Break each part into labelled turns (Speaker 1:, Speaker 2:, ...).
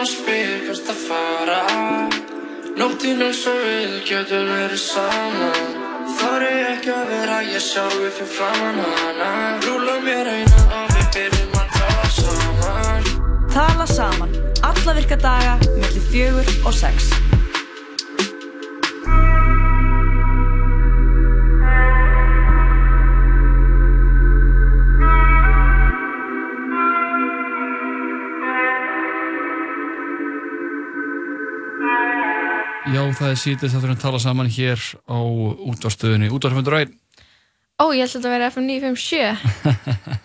Speaker 1: og spyr hvert að fara. Nóttinn eins og við getum verið saman. Þarri ekki að vera ég sjálfi fyrir framann hana. Rúla mér eina og við byrjum að tala saman.
Speaker 2: Tala saman, alla virka daga, millir fjögur og sex.
Speaker 3: Það er sítið fyrir að tala saman hér á útvarstöðunni, útvarsfjöndur ræð.
Speaker 4: Ó, ég held að þetta væri FM 957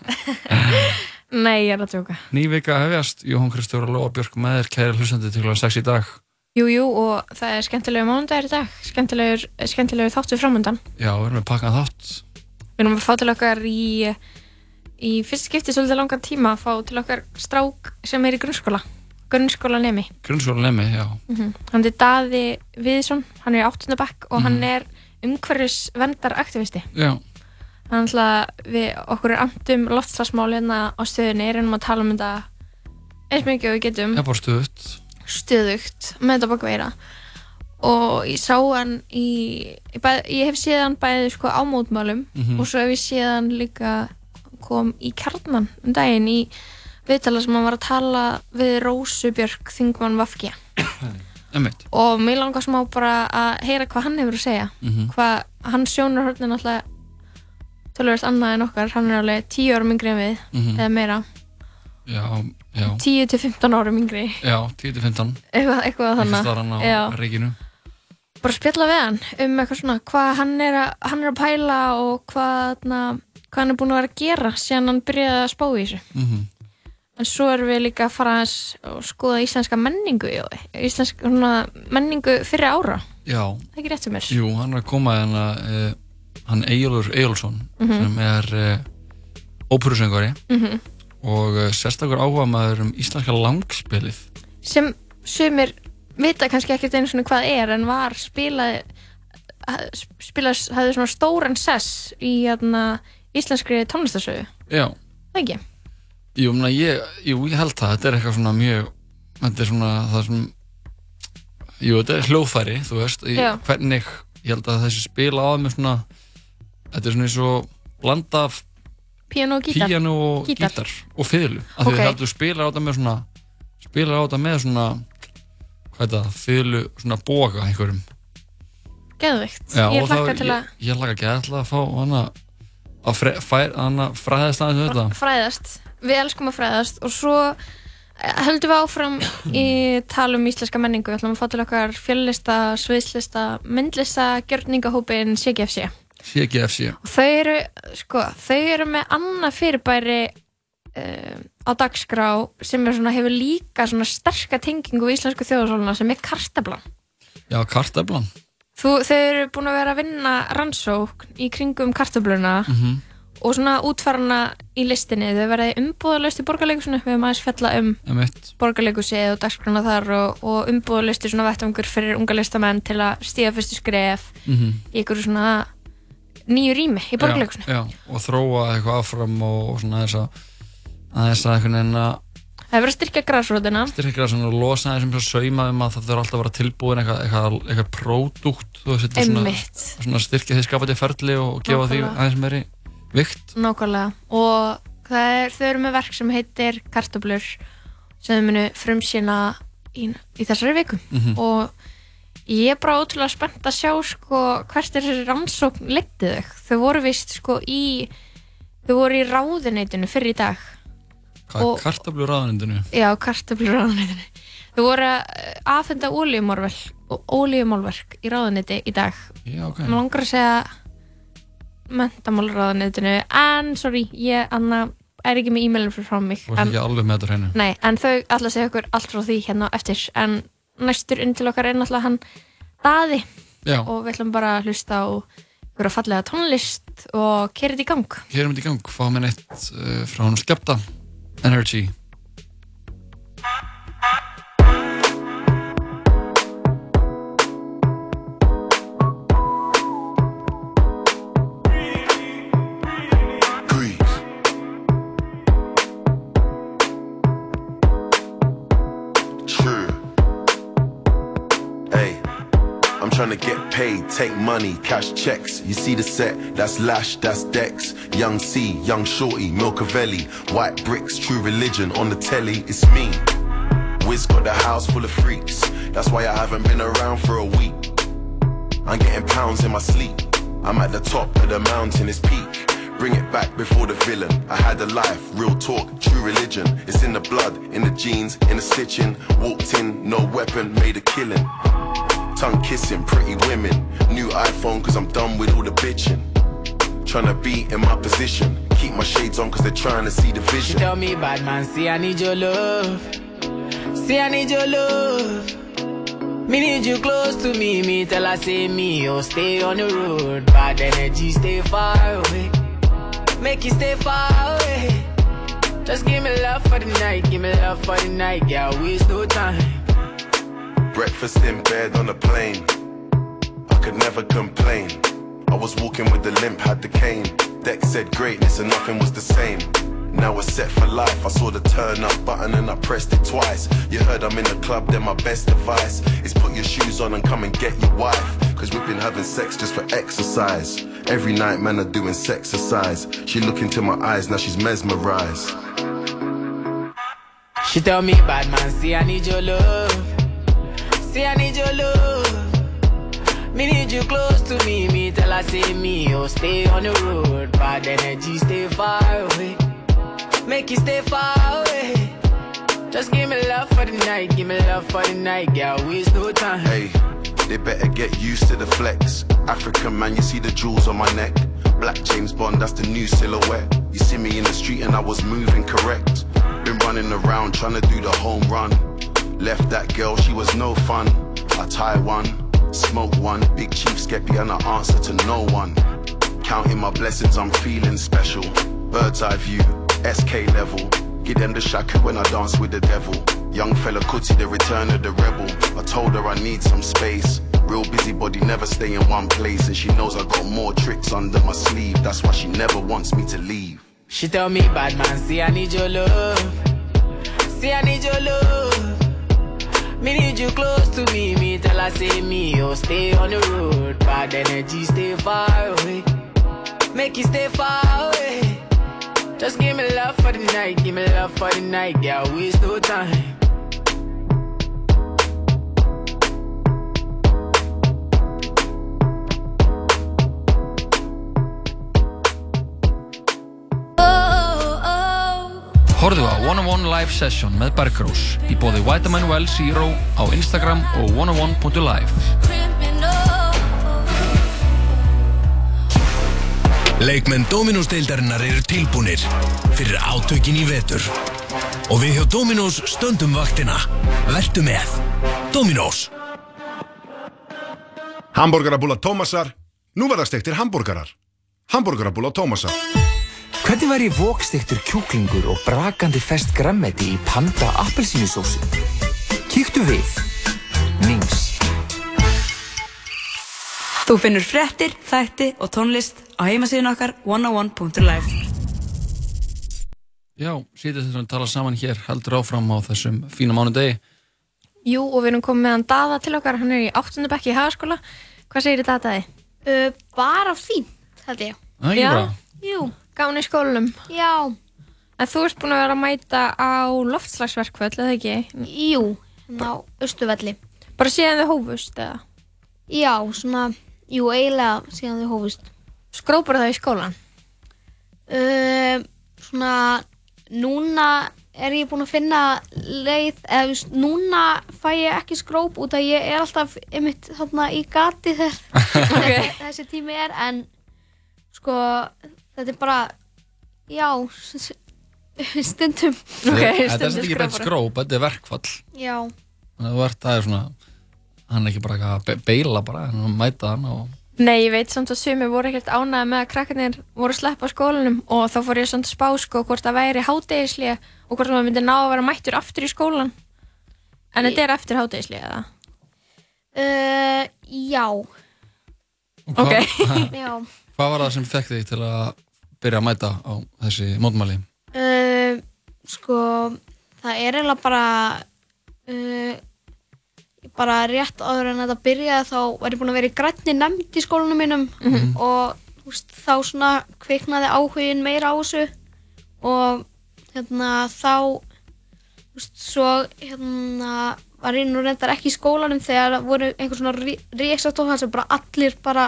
Speaker 4: Nei, ég er að tjóka
Speaker 3: Ný vika hefjast, Jóhann Kristóra Lóa Björk með þér, kæri hlustandi til kl. 6 í dag.
Speaker 4: Jú, jú, og það er skemmtilegur mánudagur í dag Skemmtilegur, skemmtilegur þáttu framöndan
Speaker 3: Já, við erum með pakkað þátt.
Speaker 4: Við erum að fá til okkar í í fyrst skipti svolítið langan tíma að fá til okkar strák sem er í grunnskóla grunnskóla nemi
Speaker 3: Grunnskóla lemmi, já.
Speaker 4: mm Hann er Daði Viðsson, hann er í 8. bekk og hann
Speaker 3: Mhm.
Speaker 4: er umhverfis vendaraktivisti
Speaker 3: Já,
Speaker 4: Þannig að við okkur er andum loftslagsmál hérna á stöðunni, reynum að tala um þetta eins mikið og við getum
Speaker 3: er bara stuðut.
Speaker 4: stöðugt með þetta baka veira og ég sá hann í, ég, bæ, ég hef séð hann bæði sko á mótmálum
Speaker 3: Mhm.
Speaker 4: og svo hef ég séð hann líka kom í kjarnan um daginn í viðtala sem hann var að tala við Rósu Björk Þingmann
Speaker 3: Emmett.
Speaker 4: og mér langar smá bara að heyra hvað hann hefur að segja
Speaker 3: Mhm.
Speaker 4: hvað hann sjónar hörnin alltaf tölvöld annað en okkar hann er alveg 10 árum yngri en við
Speaker 3: Mhm.
Speaker 4: eða meira,
Speaker 3: Já, já.
Speaker 4: 10 til 15 árum yngri
Speaker 3: Já, 10-15.
Speaker 4: eitthvað, eitthvað þannig Já. bara spjalla við hann um eitthvað svona hvað hann er að, hann er að pæla og hvað, na, hvað hann er búin að vera að gera síðan hann byrjaði að spá í þessu
Speaker 3: Mhm.
Speaker 4: En svo erum við líka að fara og skoða íslenska menningu íslenska menningu fyrir ára
Speaker 3: Já,
Speaker 4: það er ekki rétt sem er
Speaker 3: jú, hann er að koma hérna, uh, hann Egilur Egilsson,
Speaker 4: Mhm.
Speaker 3: sem er uh, óperusöngari
Speaker 4: Mhm.
Speaker 3: og uh, sérstakur áhuga maður um íslenska langspilið.
Speaker 4: sem sumir vita kannski ekkert einu svona hvað er en var spilað spilað, hafði svona stóran sess í hérna, íslenskri tónlistasögu
Speaker 3: Já.
Speaker 4: það ekki?
Speaker 3: Jú, mena, ég, jú, ég held það, þetta er eitthvað svona mjög, þetta er svona það sem, jú, þetta er hljóðfæri, þú veist,
Speaker 4: Já.
Speaker 3: hvernig, ég held að þessi spila á með svona, þetta er svona eins og blanda af
Speaker 4: Piano og gítar
Speaker 3: píjanu og
Speaker 4: Gítar.
Speaker 3: gítar, og fiðlu, af því
Speaker 4: Ok.
Speaker 3: okay. að þú spilar á þetta með svona, spilar á þetta með svona, hvað er það, fiðlu, svona boga einhverjum.
Speaker 4: Geðvikt,
Speaker 3: Já,
Speaker 4: ég
Speaker 3: það-
Speaker 4: hlakka til að
Speaker 3: Ég, ég hlakka ekki að fá hana, að fræðast aðeins við þetta.
Speaker 4: fræðast við elskum að fræðast og svo eh, höldum við áfram í tala um íslenska menningu. Við ætlum að fá til okkar fjöllista, sviðslista myndlista, gjörningahópin CGFC
Speaker 3: CGFC.
Speaker 4: og þau eru, sko, þau eru með annað fyrirbæri uh, á dagskrá sem svona, hefur líka sterka tengingu í íslensku þjóðsóluna sem er kartablan
Speaker 3: Já, karteflan.
Speaker 4: Þú, þau eru búin að vera að vinna rannsókn í kringum kartabluna
Speaker 3: Mm
Speaker 4: og svona útfarana í listinni þau verði umbúðalust í borgarleikusinu við höfum aðeins fjalla um borgarleikusi og dagskrana þar og, og umbúðalusti svona vettvangur fyrir unga listamenn til að stíða fyrstu skref
Speaker 3: Mhm.
Speaker 4: í ykkur svona nýju rými í borgarleikusinu
Speaker 3: Já, já, og þróa eitthvað áfram og, og svona þess að aðeins að einhvern veginn að
Speaker 4: það er verið að styrkja græsrótina
Speaker 3: styrkja svona og losa þessum svo sauma um að það þurfa alltaf að vera tilbúin eitthvað, eitthvað, eitthvað pródúkt svona styrkja því skapandi ferli og gefa því
Speaker 4: Nákvæmlega.
Speaker 3: aðeins meiri vikt.
Speaker 4: Nákvæmlega. Og er, þau eru með verk sem heitir kartablur sem þau munu frumsýna í, í þessari viku.
Speaker 3: Mhm.
Speaker 4: og ég er bara ótrúlega spennt að sjá sko hvert er þessi rannsókn letið þau? Þau voru vist sko í í ráðuneytinu fyrir í dag.
Speaker 3: Hvað er kartablu ráðanindinu
Speaker 4: Já, kartöflur ráðuneytinu. Þau voru að eh, ólíumálverk í ráðuneyti í dag.
Speaker 3: já, ok,
Speaker 4: Mér langar að segja mentamálráðuneytinu, en sorry, ég anna, er ekki með e-mailin frá mig. En, nei, en þau að segja okkur allt frá því hérna eftir. En næstur inn til okkar er náttúrulega hann Daði
Speaker 3: já,
Speaker 4: og við ætlum bara að hlusta á að fallega tónlist og kerið í gang.
Speaker 3: er myndi í gang, fáum við neitt uh, frá hann skepta Energy
Speaker 5: To get paid, take money, cash checks. You see the set, that's Lash, that's Dex. Young C, Young Shorty, Milcavelli, White Bricks, True Religion on the telly, it's me. Wiz got the house full of freaks, that's why I haven't been around for a week. I'm getting pounds in my sleep. I'm at the top of the mountain, it's peak. Bring it back before the villain. I had a life, real talk, true religion. It's in the blood, in the jeans, in the stitching. Walked in, no weapon, made a killing. Tongue kissing, pretty women. New iPhone, cause I'm done with all the bitching. Tryna be in my position. Keep my shades on, cause they're trying to see the vision.
Speaker 6: She tell me, bad man, see I need your love. See I need your love. Me need you close to me. Me tell her say me, oh stay on the road. Bad energy, stay far away. Make you stay far away. Just give me love for the night, give me love for the night, yeah, waste no time.
Speaker 5: Breakfast in bed on a plane. I could never complain. I was walking with the limp, had the cane. Deck said greatness and nothing was the same. Now we're set for life. I saw the turn up button and I pressed it twice. You heard I'm in the club, then my best advice is put your shoes on and come and get your wife. Cause we've been having sex just for exercise. Every night, man, are doing sex exercise. She look into my eyes, now she's mesmerized.
Speaker 6: She tell me, bad man, see I need your love. See I need your love. Me need you close to me. Me tell her say me, oh stay on the road. Bad energy, stay far away. Make you stay far away. Just give me love for the night, give me love for the night, girl. Waste no time.
Speaker 5: Hey, they better get used to the flex. African man, you see the jewels on my neck. Black James Bond, that's the new silhouette. You see me in the street and I was moving correct. Been running around trying to do the home run. Left that girl, she was no fun. I tie one, smoke one. Big chief get and I answer to no one. Counting my blessings, I'm feeling special. Bird's eye view, SK level. Give them the shaku when I dance with the devil. Young fella Kuti, the return of the rebel. I told her I need some space. Real busybody, never stay in one place. And she knows I got more tricks under my sleeve. That's why she never wants me to leave.
Speaker 6: She tell me, bad man, see I need your love. See I need your love. Me need you close to me. Me tell her say me, oh stay on the road. Bad energy, stay far away. Make you stay far away. Just give me love for the night, give me love for the night, girl. Waste no time.
Speaker 3: Horfðu á 101 Live Session með Bergrós í bóði Vitamin Well Zero á Instagram og 101.live
Speaker 7: Leikmenn Dominós-deildarinnar eru tilbúnir fyrir átökin í vetur. Og við hjá Dominós stöndum vaktina. Vertu með. Dominós.
Speaker 8: Hamburgerabúla Tómasar, nú verða stektir hambúrgarar. Hamburgerabúla Tómasar.
Speaker 9: Hvernig væri vokstiktur kjúklingur og brakandi fest grammeti í panda appelsínusósu? Kíktu við. Nings.
Speaker 2: Þú finnur frettir, þætti og tónlist á heimasíðun okkar 101.live
Speaker 3: Já, sýtið þetta að tala saman hér heldur áfram á þessum fína mánudegi
Speaker 4: Jú, og við erum komið meðan Dada til okkar, hann er í 8. bekki í hagaskóla. Hvað segir þetta Dadaði?
Speaker 10: Uh, bara fínt, held ég.
Speaker 3: Það er ekki bara
Speaker 10: Jú.
Speaker 4: Gáni í skólanum.
Speaker 10: Já.
Speaker 4: En þú ert búin að vera að mæta á loftslagsverkvöld, eða ekki?
Speaker 10: Jú, hérna á Östuvelli.
Speaker 4: Bara síðan þið hófust, eða?
Speaker 10: Já, svona, jú, eiginlega síðan þau hófust.
Speaker 4: Skrópar það í skólan?
Speaker 10: Uh, svona, núna er ég búin að finna leið, eða núna fæ ég ekki skróp út að ég er alltaf einmitt þarna í gati þegar þessi tími er, en sko, þetta er bara, já, stundum.
Speaker 3: Þetta er ekki beint skróp, þetta er verkfall
Speaker 10: Já,
Speaker 3: það er svona hann er ekki bara að be- beila bara hann er að mæta hann og
Speaker 4: Nei, ég veit samt að sumi voru ekkert ánægði með að krakkarnir voru að sleppa á skólanum og þá fór ég samt að spá sko hvort það væri hádegislega og hvort maður myndi ná að vera mættur aftur í skólan. En þetta er eftir hádegislega, eða?
Speaker 10: uh, já,
Speaker 3: Og hvað,
Speaker 10: já.
Speaker 3: hvað var það sem fekk þig til að byrja að mæta á þessi mótmæli?
Speaker 10: Uh, sko, það er eiginlega bara uh, bara rétt áður en þetta byrjaði þá var ég búin að vera í grænni nefnd í skólanum mínum. Og þú veist, þá svona kviknaði áhugin meira á þessu. Og hérna þá þú veist, svo hérna var ég nú reyndar ekki í skólanum þegar voru einhver svona ríksastóð þar sem bara allir bara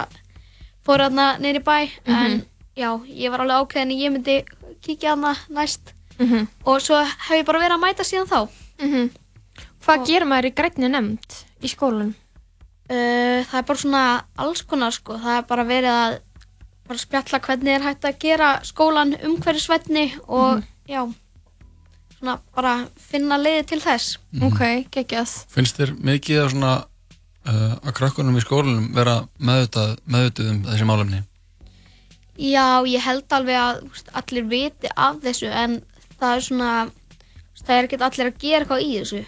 Speaker 10: fóru þarna neyri bæ. En já, ég var alveg ákveðin að ég myndi kíkja þarna næst
Speaker 4: Mhm.
Speaker 10: og svo hef ég bara verið að mæta síðan þá
Speaker 4: Mhm. Hvað gerir maður í grænni nefnd í skólanum?
Speaker 10: Uh, það er bara svona alls konar sko, það er bara verið að bara spjalla hvernig er hægt að gera skólan umhverfisvætni og já, svona bara finna leiði til þess.
Speaker 4: Ok, geggjað.
Speaker 3: Finnst þér mikið að svona uh, að krakkunum í skólanum vera meðvitað, meðvitað um þessi málefni?
Speaker 10: Já, ég held alveg að veist, allir viti af þessu en það er svona, veist, það er ekki allir að gera eitthvað í þessu.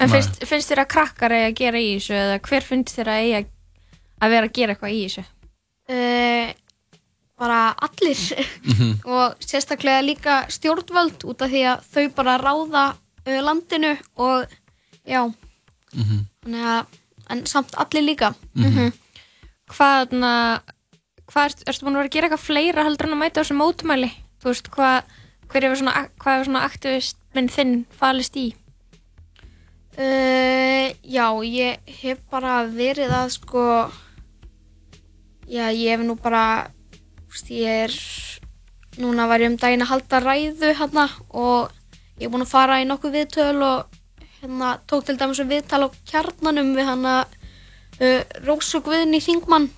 Speaker 4: En
Speaker 3: Nei.
Speaker 4: finnst, finnst þér að krakkar eigi að gera í þessu eða hver finnst þér að eigi að vera að gera eitthvað í þessu?
Speaker 10: Uh, bara allir
Speaker 3: Mhm.
Speaker 10: og sérstaklega líka stjórnvöld út af því að þau bara ráða uh, landinu og já,
Speaker 3: Mhm.
Speaker 10: þannig að en samt allir líka
Speaker 4: Mhm. Hvað, na, hvað ert, ertu búin að vera að gera eitthvað fleira heldur en að mæta á þessu mótumæli? Þú veist, hvað, hver hefur svona, hvað hefur svona aktivistminn þinn falist í?
Speaker 10: uh, Já, ég hef bara verið að sko Já, ég hef nú bara þú veist, ég er núna var ég um daginn að halda ræðu hérna og ég er búin að fara í nokkuð viðtöl og hérna tók til dæmis um viðtal á kjarnanum við hana uh, Rósu Guðni Þingmann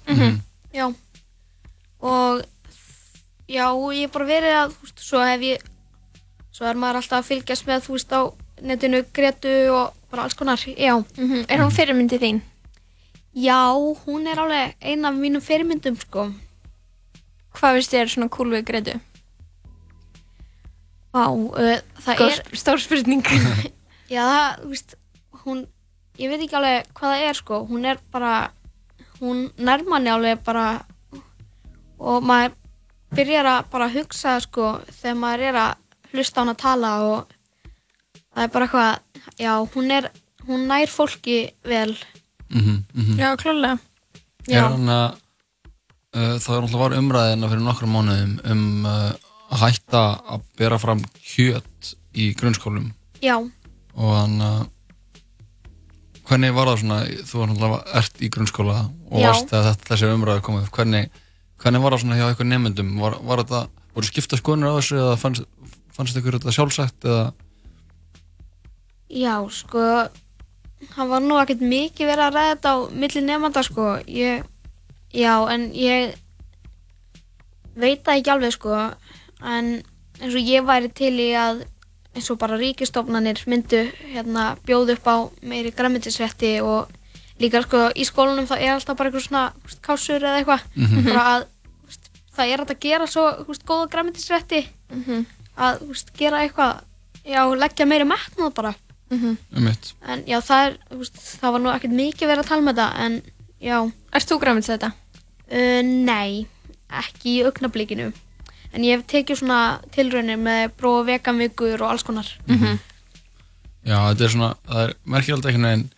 Speaker 10: Já og já, ég hef bara verið að þú veist, svo hef ég svo er maður alltaf að fylgjast með þú veist á netinu Gretu og bara alls konar, já.
Speaker 4: Er hún fyrirmyndi þín?
Speaker 10: Já, hún er alveg ein af mínum fyrirmyndum sko.
Speaker 4: Hvað finnst þér svona cool við Gretu?
Speaker 10: Vá, uh, það
Speaker 4: Góð-
Speaker 10: er
Speaker 4: Stór spurning.
Speaker 10: Já, það, þú veist, hún, ég veit ekki alveg hvað það er sko, hún er bara, hún nær manni alveg bara og maður byrjar að bara hugsa sko þegar maður er að hlusta á hún að tala og það er bara eitthvað, já, hún er, hún nær fólki vel.
Speaker 3: Mhm, mhm.
Speaker 4: Já, klálega
Speaker 3: Er hann að uh, það er náttúrulega var umræðina fyrir nokkrum mánuðum um uh, að hætta að bera fram kjöt í grunnskólum
Speaker 10: Já,
Speaker 3: og hann uh, hvernig var það svona þú var náttúrulega ert í grunnskóla og
Speaker 10: Já.
Speaker 3: varst þegar þetta, þessi umræði komið upp hvernig, hvernig var það svona hjá eitthvað nefndum var, var þetta, voru skipta skoðunir á þessu eða fannst, fannst ykkur þetta sjálfsagt eða?
Speaker 10: Já, sko, hann var nú ekkert mikið verið að ræða þetta á milli nefnda sko, ég, já, en ég veit það ekki alveg sko, en eins og ég væri til í að eins og bara ríkistofnanir myndu hérna bjóð upp á meiri græmitisrétti og líka sko í skólanum það er alltaf bara eitthvað svona kásur eða eitthvað.
Speaker 4: Mhm.
Speaker 10: bara að það er að gera svo veist, góða græmitisrétti
Speaker 4: Mhm.
Speaker 10: að þú veist, gera eitthvað já, leggja meiri metnað bara
Speaker 4: Mhm.
Speaker 3: um mitt
Speaker 10: en já, það er, veist, það var nú ekkert mikið verið að tala með þetta en já
Speaker 4: Erst þú græmið þetta?
Speaker 10: Uh, nei, ekki í augnablikinu en ég hef tekið svona tilraunir með prófa veganvikur og alls konar
Speaker 4: Mhm.
Speaker 3: Já, þetta er svona, það er merkilegt einhvern veginn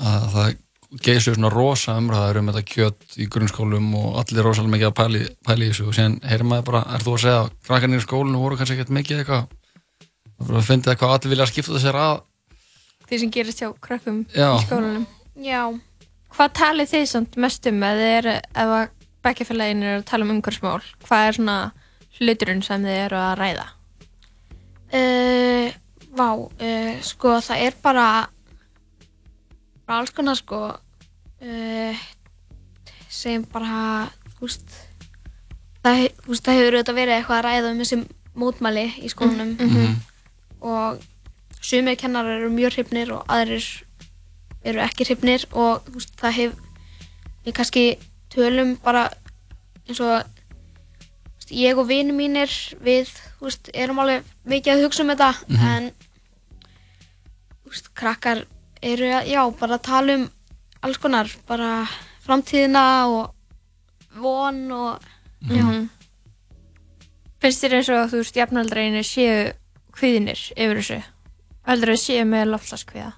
Speaker 3: að það geysir svona rosa umræðar um þetta kjöt í grunnskólum og allir rosalega mikið að pæli, pæli í þessu. Og síðan heyrir maður bara, er þú að segja að krakkarnir í skólinu voru kannski ekkert mikið eitthvað? Að finna eitthvað allir vilja skipta sér að.
Speaker 4: Því sem gerist hjá krökkum
Speaker 3: Já.
Speaker 4: í skólanum.
Speaker 10: Já.
Speaker 4: Hvað talið þið samt mest um þið eru, ef að bekkjafélagin eru að tala um umhverfsmál hvað er svona hluturinn sem þið eru að ræða?
Speaker 10: uh, Vá, uh, sko það er bara bara alls konar sko uh, sem bara þú veist það, það hefur auðvitað verið eitthvað að ræða um þessi mótmæli í skólanum
Speaker 4: Mhm.
Speaker 10: og sumir kennarar eru mjög hrifnir og aðrir eru ekki hrifnir og þú veist, það hef við kannski tölum bara eins og veist, ég og vinið mínir við veist, erum alveg mikið að hugsa um þetta
Speaker 3: Mhm.
Speaker 10: en þú veist, krakkar eru að, já, bara að tala um alls konar, bara framtíðina og von og já,
Speaker 4: Mhm. Finnst þér eins og þú veist jafnaldreinu séu kviðinir yfir þessu? Heldur þau séu með loftslaskviða?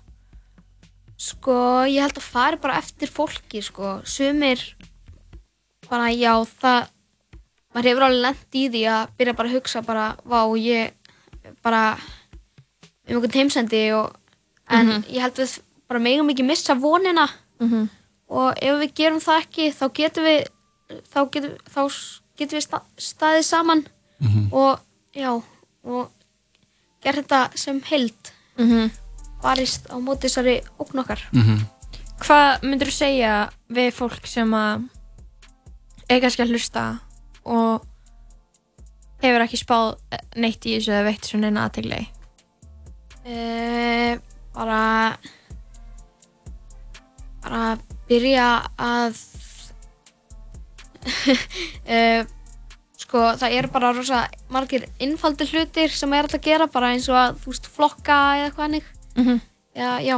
Speaker 10: Sko, ég held að fari bara eftir fólki, sko. Sumir, bara, já, það, maður hefur alveg lent í því að byrja bara að hugsa bara, vá, ég, bara, um einhvern heimsendi og, en
Speaker 4: Mhm.
Speaker 10: ég held við bara megum ekki missa vonina
Speaker 4: Mhm.
Speaker 10: og ef við gerum það ekki, þá getum við, þá getum, þá getum við sta, staðið saman og, já, og gert þetta sem held,
Speaker 4: Mhm.
Speaker 10: barist á móti þessari ókn okkar.
Speaker 3: Mhm.
Speaker 4: Hvað myndir þú segja við fólk sem að kannski að hlusta og hefur ekki spáð neitt í þessu eða veitt svona eina aðtegli?
Speaker 10: Uh, bara bara byrja að uh, sko það eru bara rosa margir innfaldir hlutir sem er alltaf að gera bara eins og að þú veist flokka eða eitthvað hannig
Speaker 4: Mhm.
Speaker 10: já, já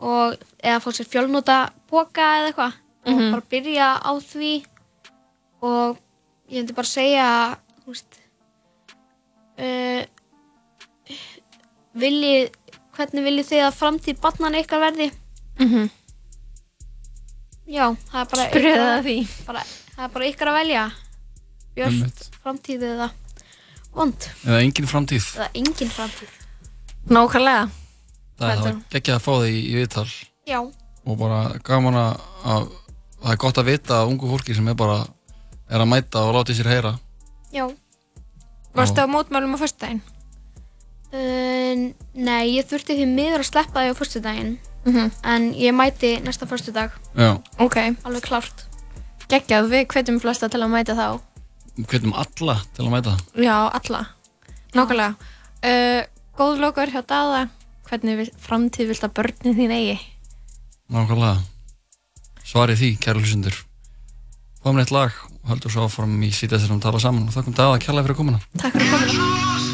Speaker 10: og eða fá sér fjölnóta boka eða eitthvað og
Speaker 4: Mhm.
Speaker 10: bara byrja á því og ég myndi bara segja þú veist uh, viljið hvernig viljið þið að framtíð barnan ykkar verði?
Speaker 4: Mhm.
Speaker 10: já, það er bara ykkar-
Speaker 4: það að því.
Speaker 10: bara, það er bara ykkar að velja. Björn, framtíð eða vond?
Speaker 3: Eða engin framtíð.
Speaker 10: eða engin framtíð.
Speaker 4: Nákvæmlega.
Speaker 3: Það er það geggjað að fá þig í, viðtal.
Speaker 10: Já,
Speaker 3: og bara gaman að, að það er gott að vita að ungu fólki sem er bara er að mæta og láta í sér heyra.
Speaker 10: Já.
Speaker 4: Varstu á mótmælum á föstudaginn?
Speaker 10: Uh, nei, ég þurfti því miður að sleppa því á föstudaginn
Speaker 4: Mhm.
Speaker 10: en ég mæti næsta föstudag
Speaker 3: Já,
Speaker 4: Ok.
Speaker 10: alveg klárt
Speaker 4: Geggjað, við hvetjum flesta til að mæta þá.
Speaker 3: hvetjum alla til að mæta
Speaker 4: Já, alla. Nákvæmlega. Uh, góð lokur hjá Dada. Hvernig vil, framtíð vilt að börnin þín eigi?
Speaker 3: Nákvæmlega Svarið því, kæru hlustendur Fáum eitt lag og höldum svo áfram í sítið þessum tala saman og þakkum daða kærlega fyrir komuna
Speaker 4: Takk fyrir komuna.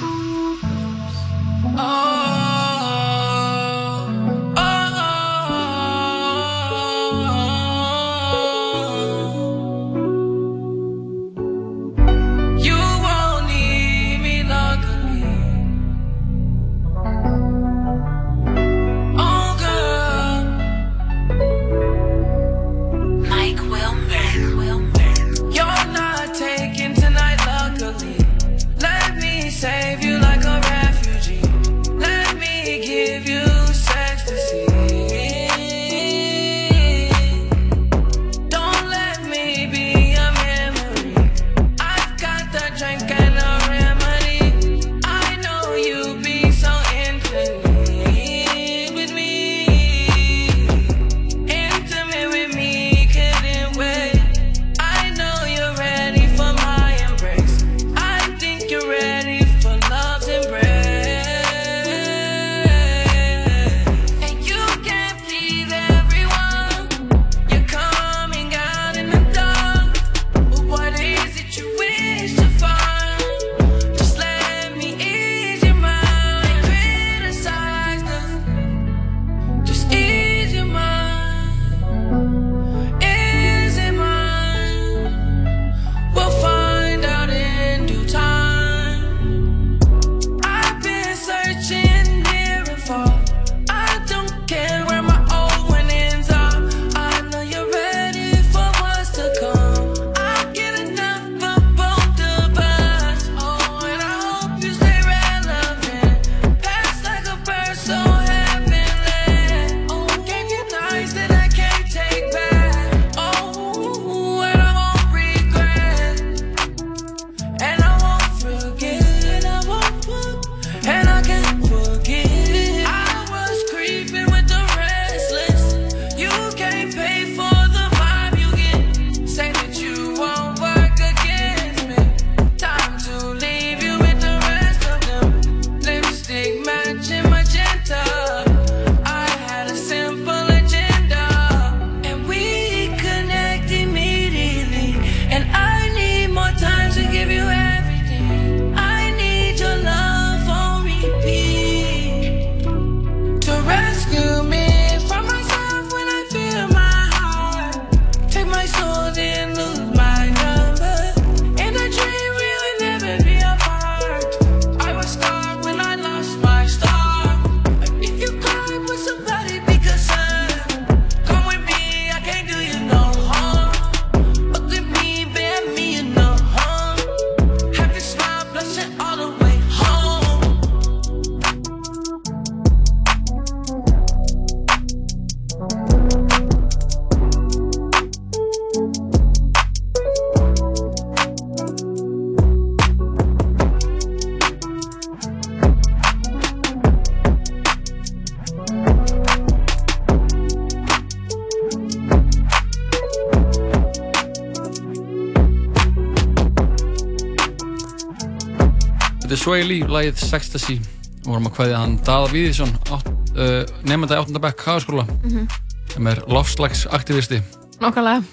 Speaker 3: Swayley, lægið Sextasy. Og vorum að hvaðið hann Dada Víðísson uh, eh, nefnda í 8. bekk hagaskóla
Speaker 4: mm -hmm.
Speaker 3: sem er lofslagsaktivisti
Speaker 4: Nákvæmlega.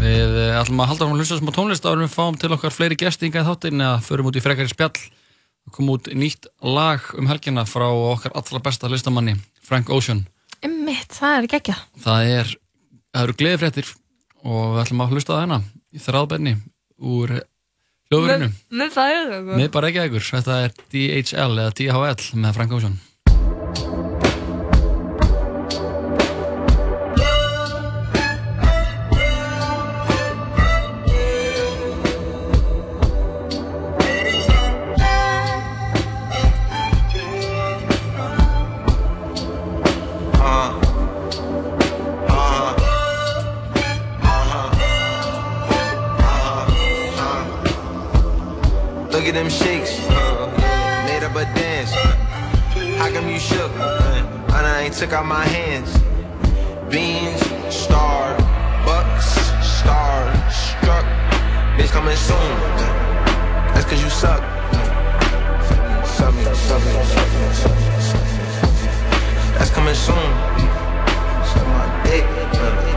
Speaker 3: Við uh, ætlum að halda frá að hlusta smá tónlist og við fáum til okkar fleiri gæsti yngan þáttinn eða förum út í frekar í spjall. Og komum út nýtt lag um helgina frá okkar allra besta listamanni Frank Ocean.
Speaker 4: Mitt, það er ekki ekki
Speaker 3: Það er, það eru gleðifrættir og við ætlum að hlusta það hérna í þráðbenni úr hljóðurinnum
Speaker 4: Nei, það er það
Speaker 3: sko. Nei, bara ekki ekkur Þetta er DHL eða DHL með Frank
Speaker 11: Ósson took out my hands. Beans, star, bucks, star, struck. Bitch coming soon. That's cause you suck. Suck me, suck me, suck me, suck me. That's coming soon. Suck my dick.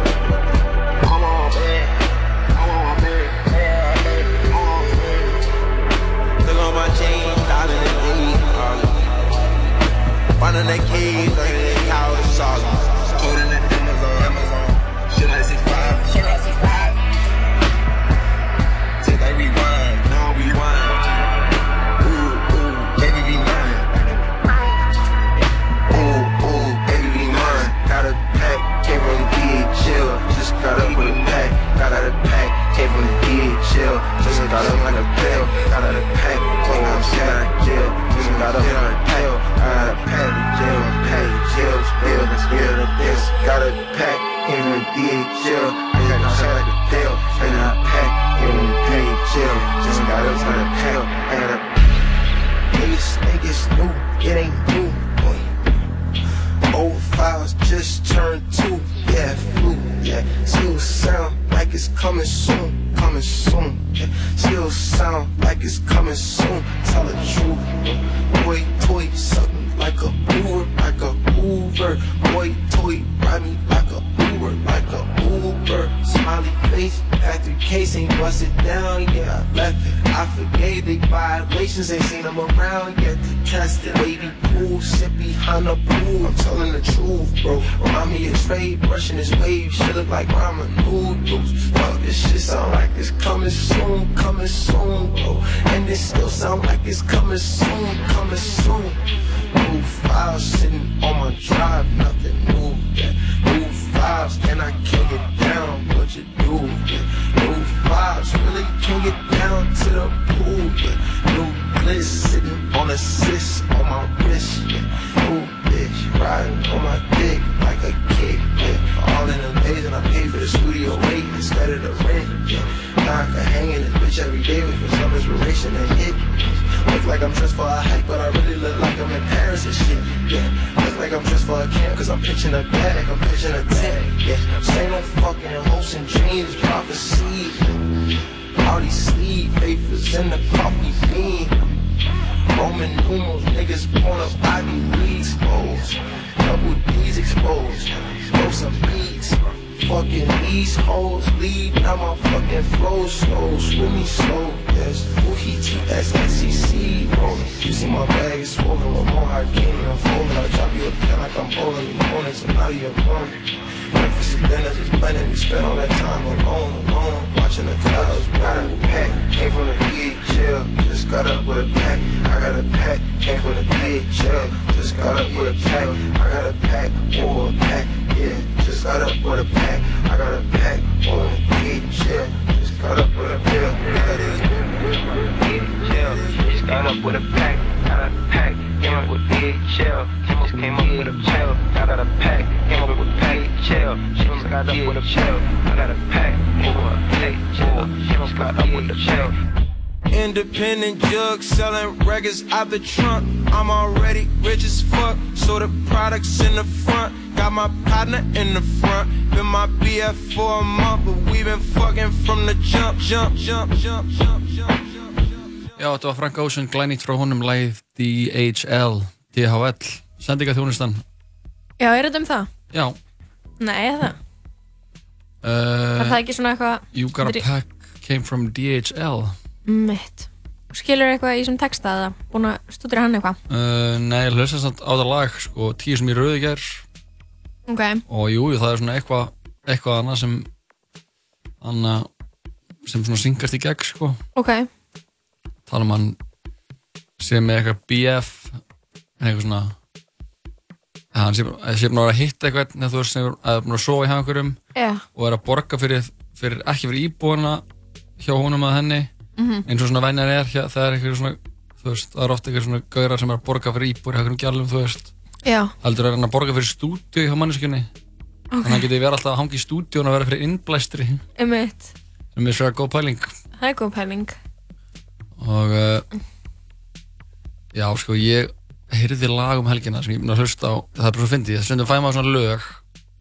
Speaker 11: Records out the trunk. I'm already rich as fuck, so the products in the front. Got my partner in the front. Been my BF for a month, but we been fucking from the jump, jump, jump, jump, jump, jump.
Speaker 3: Já, þetta var Frank Ocean, glænýtt frá honum læð DHL, DHL, sendinga þjónustan.
Speaker 4: Já, er þetta um það?
Speaker 3: Já.
Speaker 4: Nei, er það?
Speaker 3: Uh,
Speaker 4: Er það ekki svona eitthvað...
Speaker 3: You got a pack came from DHL.
Speaker 4: Mitt. Skilur eitthvað í þessum texta eða búin að stúdira hann eitthvað?
Speaker 3: Uh, nei, ég hlusta samt á það lag, sko, tíu sem ég rauði ger
Speaker 4: Ok.
Speaker 3: og jú, það er svona eitthvað, eitthvað annað sem, annað, sem svona syngast í gegn, sko.
Speaker 4: Ok.
Speaker 3: tala um hann sem með eitthvað BF eitthvað svona að hann sé búin að hitta eitthvað eða þú veist sem er búin að sofa í hangurum
Speaker 4: Já.
Speaker 3: og er að borga fyrir, fyrir ekki fyrir íbúina hjá honum að henni
Speaker 4: Mhm.
Speaker 3: eins og svona venjar er hjá, það er eitthvað svona veist, það er ofta eitthvað svona gaurar sem er að borga fyrir íbúir hjá einhverjum gjallum, þú veist heldur er hann að borga fyrir stúdíu hjá manneskjunni
Speaker 4: Ok.
Speaker 3: þannig að hann geti verið alltaf að hanga í stúdíun og vera fyrir innblæstri
Speaker 4: Mitt.
Speaker 3: sem er svona góð pæling
Speaker 4: Það er góð pæling.
Speaker 3: og uh, já sko ég heyrði lag um helgina sem ég búinn að hlusta á það er bara svo fyndið, þess vegna fæ maður svona lög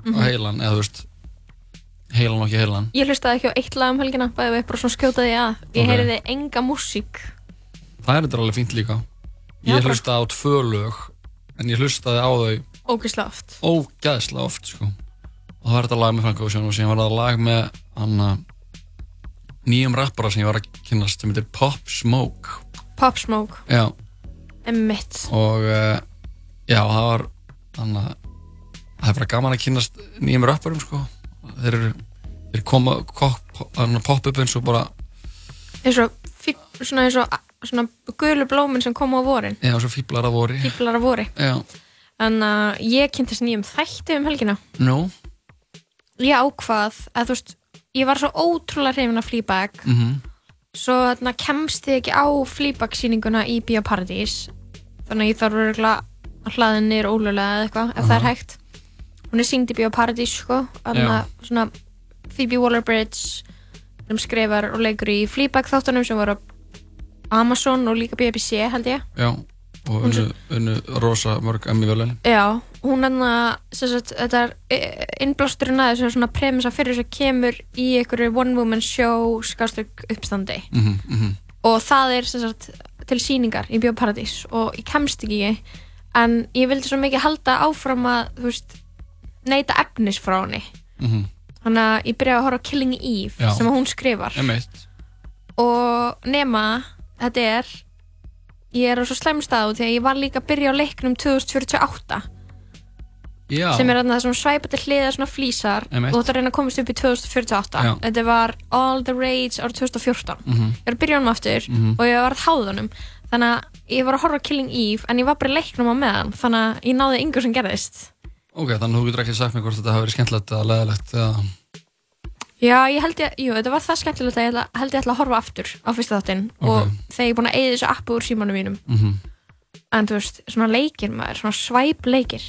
Speaker 4: Mhm.
Speaker 3: á heilan, eða þú veist heilan og ekki heilan
Speaker 4: Ég hlustaði ekki á eitt lag um helgina, bæði við bara svona skjótaði að. Ég
Speaker 3: Ok.
Speaker 4: heyriði enga músík.
Speaker 3: það er þetta alveg fínt líka ég hlustaði á tvö lög en ég hlustaði á þau
Speaker 4: Ógislega oft.
Speaker 3: ógæðslega oft sko. og það var þetta lag með Frank Ocean og síðan var það lag með hann nýjum rappara sem ég var að kynast sem heitir Pop Smoke
Speaker 4: Pop Smoke.
Speaker 3: já
Speaker 4: Mitt.
Speaker 3: og uh, já, það var þannig að það er bara gaman að kynast nýjum rappurum sko. Þeir þeir koma pop, pop upp eins og bara
Speaker 4: Eins og, svona eins og, svona gulu blómin sem kom á vorin.
Speaker 3: já, svo fíblar að voru
Speaker 4: Fíblar á vori.
Speaker 3: já,
Speaker 4: Þannig að ég kynntist nýjum þætti um helgina.
Speaker 3: nú
Speaker 4: Ég ákvað að þú veist, ég var svo ótrúlega hrifin af Fleabag.
Speaker 3: mhm,
Speaker 4: Svo þarna kemst ég ekki á Fleabag sýninguna í Bíóparadís. Þannig að ég þarf að hlaða niður ólulega eða eitthvað, ef það er hægt. Hún er sýnd í Bíóparadís, sko. Svona Phoebe Waller-Bridge sem skrifar og leikur í Fleabag þáttunum sem voru á Amazon og líka BBC held ég.
Speaker 3: já og unnu, unnu rosa mörg emmi velun
Speaker 4: Já, hún er þetta er eh, innblásturinn að þessu er svona premissa fyrir þess að kemur í einhverju one woman show skastug uppstandi.
Speaker 3: Mhm, mhm,
Speaker 4: og það er sem sagt, til síningar í Bíóparadís og ég kemst ekki en ég vildi svo mikið halda áfram að þú veist, neyta efnis frá henni
Speaker 3: mhm.
Speaker 4: Þannig að ég byrjaði að horfa á Killing Eve
Speaker 3: Já.
Speaker 4: sem hún skrifar.
Speaker 3: Emitt
Speaker 4: og nema þetta er ég er á svo slæm stað því að ég var líka að byrja á leiknum 2048
Speaker 3: já,
Speaker 4: sem er þarna þessum svæpa til hliða svona flýsar
Speaker 3: Einmitt.
Speaker 4: og að reyna að komast upp í 2048
Speaker 3: Já.
Speaker 4: þetta var All the Rage árið 2014
Speaker 3: Mhm.
Speaker 4: ég er að byrja honum aftur
Speaker 3: Mhm.
Speaker 4: og ég var að háða honum. Þannig að ég var að horfa á Killing Eve en ég var bara í leiknum á meðan. Þannig að ég náði yngur sem gerðist
Speaker 3: ok, þannig að þú getur ekki sagt mér hvort þetta hafi verið skemmtilegt eða leðilegt eða
Speaker 4: Já, ég held ég, jú, þetta var það skemmtilegt að ég ætla, held ég ætla að horfa aftur á fyrsta þáttinn og þegar ég er búin að eyða þessu appu úr símanum mínum.
Speaker 3: Mhm.
Speaker 4: En þú veist, svona leikir maður, svona svæp leikir.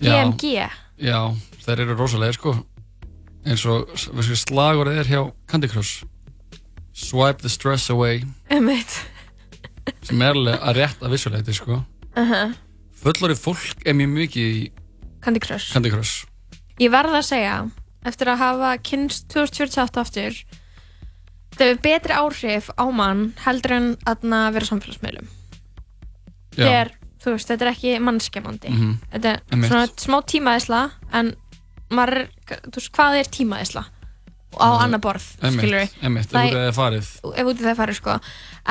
Speaker 3: Já.
Speaker 4: GMG
Speaker 3: Já, þeir eru rosalegir sko. Eins og veistu, slagorðið er hjá Candy Crush? Swipe the stress away.
Speaker 4: Einmitt.
Speaker 3: sem er alveg að rétt að vissuleiti sko.
Speaker 4: Uh -huh.
Speaker 3: Fullorið fólk er mjög mikið í
Speaker 4: Candy Crush.
Speaker 3: Candy Crush.
Speaker 4: Ég verð að segja, eftir að hafa kynst 2048 aftur það er betri áhrif á mann heldur en að vera samfélagsmiðlum. Þegar, þú veist, þetta er ekki mannskemmandi.
Speaker 3: Mhm.
Speaker 4: þetta er
Speaker 3: Einmitt.
Speaker 4: svona smá tímaðisla en maður, þú veist, hvað er tímaðisla á annar borð, skilur
Speaker 3: Einmitt, einmitt, ef út eða farið
Speaker 4: ef út í það farið, sko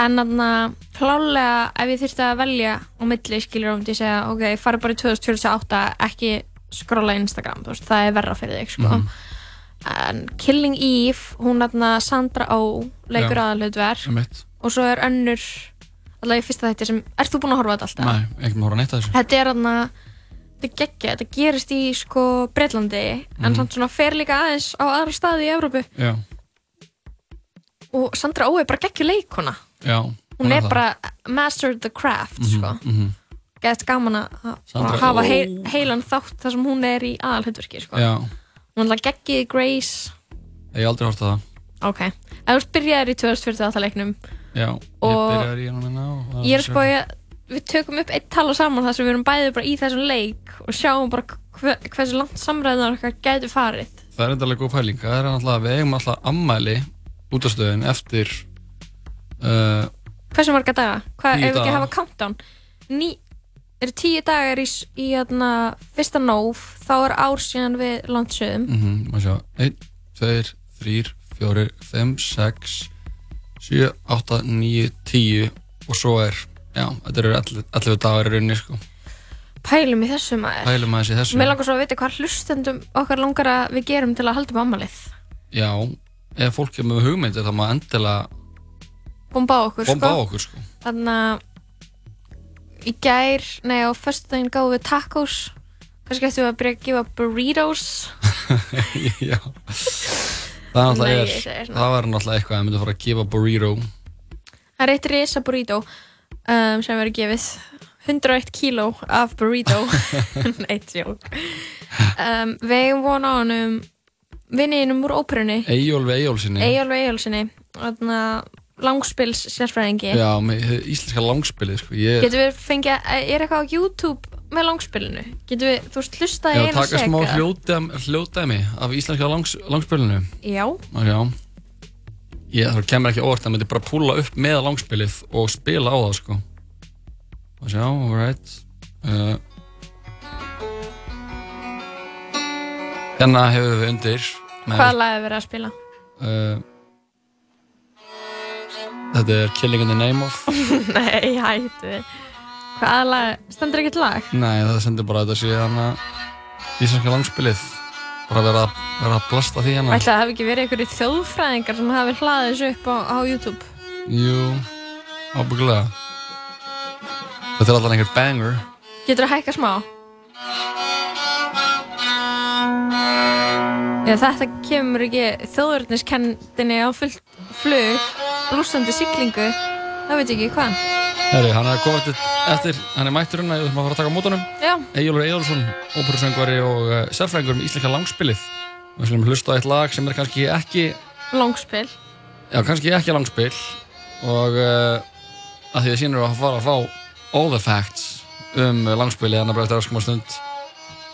Speaker 4: en þannig að klálega ef ég þurfti að velja á milli, skilur og myndi ég segja, ok, ég farið bara í 2048 ekki skrolla Instagram, þú veist, það er verra fyrir þig, sko
Speaker 3: Mhm.
Speaker 4: en Killing Eve, hún þarna Sandra Ó leikur
Speaker 3: Já.
Speaker 4: aðalhutverk
Speaker 3: Einmitt.
Speaker 4: og svo er önnur allavega í fyrsta þetta sem, ert þú búin að horfa þetta alltaf?
Speaker 3: Nei, ekki maður að neitt að þessu
Speaker 4: Þetta er þarna þetta er geggja, þetta gerist í sko Breitlandi, en
Speaker 3: Mhm.
Speaker 4: samt svona fer líka aðeins á aðra staði í Evrópu.
Speaker 3: Já,
Speaker 4: og Sandra Ó er bara geggju leikona
Speaker 3: já
Speaker 4: hún er
Speaker 3: það.
Speaker 4: bara master the craft
Speaker 3: Mhm,
Speaker 4: sko,
Speaker 3: mhm.
Speaker 4: gett gaman að hafa heil, heilan þátt þar sem hún er í aðalhutverki sko.
Speaker 3: Já,
Speaker 4: hún er geggið Grace.
Speaker 3: Ég hef aldrei hort á það.
Speaker 4: Ok, ef þú byrjaðir í 2048 leiknum
Speaker 3: Já, ég byrjaði í hann og
Speaker 4: ég er spója við tökum upp eitt tala saman þar sem við erum bæðið bara í þessum leik og sjáum bara hver, hversu langt samræðunar okkar gætu farið
Speaker 3: Það er endalega góð pæling Það er náttúrulega, við eigum alltaf ammæli út af stöðin eftir uh,
Speaker 4: Hversu marga daga? Hvað, ef við ekki hafa countdown? Ný, eru tíu dagar í, í hérna, fyrsta nóf, þá er ár síðan við landsöðum.
Speaker 3: mm -hmm, maður sjá 1, 2, 3, 4, 5, 6 7, 8, 9, 10 og svo er, já, þetta eru 11, 11 dagar í rauninni sko
Speaker 4: Pælum í þessu maður.
Speaker 3: Pælum aðeins í þessu
Speaker 4: Mér langar svo að vita hvað hlustendum okkar langar að við gerum til að halda um ammalið.
Speaker 3: Já, ef fólk er með hugmyndir þá má endilega
Speaker 4: Bomba á okkur,
Speaker 3: bomba á
Speaker 4: sko.
Speaker 3: okkur sko
Speaker 4: Þannig að í gær, nei á föstudaginn gáðum við tacos. Kannski ættum við að byrja að gefa burritos.
Speaker 3: Já Það er
Speaker 4: Nei,
Speaker 3: er, það var náttúrulega eitthvað að myndi fara að gefa burrito
Speaker 4: Það er eitt risa burrito um, sem verður gefið 101 kíló af burrito. Nei, tjók um, Við eigum von á honum vinninum úr óperunni.
Speaker 3: Eyjólfi Eyjólfsinni
Speaker 4: Eyjólfi Eyjólfsinni langspils sérfræðingi.
Speaker 3: Já, hið íslenska langspilið sko. Ég,
Speaker 4: Getum við fengið, er eitthvað á YouTube með langspilinu? Getum við, þú veist, hlusta í
Speaker 3: Já,
Speaker 4: eina
Speaker 3: taka smá hljóðdæmi, hljóðdæmi af íslenska langs, langspilinu.
Speaker 4: Já,
Speaker 3: og já ég, það kemur ekki óvart að myndi bara púla upp með langspilið og spila á það sko. Og sjá, alright. Uh, hérna hefur við undir
Speaker 4: hvað lag er verið að spila?
Speaker 3: uh, þetta er Killing in the Name of.
Speaker 4: Nei, hættu. Við Hvað lag, stendur ekkert lag?
Speaker 3: nei, það sendir bara að þetta sé hana íslenska langspilið bara vera, vera að blasta því hérna.
Speaker 4: Ætla það hafi ekki verið einhverju þjóðfræðingar sem hafi hlaðið þessu upp á, á YouTube?
Speaker 3: Jú, ábyggulega þetta er alltaf einhver banger.
Speaker 4: Getur að hækka smá? Já, þetta kemur ekki þjóðverðniskendinni á fullt flug, blúsandi siglingu, það veit ekki hvað.
Speaker 3: Herri, hann er komið eftir, hann er mættur hérna, við þurfum að fara að taka mótunum.
Speaker 4: Já.
Speaker 3: Eyjólfur Eyjólfsson, óperusöngvari og uh, sérfræðingur um íslenska langspilið. Við slumum hlusta á eitt lag sem er kannski ekki,
Speaker 4: Langspil.
Speaker 3: já, kannski ekki langspil og uh, að því að sínur að fara að fá all the facts um langspilið hann er bara eftir áskum á stund.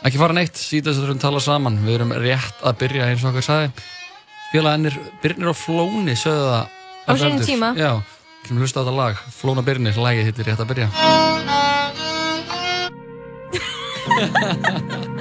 Speaker 3: Ekki fara neitt, síðan þess að við tala saman. Við erum rétt að byrja eins og okkur sagði. Félagennir Birnir og Flóni sögðu það.
Speaker 4: Á sínum tíma.
Speaker 3: Já, kemur hlusta á þetta lag. Flóna Birnir, lagið hittir rétt að byrja.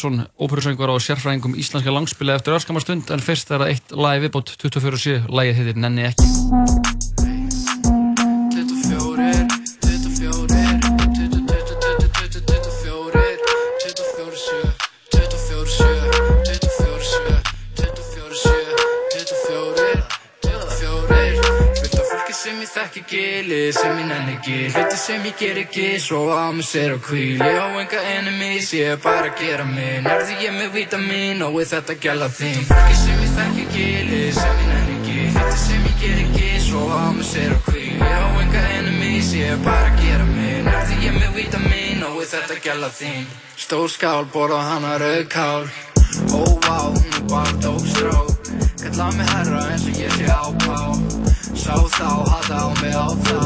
Speaker 3: Eyjólfsson, óperusöngur og sérfræðingum íslenska langspila eftir örskamar stund en fyrst er það eitt lægi viðbót 24.7, lægið heitir Nenni ekki
Speaker 1: gili, sem ég nenni ekki Hluti sem ég ger ekki, svo á mig sér og kvíl Ég á enga enemies, ég er bara að gera minn Erði ég með vítamin. Og við þetta gæla þín. Fólki sem ég þekki gili, sem ég nenni ekki Hluti sem ég ger ekki, svo á mig sér og kvíl Ég á enga enemies, ég er bara að gera minn Erði ég með vítamin. Og við þetta gæla þín. Stór skál, borða hana rauðkál Ó, vá, hún er bara dókstró Kalla mig herra eins og ég sé ápá Sá þá, hata á mig á þá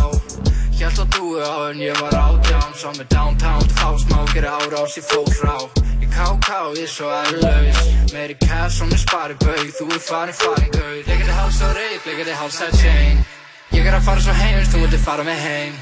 Speaker 1: Hjælt að dúi á en ég var átján. Sá mig downtown, þá smá gera árás Ég fór frá, ég ká-ká, ég er svo erlaus. Meiri cash og mér spari baug. Þú er farin, farin gauð Ég geti háls á reip, ég geti háls á chain. Ég er að fara svo heim, þú myndir fara með heim.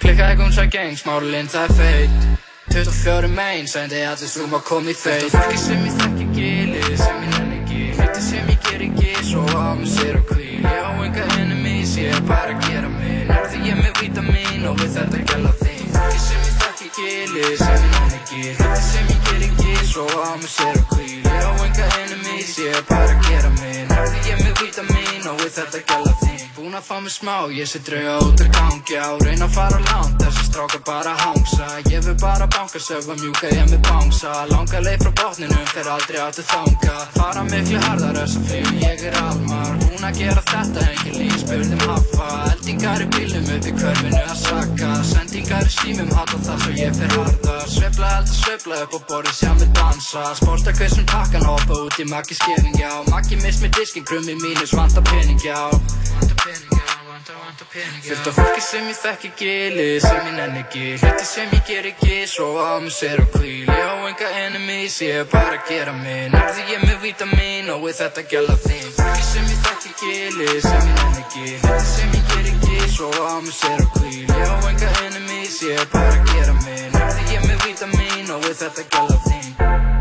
Speaker 1: Klikkaði gúnsa gang, smári lind, það er feit. 24 main, sendi allir má koma í þau. Fólki sem ég þekki gili, sem ég nenni ekki. Hluti sem ég ger ekki, svo á mig sér og kvíl Ég á enga enemies, ég er bara að gera minn Erði ég með vítamin og við þetta gæla þín Fólki sem ég þekki gili, sem ég nenni ekki Hluti sem ég ger ekki, svo á mig sér og kvíl Ég á enga enemies, ég er bara að gera minn Erði ég með vítamin og við þetta gæla þín Búin að fá mig smá, ég sé drauga út að gangi á Reyna að fara langt, þessi strákar bara hangsa Ég vil bara banka, sögva mjúka, ég með bánsa Langa leið frá botninum, fer aldrei áttu þanga Fara miklu þess að flýum ég er almar Búin að gera þetta, engin líf, spurðum hafa Eldingar í bílum upp í körfinu að saka Sendingar í símum, hata það svo ég fer harðar Sveifla elda, sveifla upp á borðið, sjá mig dansa. Spórsta kveðsum pakkan, hoppa út í makki skefing, já. Makki miss með diskin, krummi mínus, vanta pening, já Fullt af fólki sem ég þekki gili, sem ég nenni ekki. Hluti sem ég ger ekki, svo á mig sér og kvíl Ég á enga enemies, ég er bara að gera minn. Erði ég með vítamin og við þetta gæla þín. Fólki sem ég þekki gili, sem ég nenni ekki. Hluti sem ég ger ekki, svo á mig sér og kvíl Ég á enga enemies, ég er bara að gera minn. Erði ég með vítamin og við þetta gæla þín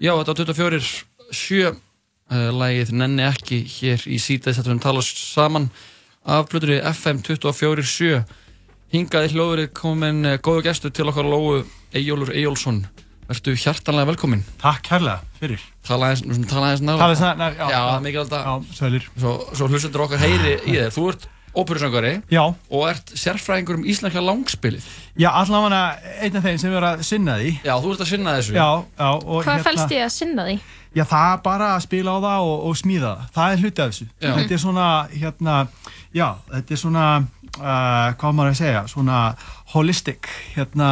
Speaker 3: Já, þetta var 24 sjö uh, lægið Nenni ekki hér í síðan þetta við um tala saman af bluturinn FM 24 sjö. Hingaði hljóðurinn komin uh, góðu gestur til okkar Lóu Eyjólfur Eyjólfsson. Verður hjartanlega velkomin.
Speaker 12: Takk kærlega fyrir.
Speaker 3: Tala nú svona tala
Speaker 12: nær- nær- já,
Speaker 3: já,
Speaker 12: já.
Speaker 3: er mikilvægt að Svo, svo hlustendur okkar heyri í þér. Þú ert óperusöngari
Speaker 12: Já
Speaker 3: Og ert sérfræðingur um íslenska langspilið
Speaker 12: Já, allavega einn af þeim sem er að sinna því
Speaker 3: Já, þú ert að sinna þessu
Speaker 12: Já, já og
Speaker 4: Hvað fælst ég að sinna því?
Speaker 12: Já, það er bara að spila á það og, og smíða það. Það er hluti af þessu.
Speaker 3: Já.
Speaker 12: Þetta er svona, hérna, já, þetta er svona, uh, hvað maður að segja, svona holistic, hérna,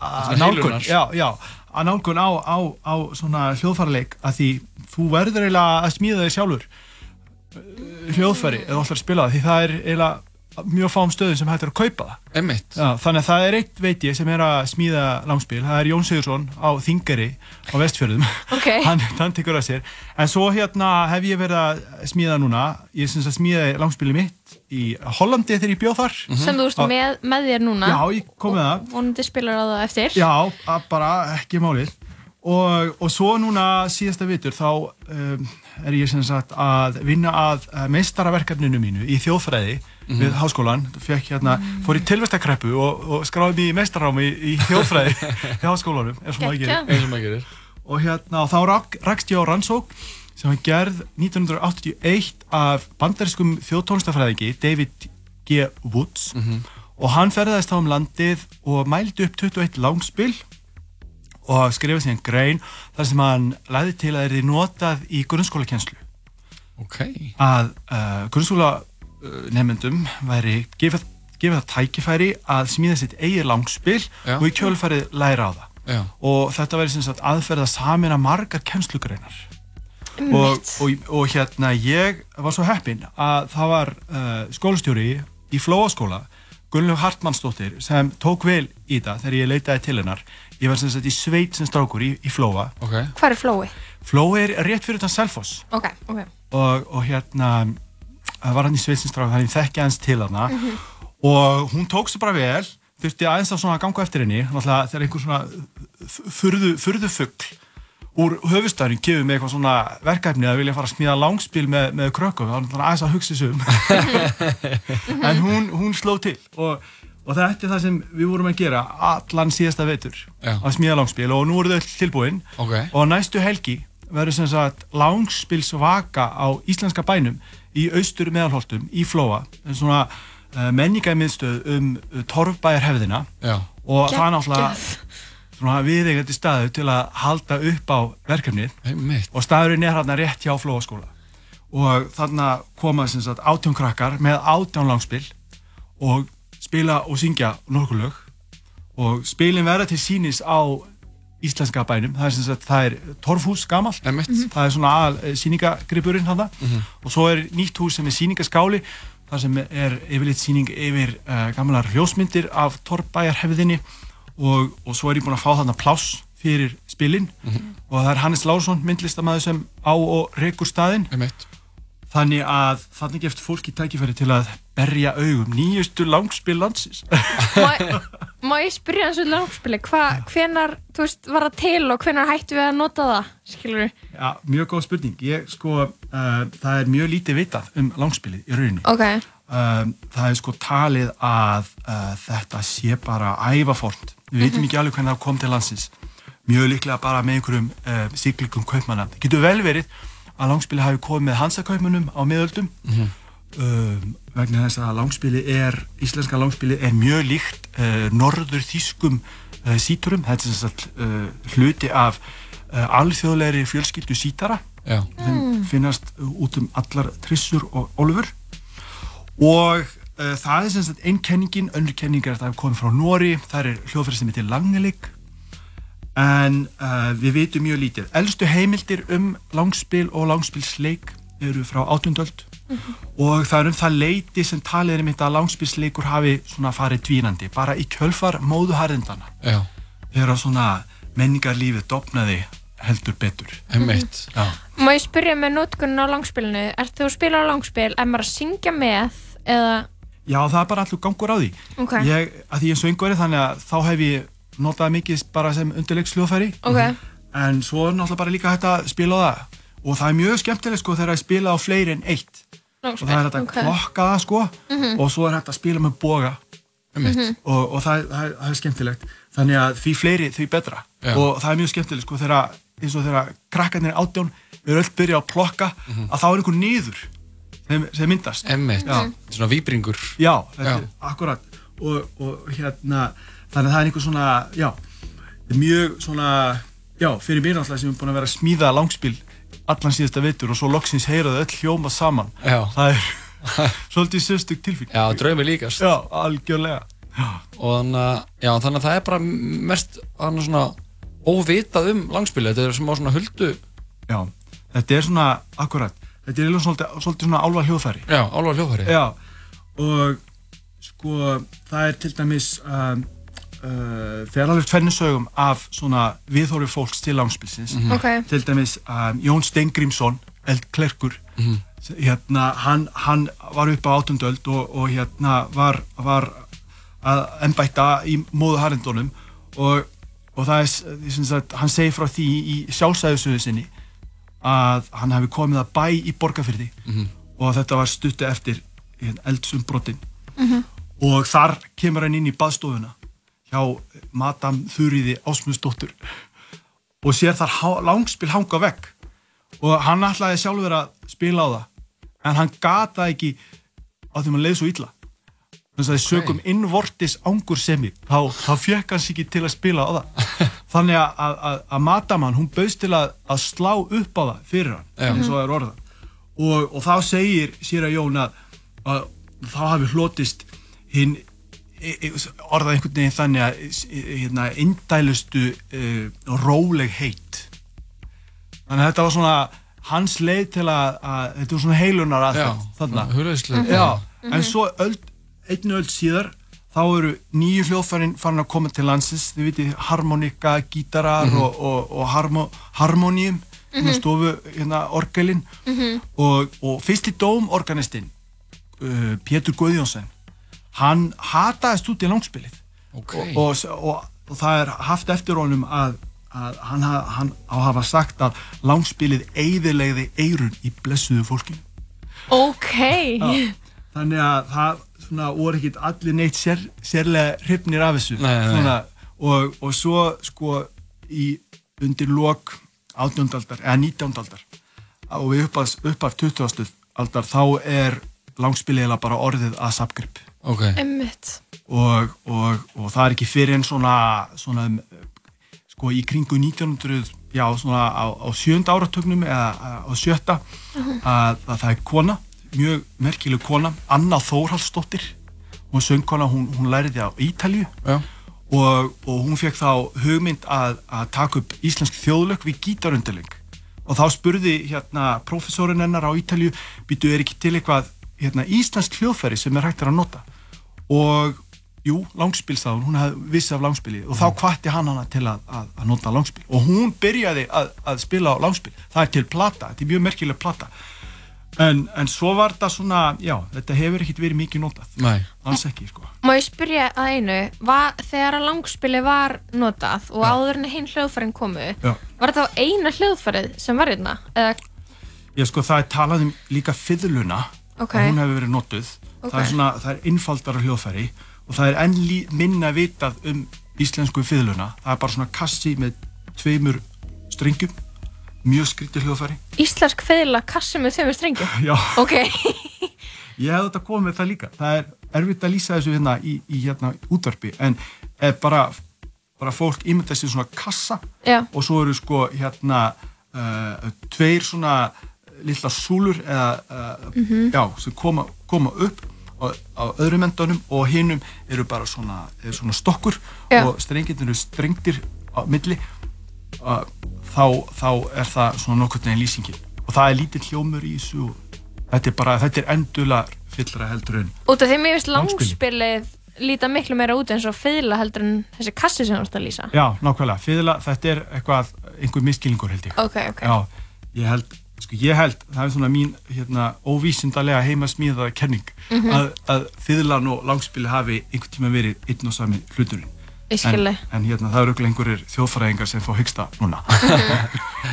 Speaker 12: nálgun,
Speaker 3: heilunar.
Speaker 12: já, já, að nálgun á, á, á svona hljóðfæraleik að því þú verður eiginlega að smíða þig sjálfur hljóðfæri eða alltaf að spila það því það er eiginlega mjög fáum stöðum sem hægt er að kaupa það. Já, þannig að það er eitt veit ég sem er að smíða langspil, það er Jón Sigursson á Þingari á Vestfjörðum.
Speaker 4: Ok.
Speaker 12: hann, hann tekur að sér. En svo hérna hef ég verið að smíða núna. Ég syns að smíða langspili mitt í Hollandi þegar ég bjóð þar.
Speaker 4: Sem þú ert með, með þér núna.
Speaker 12: Já, ég kom með það.
Speaker 4: Vonandi spilar á það eftir.
Speaker 12: Já, bara ekki málið og, og svo núna síðasta vitur þá um, er ég sem sagt að vinna að meistaraverkefninu mínu í þjóðfræði
Speaker 3: Mhm.
Speaker 12: við háskólan, fekk hérna fór í tilvæstakreppu og, og skráði mig í meistarámi í, í þjóðfræði í háskólanum, eins og maður gerir.
Speaker 3: Og
Speaker 12: hérna þá rak, rakst ég á rannsók sem var gerð 1981 af bandariskum þjóðtónstafræðingi David G. Woods. Og hann ferðaðist þá um landið og mældi upp 21 langspil og skrifaði síðan grein þar sem hann læði til að það er notað í grunnskólakenslu
Speaker 3: Ok.
Speaker 12: að uh, grunnskóla uh, nefnendum væri gefið, gefið það tækifæri að smíða sitt eigið langspil
Speaker 3: Já.
Speaker 12: og í kjölfærið læra á það
Speaker 3: Já.
Speaker 12: og þetta væri sem sagt aðferð að samina margar kennslugreinar og, og, og hérna ég var svo heppinn að það var uh, skólastjóri í Flóaskóla Gunnlaug Hartmannsdóttir sem tók vel í það þegar ég leitaði til hennar ég var sem sagt í sveit sem strákur í, í Flóa
Speaker 3: okay.
Speaker 4: Hvað er flói?
Speaker 12: Flói er rétt fyrir utan Selfoss
Speaker 4: Ok, ok
Speaker 12: og, og hérna það var hann í sveit sem strákur þannig ég þekki hans til hana
Speaker 4: Mhm.
Speaker 12: og hún tók sér bara vel þurfti aðeins að svona ganga eftir henni náttúrulega þegar einhver svona furðu, furðu fugg úr höfustæðin gefur með eitthvað svona verkefni að vilja fara að smíða langspil með, með krökkum þá er náttúrulega aðeins að hugsa þessu um en hún, hún sló til og, og þetta er það sem við vorum að gera allan síðasta vetur
Speaker 3: Já.
Speaker 12: að smíða langspil og nú eru þau tilbúin
Speaker 3: Ok.
Speaker 12: og næstu helgi verður sem sagt langspilsvaka á íslenska bænum í austur meðalholtum í Flóa svona uh, menningarmiðstöð um uh, torfbæjarhefðina
Speaker 3: Já.
Speaker 12: og það er náttúrulega svona viðeigandi staðu til að halda upp á verkefnið
Speaker 3: Einmitt.
Speaker 12: og staðurinn er hérna rétt hjá Flóaskóla og þarna koma sem sagt átjón krakkar með átjón langspil og spila og syngja nokkuð lög og spilin verða til sínis á íslenska bænum, það er sem sagt, það er torfhús gamalt,
Speaker 3: Einmitt.
Speaker 12: það er svona aðal síningagripurinn hann
Speaker 3: Mhm.
Speaker 12: og svo er nýtt hús sem er síningaskáli þar sem er yfirleitt síning yfir uh, gamlar hljósmyndir af torfbæjarhefðinni og, og svo er ég búinn að fá þarna pláss fyrir spilin
Speaker 3: Mhm.
Speaker 12: og það er Hannes Lárusson, myndlistamæður sem á og rekur staðinn. Þannig að þannig gefst fólki tækifæri til að berja augum nýjustu langspil landsins
Speaker 4: Má, ég spyrja hans um langspili hvenar, veist, var það til og hvenar hættu við að nota það skilur
Speaker 12: Já, mjög góð spurning. Ég sko, uh, það er mjög lítið vitað um langspilið í rauninni.
Speaker 4: Ok,
Speaker 12: Um, það er sko talið að uh, þetta sé bara ævaformt. Við veitum
Speaker 4: Mhm.
Speaker 12: ekki alveg hvernig það kom til landsins. Mjög líklega bara með einhverjum uh, siglingum kaupmanna. Það getur vel verið að langspili hafi komið með hansakaupmunum á miðöldum. Um, vegna þess að langspili er, íslenska langspili er mjög líkt uh, norður þýskum uh, síturum, þetta er sem sagt uh, hluti af uh, alþjóðlegri fjölskyldu sítara.
Speaker 3: Já.
Speaker 12: sem finnast uh, út um allar trissur og ólfur. Og uh, það er sem sagt einn kenningin, önnur kenning er að það hefur komið frá Nóri, það er hljóðfæri sem heitir Langelik en uh, við vitum mjög lítið. Elstu heimildir um langspil og langspilsleik eru frá átjöndöld og það er um það leiti sem talið er um þetta að langspilsleikur hafi svona farið dvínandi, bara í kjölfar móðuharðindana
Speaker 3: Já.
Speaker 12: þegar svona menningarlífið dopnaði heldur betur.
Speaker 3: Einmitt.
Speaker 12: Já.
Speaker 4: má ég spyrja með nótkunn á langspilinu Ert þú að spila á langspil, er maður að syngja með eða,
Speaker 12: Já, það er bara allur gangur á því.
Speaker 4: Ok.
Speaker 12: Ég, að því ég er söngvari þannig að þá hef ég notað mikið bara sem undirleiksljóðfæri.
Speaker 4: Ok.
Speaker 12: En svo er náttúrulega bara líka hægt að spila á það. Og það er mjög skemmtilegt sko þegar ég spila á fleiri en eitt.
Speaker 4: Langspil,
Speaker 12: Og það er hægt að
Speaker 4: ok.
Speaker 12: klokka það sko.
Speaker 4: Mhm.
Speaker 12: Og svo er hægt að spila með boga.
Speaker 3: Einmitt.
Speaker 4: Mhm.
Speaker 12: Og, og það, það, er- það er skemmtilegt. Þannig að því fleiri, því betra.
Speaker 3: Já.
Speaker 12: og það er mjög skemmtilegt sko þegar eins og þegar krakkarnir átján við öll byrja að plokka að þá er einhver niður sem, sem myndast
Speaker 3: Emmitt,
Speaker 12: Já.
Speaker 3: svona víbringur
Speaker 12: Já, þetta
Speaker 3: Já.
Speaker 12: er akkurat og, og hérna þannig að það er einhver svona, já mjög svona, já, fyrir mér náttúrulega sem er búin að vera að smíða langspil allan síðasta veitur og svo loksins heyraðu öll hljóma saman.
Speaker 3: Já.
Speaker 12: það er svolítið sérstök tilfík
Speaker 3: Já, draumi líkast.
Speaker 12: Já, algjörlega.
Speaker 3: Og þannig að, já, þannig að það er bara mest annað svona óvitað um langspili, þetta er sem á svona huldu
Speaker 12: Já, þetta er svona, akkurat þetta er svolítið, svolítið svona álva hljóðfæri.
Speaker 3: Já, álfa hljóðfæri.
Speaker 12: Já, og sko, það er til dæmis um, uh, þegar alveg tvennisögum af svona viðhóri fólks til langspilsins
Speaker 4: Mhm. Ok.
Speaker 12: til dæmis um, Jón Steingrímsson eldklerkur
Speaker 3: Mhm.
Speaker 12: hérna, hann, hann var upp á átundöld og, og hérna var, var að embætta í móðu harindunum og, og það er, sagt, hann segir frá því í sjálfsæðusöðu sinni að hann hefði komið að bæ í borgarfyrði
Speaker 3: Mhm.
Speaker 12: og þetta var stuttu eftir eldsumbrottin
Speaker 4: Mhm.
Speaker 12: og þar kemur hann inn í baðstofuna hjá Madame Þurriði Ásmundsdóttur og sér þar langspil hanga vekk og hann ætlaði sjálfur að spila á það en hann gata ekki á því hann leið svo illa. Þannig að okay. sögum innvortis ángursemi þá, þá fjökk hans ekki til að spila á það. Þannig að, að, að, að Madaman hún bauðst til að, að slá upp á það fyrir hann eins og það er orða og, og þá segir sér að Jón að, að þá hafi hlotist hinn orðað einhvern veginn þannig að hérna, indælustu uh, róleg heit þannig að þetta var svona hans leið til að, að þetta var svona heilunar aðferð
Speaker 3: svona hugleiðslu.
Speaker 12: Já,
Speaker 3: Mhm.
Speaker 12: en svo öld, einni öld síðar þá eru nýju hljóðfærin farin að koma til landsins þið vitið harmonika, gítarar
Speaker 3: Mhm.
Speaker 12: og, og, og harmo, harmoníum hérna
Speaker 4: Mhm.
Speaker 12: stofu hérna orgelin
Speaker 4: Mhm.
Speaker 12: og, og fyrsti dómorganistinn uh, Pétur Guðjónsson hann hataðist út í langspilið
Speaker 3: okay.
Speaker 12: og, og, og, og það er haft eftir honum að, að hann, ha- hann á að hafa sagt að langspilið eigðilegði eirun í blessuðu fólkinu
Speaker 4: Ok.
Speaker 12: Já. þannig að það svona, voru ekkit allir neitt sér, sérlega hrifnir af þessu
Speaker 3: Nei, nei, nei.
Speaker 12: Svona, og, og svo sko í undir lok 18. aldar eða 19. aldar og við upp af, upp af 20. aldar þá er langspiliðilega bara orðið að sapgrip
Speaker 3: Ok.
Speaker 4: Emmitt.
Speaker 12: og, og, og það er ekki fyrir en svona, svona um, sko í kringu 1900 já svona á, á sjönda áratögnum eða á sjötta
Speaker 4: Mhm.
Speaker 12: að, að það er kona mjög merkileg kona, Anna Þórhalsdóttir hún söngkona, hún, hún læriði á Ítalju
Speaker 3: Já.
Speaker 12: og, og hún fekk þá hugmynd að, að taka upp íslensk þjóðlög við gítarundirling og þá spurði hérna professorinn hennar á Ítalju býtu er ekki til eitthvað hérna, íslensk hljóðfæri sem er hægt að nota og jú, langspilstáðun, hún. Hafði vissi af langspili. Og þá kvatti hann hana til að, að, að nota langspil. Og hún byrjaði að, að spila á langspil. Það er til plata, þetta er mjög merkileg plata. En, en svo var þetta svona já, þetta hefur ekkit verið mikið notað.
Speaker 3: Nei.
Speaker 12: alls ekki, sko.
Speaker 4: Má ég spyrja að einu, var, þegar að langspili var notað og áður en hinn hljóðfærin komu,
Speaker 12: Já.
Speaker 4: var þetta þá eina hljóðfærið sem var hérna? Eða,
Speaker 12: Já, sko, það er talað um líka fiðluna.
Speaker 4: Ok.
Speaker 12: og hún hefur verið notuð það
Speaker 4: Ok.
Speaker 12: er svona, það er innfaldara hljóðfæri og það er enn minna vitað um íslensku fiðluna það er bara svona kassi með tveimur strengjum mjög skrítið hljóðfæri
Speaker 4: íslensk feðla kassi með þeimur strengjum?
Speaker 12: Já.
Speaker 4: Ok.
Speaker 12: ég hef þetta komið með það líka það er erfitt að lýsa þessu hérna í, í hérna útvarpi en eh, bara, bara fólk ímynda sér svona kassa
Speaker 4: Já.
Speaker 12: og svo eru sko hérna uh, tveir svona lilla súlur eða uh,
Speaker 4: Mhm.
Speaker 12: já, sem koma, koma upp á, öðrum endunum og hinnum eru bara svona, er svona stokkur
Speaker 4: Já.
Speaker 12: og strengir eru strengtir á milli uh, þá, þá er það svona nokkurn veginn lýsingin og það er lítið hljómur í þessu og þetta er bara, þetta er endula fyllra heldur en
Speaker 4: Út af því mér finnst
Speaker 12: Langspilið.
Speaker 4: líta miklu meira út eins og feðla heldur en þessi kassi sem þú ert að lýsa.
Speaker 12: já, nákvæmlega, fyrirla, þetta er eitthvað einhver miskilningur held ég
Speaker 4: Ok, ok.
Speaker 12: já, ég held, sko ég held það er svona mín, hérna, óvísindarlega heimasmíðaða kenning
Speaker 4: Mhm.
Speaker 12: að, að fyrirlan og langspili hafi einhvern tíma verið einn og sami hluturinn en, en hérna, það eru örugglega einhverjir þjóðfræðingar sem fá hyggsta núna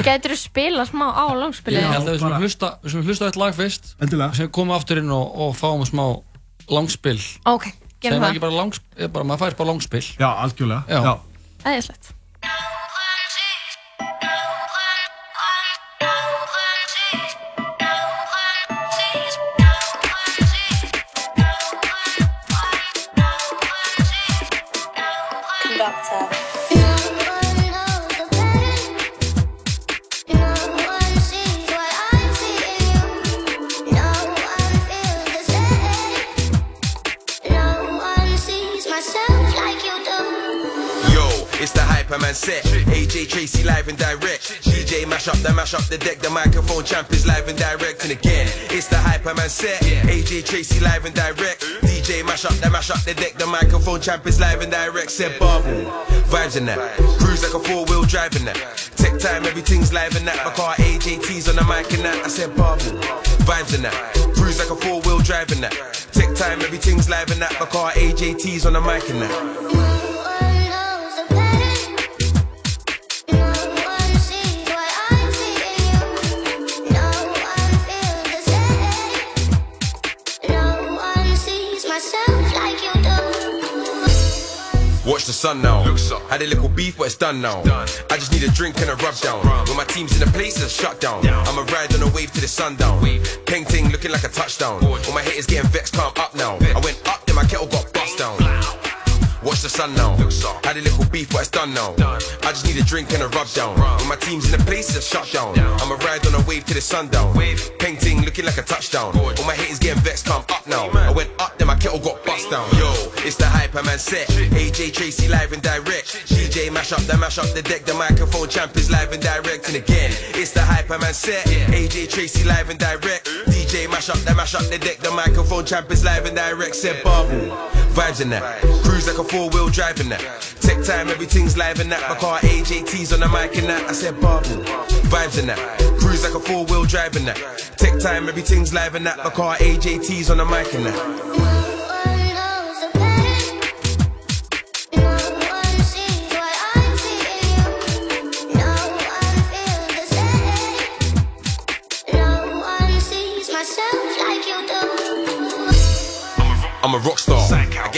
Speaker 4: Gætur þú spila smá á langspilið?
Speaker 3: Ég held að við sem hlusta, sem hlusta eitt lag fyrst
Speaker 12: Endilega.
Speaker 3: sem komum aftur inn og, og fáum smá langspill
Speaker 4: Ok, gerum
Speaker 3: sem
Speaker 4: það.
Speaker 3: ekki bara langspill, bara, maður fæst bara langspill
Speaker 12: Já, algjörlega
Speaker 3: Já.
Speaker 4: Æðislegt.
Speaker 5: Hyperman set. AJ Tracy live and direct. DJ mash up the mash up the deck. The microphone champ is live and direct. And again, it's the hyperman set. AJ Tracy live and direct. DJ mash up the mash up the deck. The microphone champ is live and direct. Said bubble. Vibes in that. Cruise like a four wheel drive in that. Tech time, everything's live in that. My car AJT's on the mic and that. I said bubble. Vibes in that. Cruise like a four wheel drive in that. Tech time, everything's live in that. My car AJT's on the mic and that. Watch the sun now. Had a little beef, but it's done now. I just need a drink and a rub down. When my team's in a place, it's shut down. I'ma ride on a wave to the sundown. Peng ting looking like a touchdown. All my haters getting vexed, calm up now. I went up, then my kettle got bust down. Watch the sun now. Had a little beef, but it's done now. I just need a drink and a rub down. When my team's in a place, it's shut down. I'ma ride on a wave to the sundown. Peng ting looking like a touchdown. All my haters getting vexed, calm up now. I went up, then my kettle got bust down. Yo, it's the hyperman set. AJ Tracy live and direct. DJ mash up the mash up the deck. The microphone champ is live and direct. And again, it's the hyperman set. AJ Tracy live and direct. DJ mash up the mash up the deck. The microphone champ is live and direct. Said bubble. Vibes in that. Cruise like a four wheel drive in that. Tech time, everything's live in that. My car AJT's on the mic and that. I said bubble. Vibes in that. Cruise like a four wheel drive in that. Tech time, everything's live in that. My car AJT's on the mic and that.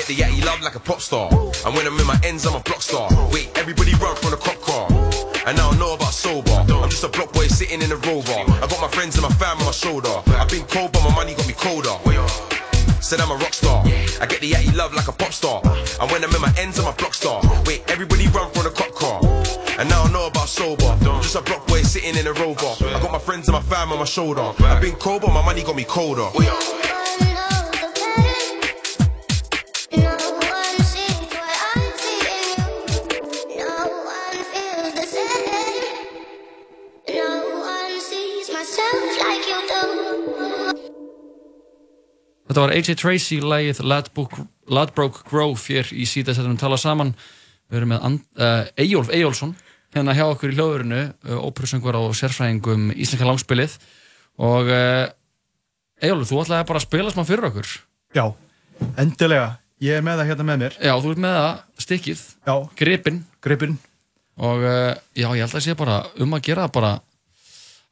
Speaker 5: Get the yatty love like a pop star. And when I'm in my ends, I'm a block star. Wait, everybody run from the cop car. And I don't know about sober. I'm just a block boy sitting in a rover. I got my friends and my fam on my shoulder. I've been cold, but my money got me colder. Said I'm a rock star. I get the yatty love like a pop star. And when I'm in my ends, I'm a block star. Wait, everybody run from the cop car. And now I know about sober. I'm just a block boy sitting in a rover. I got my friends and my fam on my shoulder. I've been cold, but my money got me colder.
Speaker 3: Þetta var AJ Tracy, lægið Ladbroke Grove hér í síðan setjum tala saman. Við erum með uh, Eyjólf Eyjólfsson hérna hjá okkur í hljóðurinu, uh, óperusöngur á sérfræðingum Íslenska langspilið og uh, Eyjólf, þú ætlaði bara að spila smá fyrir okkur.
Speaker 12: Já, endilega. Ég er með það hérna með mér.
Speaker 3: Já, þú ert með það, stikkið,
Speaker 12: Já.
Speaker 3: gripinn.
Speaker 12: Gripinn.
Speaker 3: Og já, ég held að það sé bara um að gera bara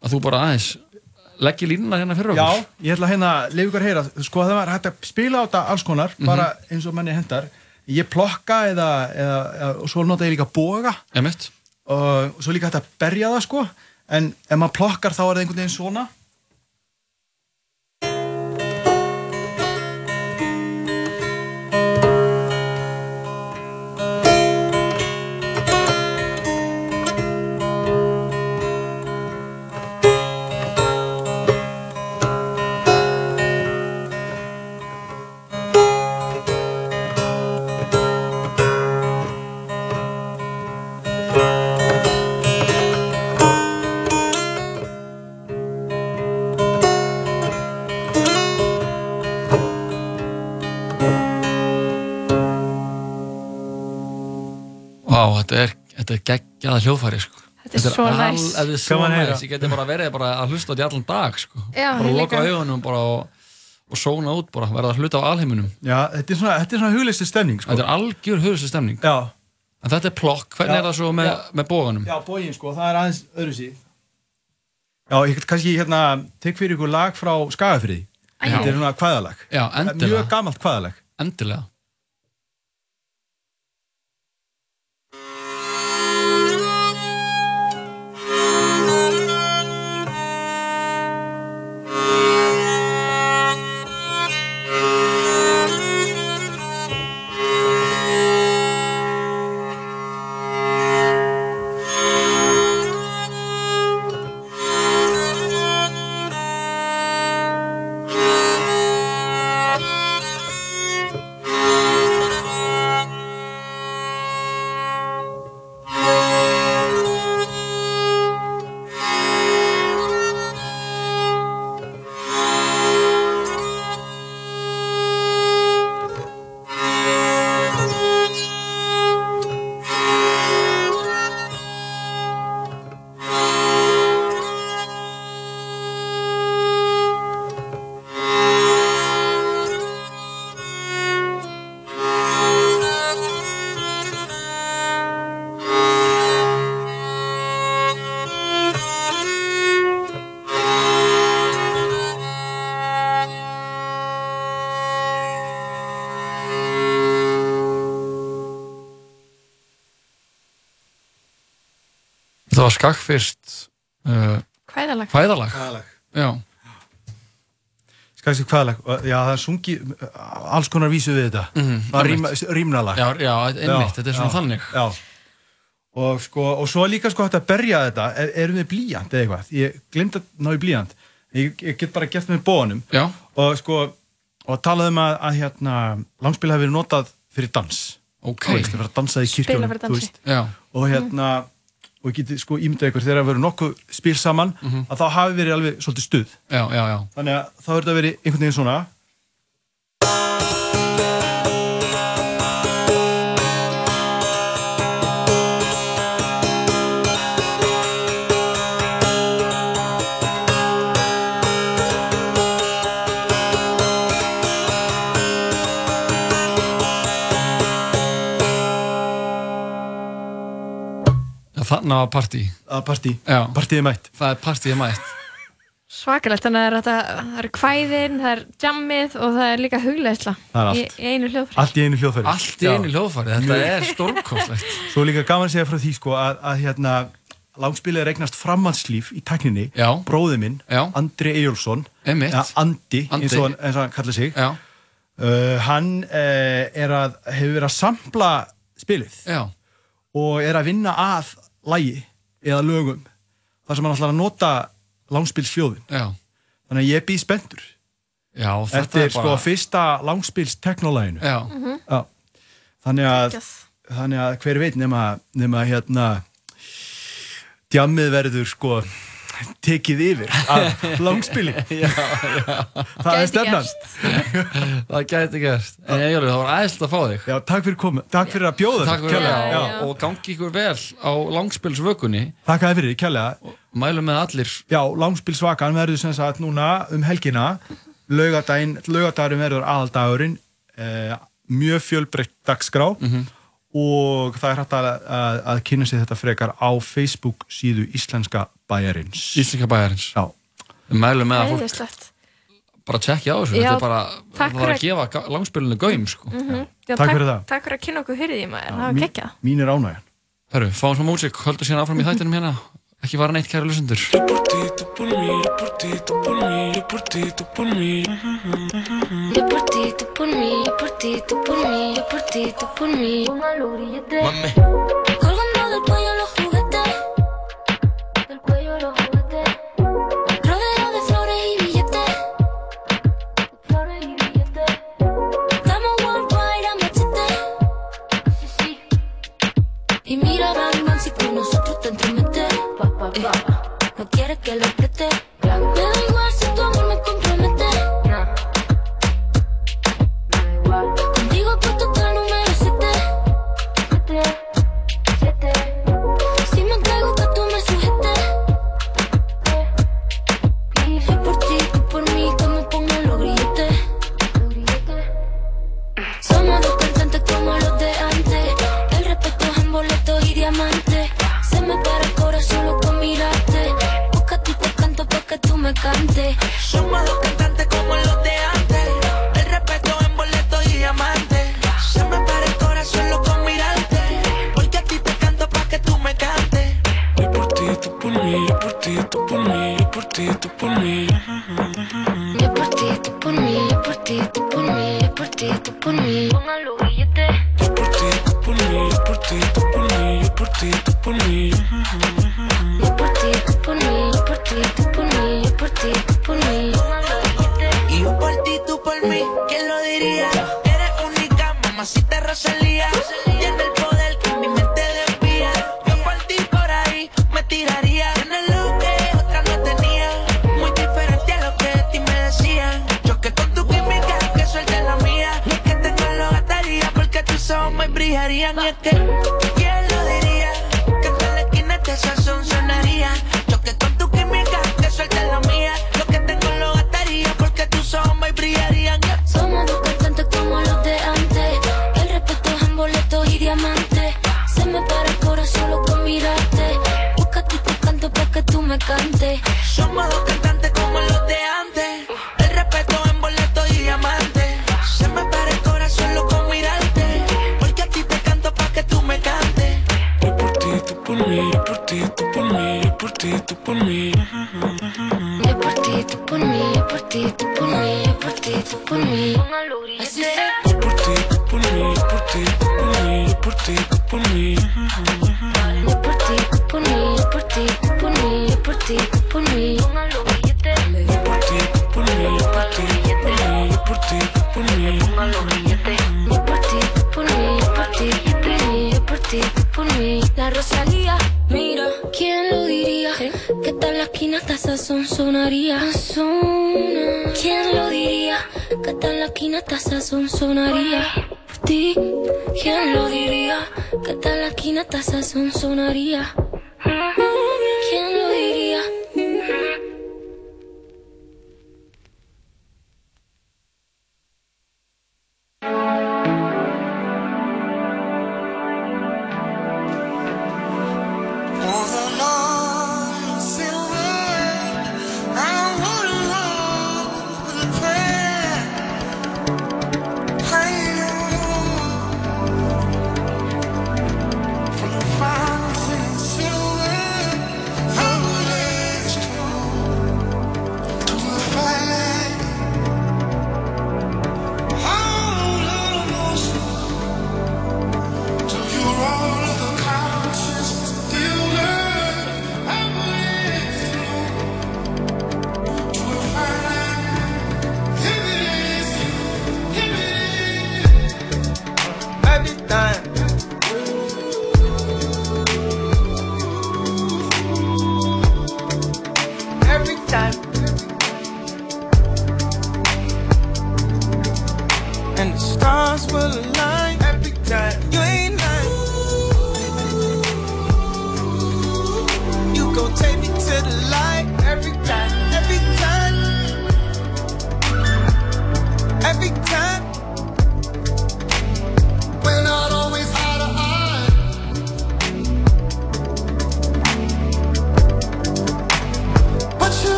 Speaker 3: að þú bara aðeins leggja línuna hérna fyrir okkur.
Speaker 12: Já, ég ætla að hérna leiða ykkur að heyra, sko það var hægt að spila á þetta alls konar,
Speaker 3: Mhm.
Speaker 12: bara eins og manni hendar. Ég plokka eða, eða, eða og svo nota ég líka boga.
Speaker 3: Emitt.
Speaker 12: Og svo líka hægt að berja það sko, en ef maður plokkar þá er það einhvern veginn svona.
Speaker 3: Þetta er, þetta er geggjaða hljóðfæri, sko.
Speaker 4: Þetta er svo
Speaker 3: all-
Speaker 4: næs.
Speaker 3: Þetta er svo
Speaker 12: Gaman að heyra.
Speaker 3: næs, ég geti bara verið bara að hlusta á þetta í allan dag, sko.
Speaker 4: Já,
Speaker 3: bara
Speaker 4: ég
Speaker 3: loka bara og, og sóna út bara, verða að hluta á alheiminum.
Speaker 12: Já, þetta er svona, þetta er svona hugleisti stemning sko.
Speaker 3: Þetta er algjör höfðsli stemning.
Speaker 12: Já.
Speaker 3: En þetta er plokk, hvernig
Speaker 12: Já.
Speaker 3: er það svo með, með bóganum?
Speaker 12: Já, bógin sko, það er aðeins öðru síð. Já, ég get kannski hérna, tek fyrir ykkur lag frá Skagafriði.
Speaker 3: Já.
Speaker 12: Þetta er svona kvæðalag.
Speaker 3: Já, endilega.
Speaker 12: Mjög gamalt kvæðalag.
Speaker 3: Endilega. Þetta var skakk fyrst uh,
Speaker 4: Kvæðalag.
Speaker 3: Kvæðalag
Speaker 12: Kvæðalag.
Speaker 3: Já
Speaker 12: Skakk sér hvaðalag, já það er sungi alls konar vísu við þetta
Speaker 3: Mhm,
Speaker 12: það er rýmnalag
Speaker 3: Já, já, einmitt, þetta er svona þannig.
Speaker 12: já. Og, sko, og svo líka sko hægt að berja þetta er, erum við blíjant eða eitthvað ég glemt að ná í blíjant ég, ég get bara gert með bónum
Speaker 3: já.
Speaker 12: og sko og talað um að, að hérna, langspil hefur verið notað fyrir dans
Speaker 3: Ok.
Speaker 12: Þú veist, að vera að dansa í
Speaker 4: Spila
Speaker 12: kirkjónum
Speaker 4: fyrir dansi.
Speaker 3: Já.
Speaker 12: og hérna og ég geti sko ímyndað ykkur þegar það verið nokkuð spil saman að þá hafi verið alveg svolítið stuð.
Speaker 3: Já, já, já.
Speaker 12: Þannig að þá er þetta verið einhvern veginn svona
Speaker 3: Þannig var partí
Speaker 12: partí,
Speaker 3: já.
Speaker 12: partíið mætt
Speaker 3: Það er partíið mætt
Speaker 4: Svakalegt, þannig að það er þetta- það eru kvæðin, það er jammið og það er líka
Speaker 12: er
Speaker 4: í,
Speaker 12: allt.
Speaker 4: í einu hljóðfæri.
Speaker 12: Allt í einu hljóðfæri
Speaker 3: Allt í einu hljóðfæri, þetta er stórkostlegt
Speaker 12: Svo er líka gaman að segja frá því sko að, að hérna langspilið er eignast framhaldslíf í tækninni
Speaker 3: Já.
Speaker 12: bróði minn,
Speaker 3: Já.
Speaker 12: Andri ja, Andi,
Speaker 3: Andi.
Speaker 12: Eins, og hann, eins og hann kallar sig
Speaker 3: Já.
Speaker 12: uh, hann uh, er að hefur verið að sampla spilið
Speaker 3: Já.
Speaker 12: og er að vinna að lægi eða lögum þar sem hann ætlar að nota langspilsfjóðin
Speaker 3: Já.
Speaker 12: þannig að ég býð spenntur
Speaker 3: Já, þetta
Speaker 12: eftir
Speaker 3: er bara
Speaker 12: sko fyrsta langspils teknolæginu
Speaker 3: Já.
Speaker 4: Mhm.
Speaker 12: Já. þannig að
Speaker 4: Geggjað.
Speaker 12: þannig að hver veit nema, nema hérna djammið verður sko tekið yfir af langspili. Það er stefnan.
Speaker 3: Það gæti gerst. En Egilur, það var æðislegt að fá þig.
Speaker 12: Já, takk fyrir komu, takk fyrir að bjóða kærlega.
Speaker 3: að og gangi ykkur vel á langspilsvökunni.
Speaker 12: Takk að fyrir, kærlega
Speaker 3: Mælum með allir.
Speaker 12: Já, langspilsvakan verður sem sagt núna um helgina. Laugadaginn, laugadagurinn verður aðaldagurinn. Eh, mjög fjölbreytt dagskrá.
Speaker 3: Mhm.
Speaker 12: Og það er hægt að, að, að kynna sig þetta frekar á Facebook síðu Íslenska bæjarins
Speaker 3: Íslenska bæjarins
Speaker 12: Já
Speaker 3: Mælum með að fólk
Speaker 4: Æðislegt.
Speaker 3: bara tjekkja á þessu
Speaker 4: Já,
Speaker 3: Þetta er bara,
Speaker 4: takk fyrir
Speaker 3: að gefa langspilinu gaum sko.
Speaker 4: Mhm. Já,
Speaker 12: Takk fyrir það.
Speaker 4: Takk fyrir að kynna okkur hyrðið í maður, það var
Speaker 12: Mín-
Speaker 4: geggjað.
Speaker 12: Mín er ánægjan
Speaker 3: Hörru, fáum svo músík, höldum síðan áfram í þættinum hérna Ekki vara neitt kæru lusendur
Speaker 1: Yo
Speaker 13: que lo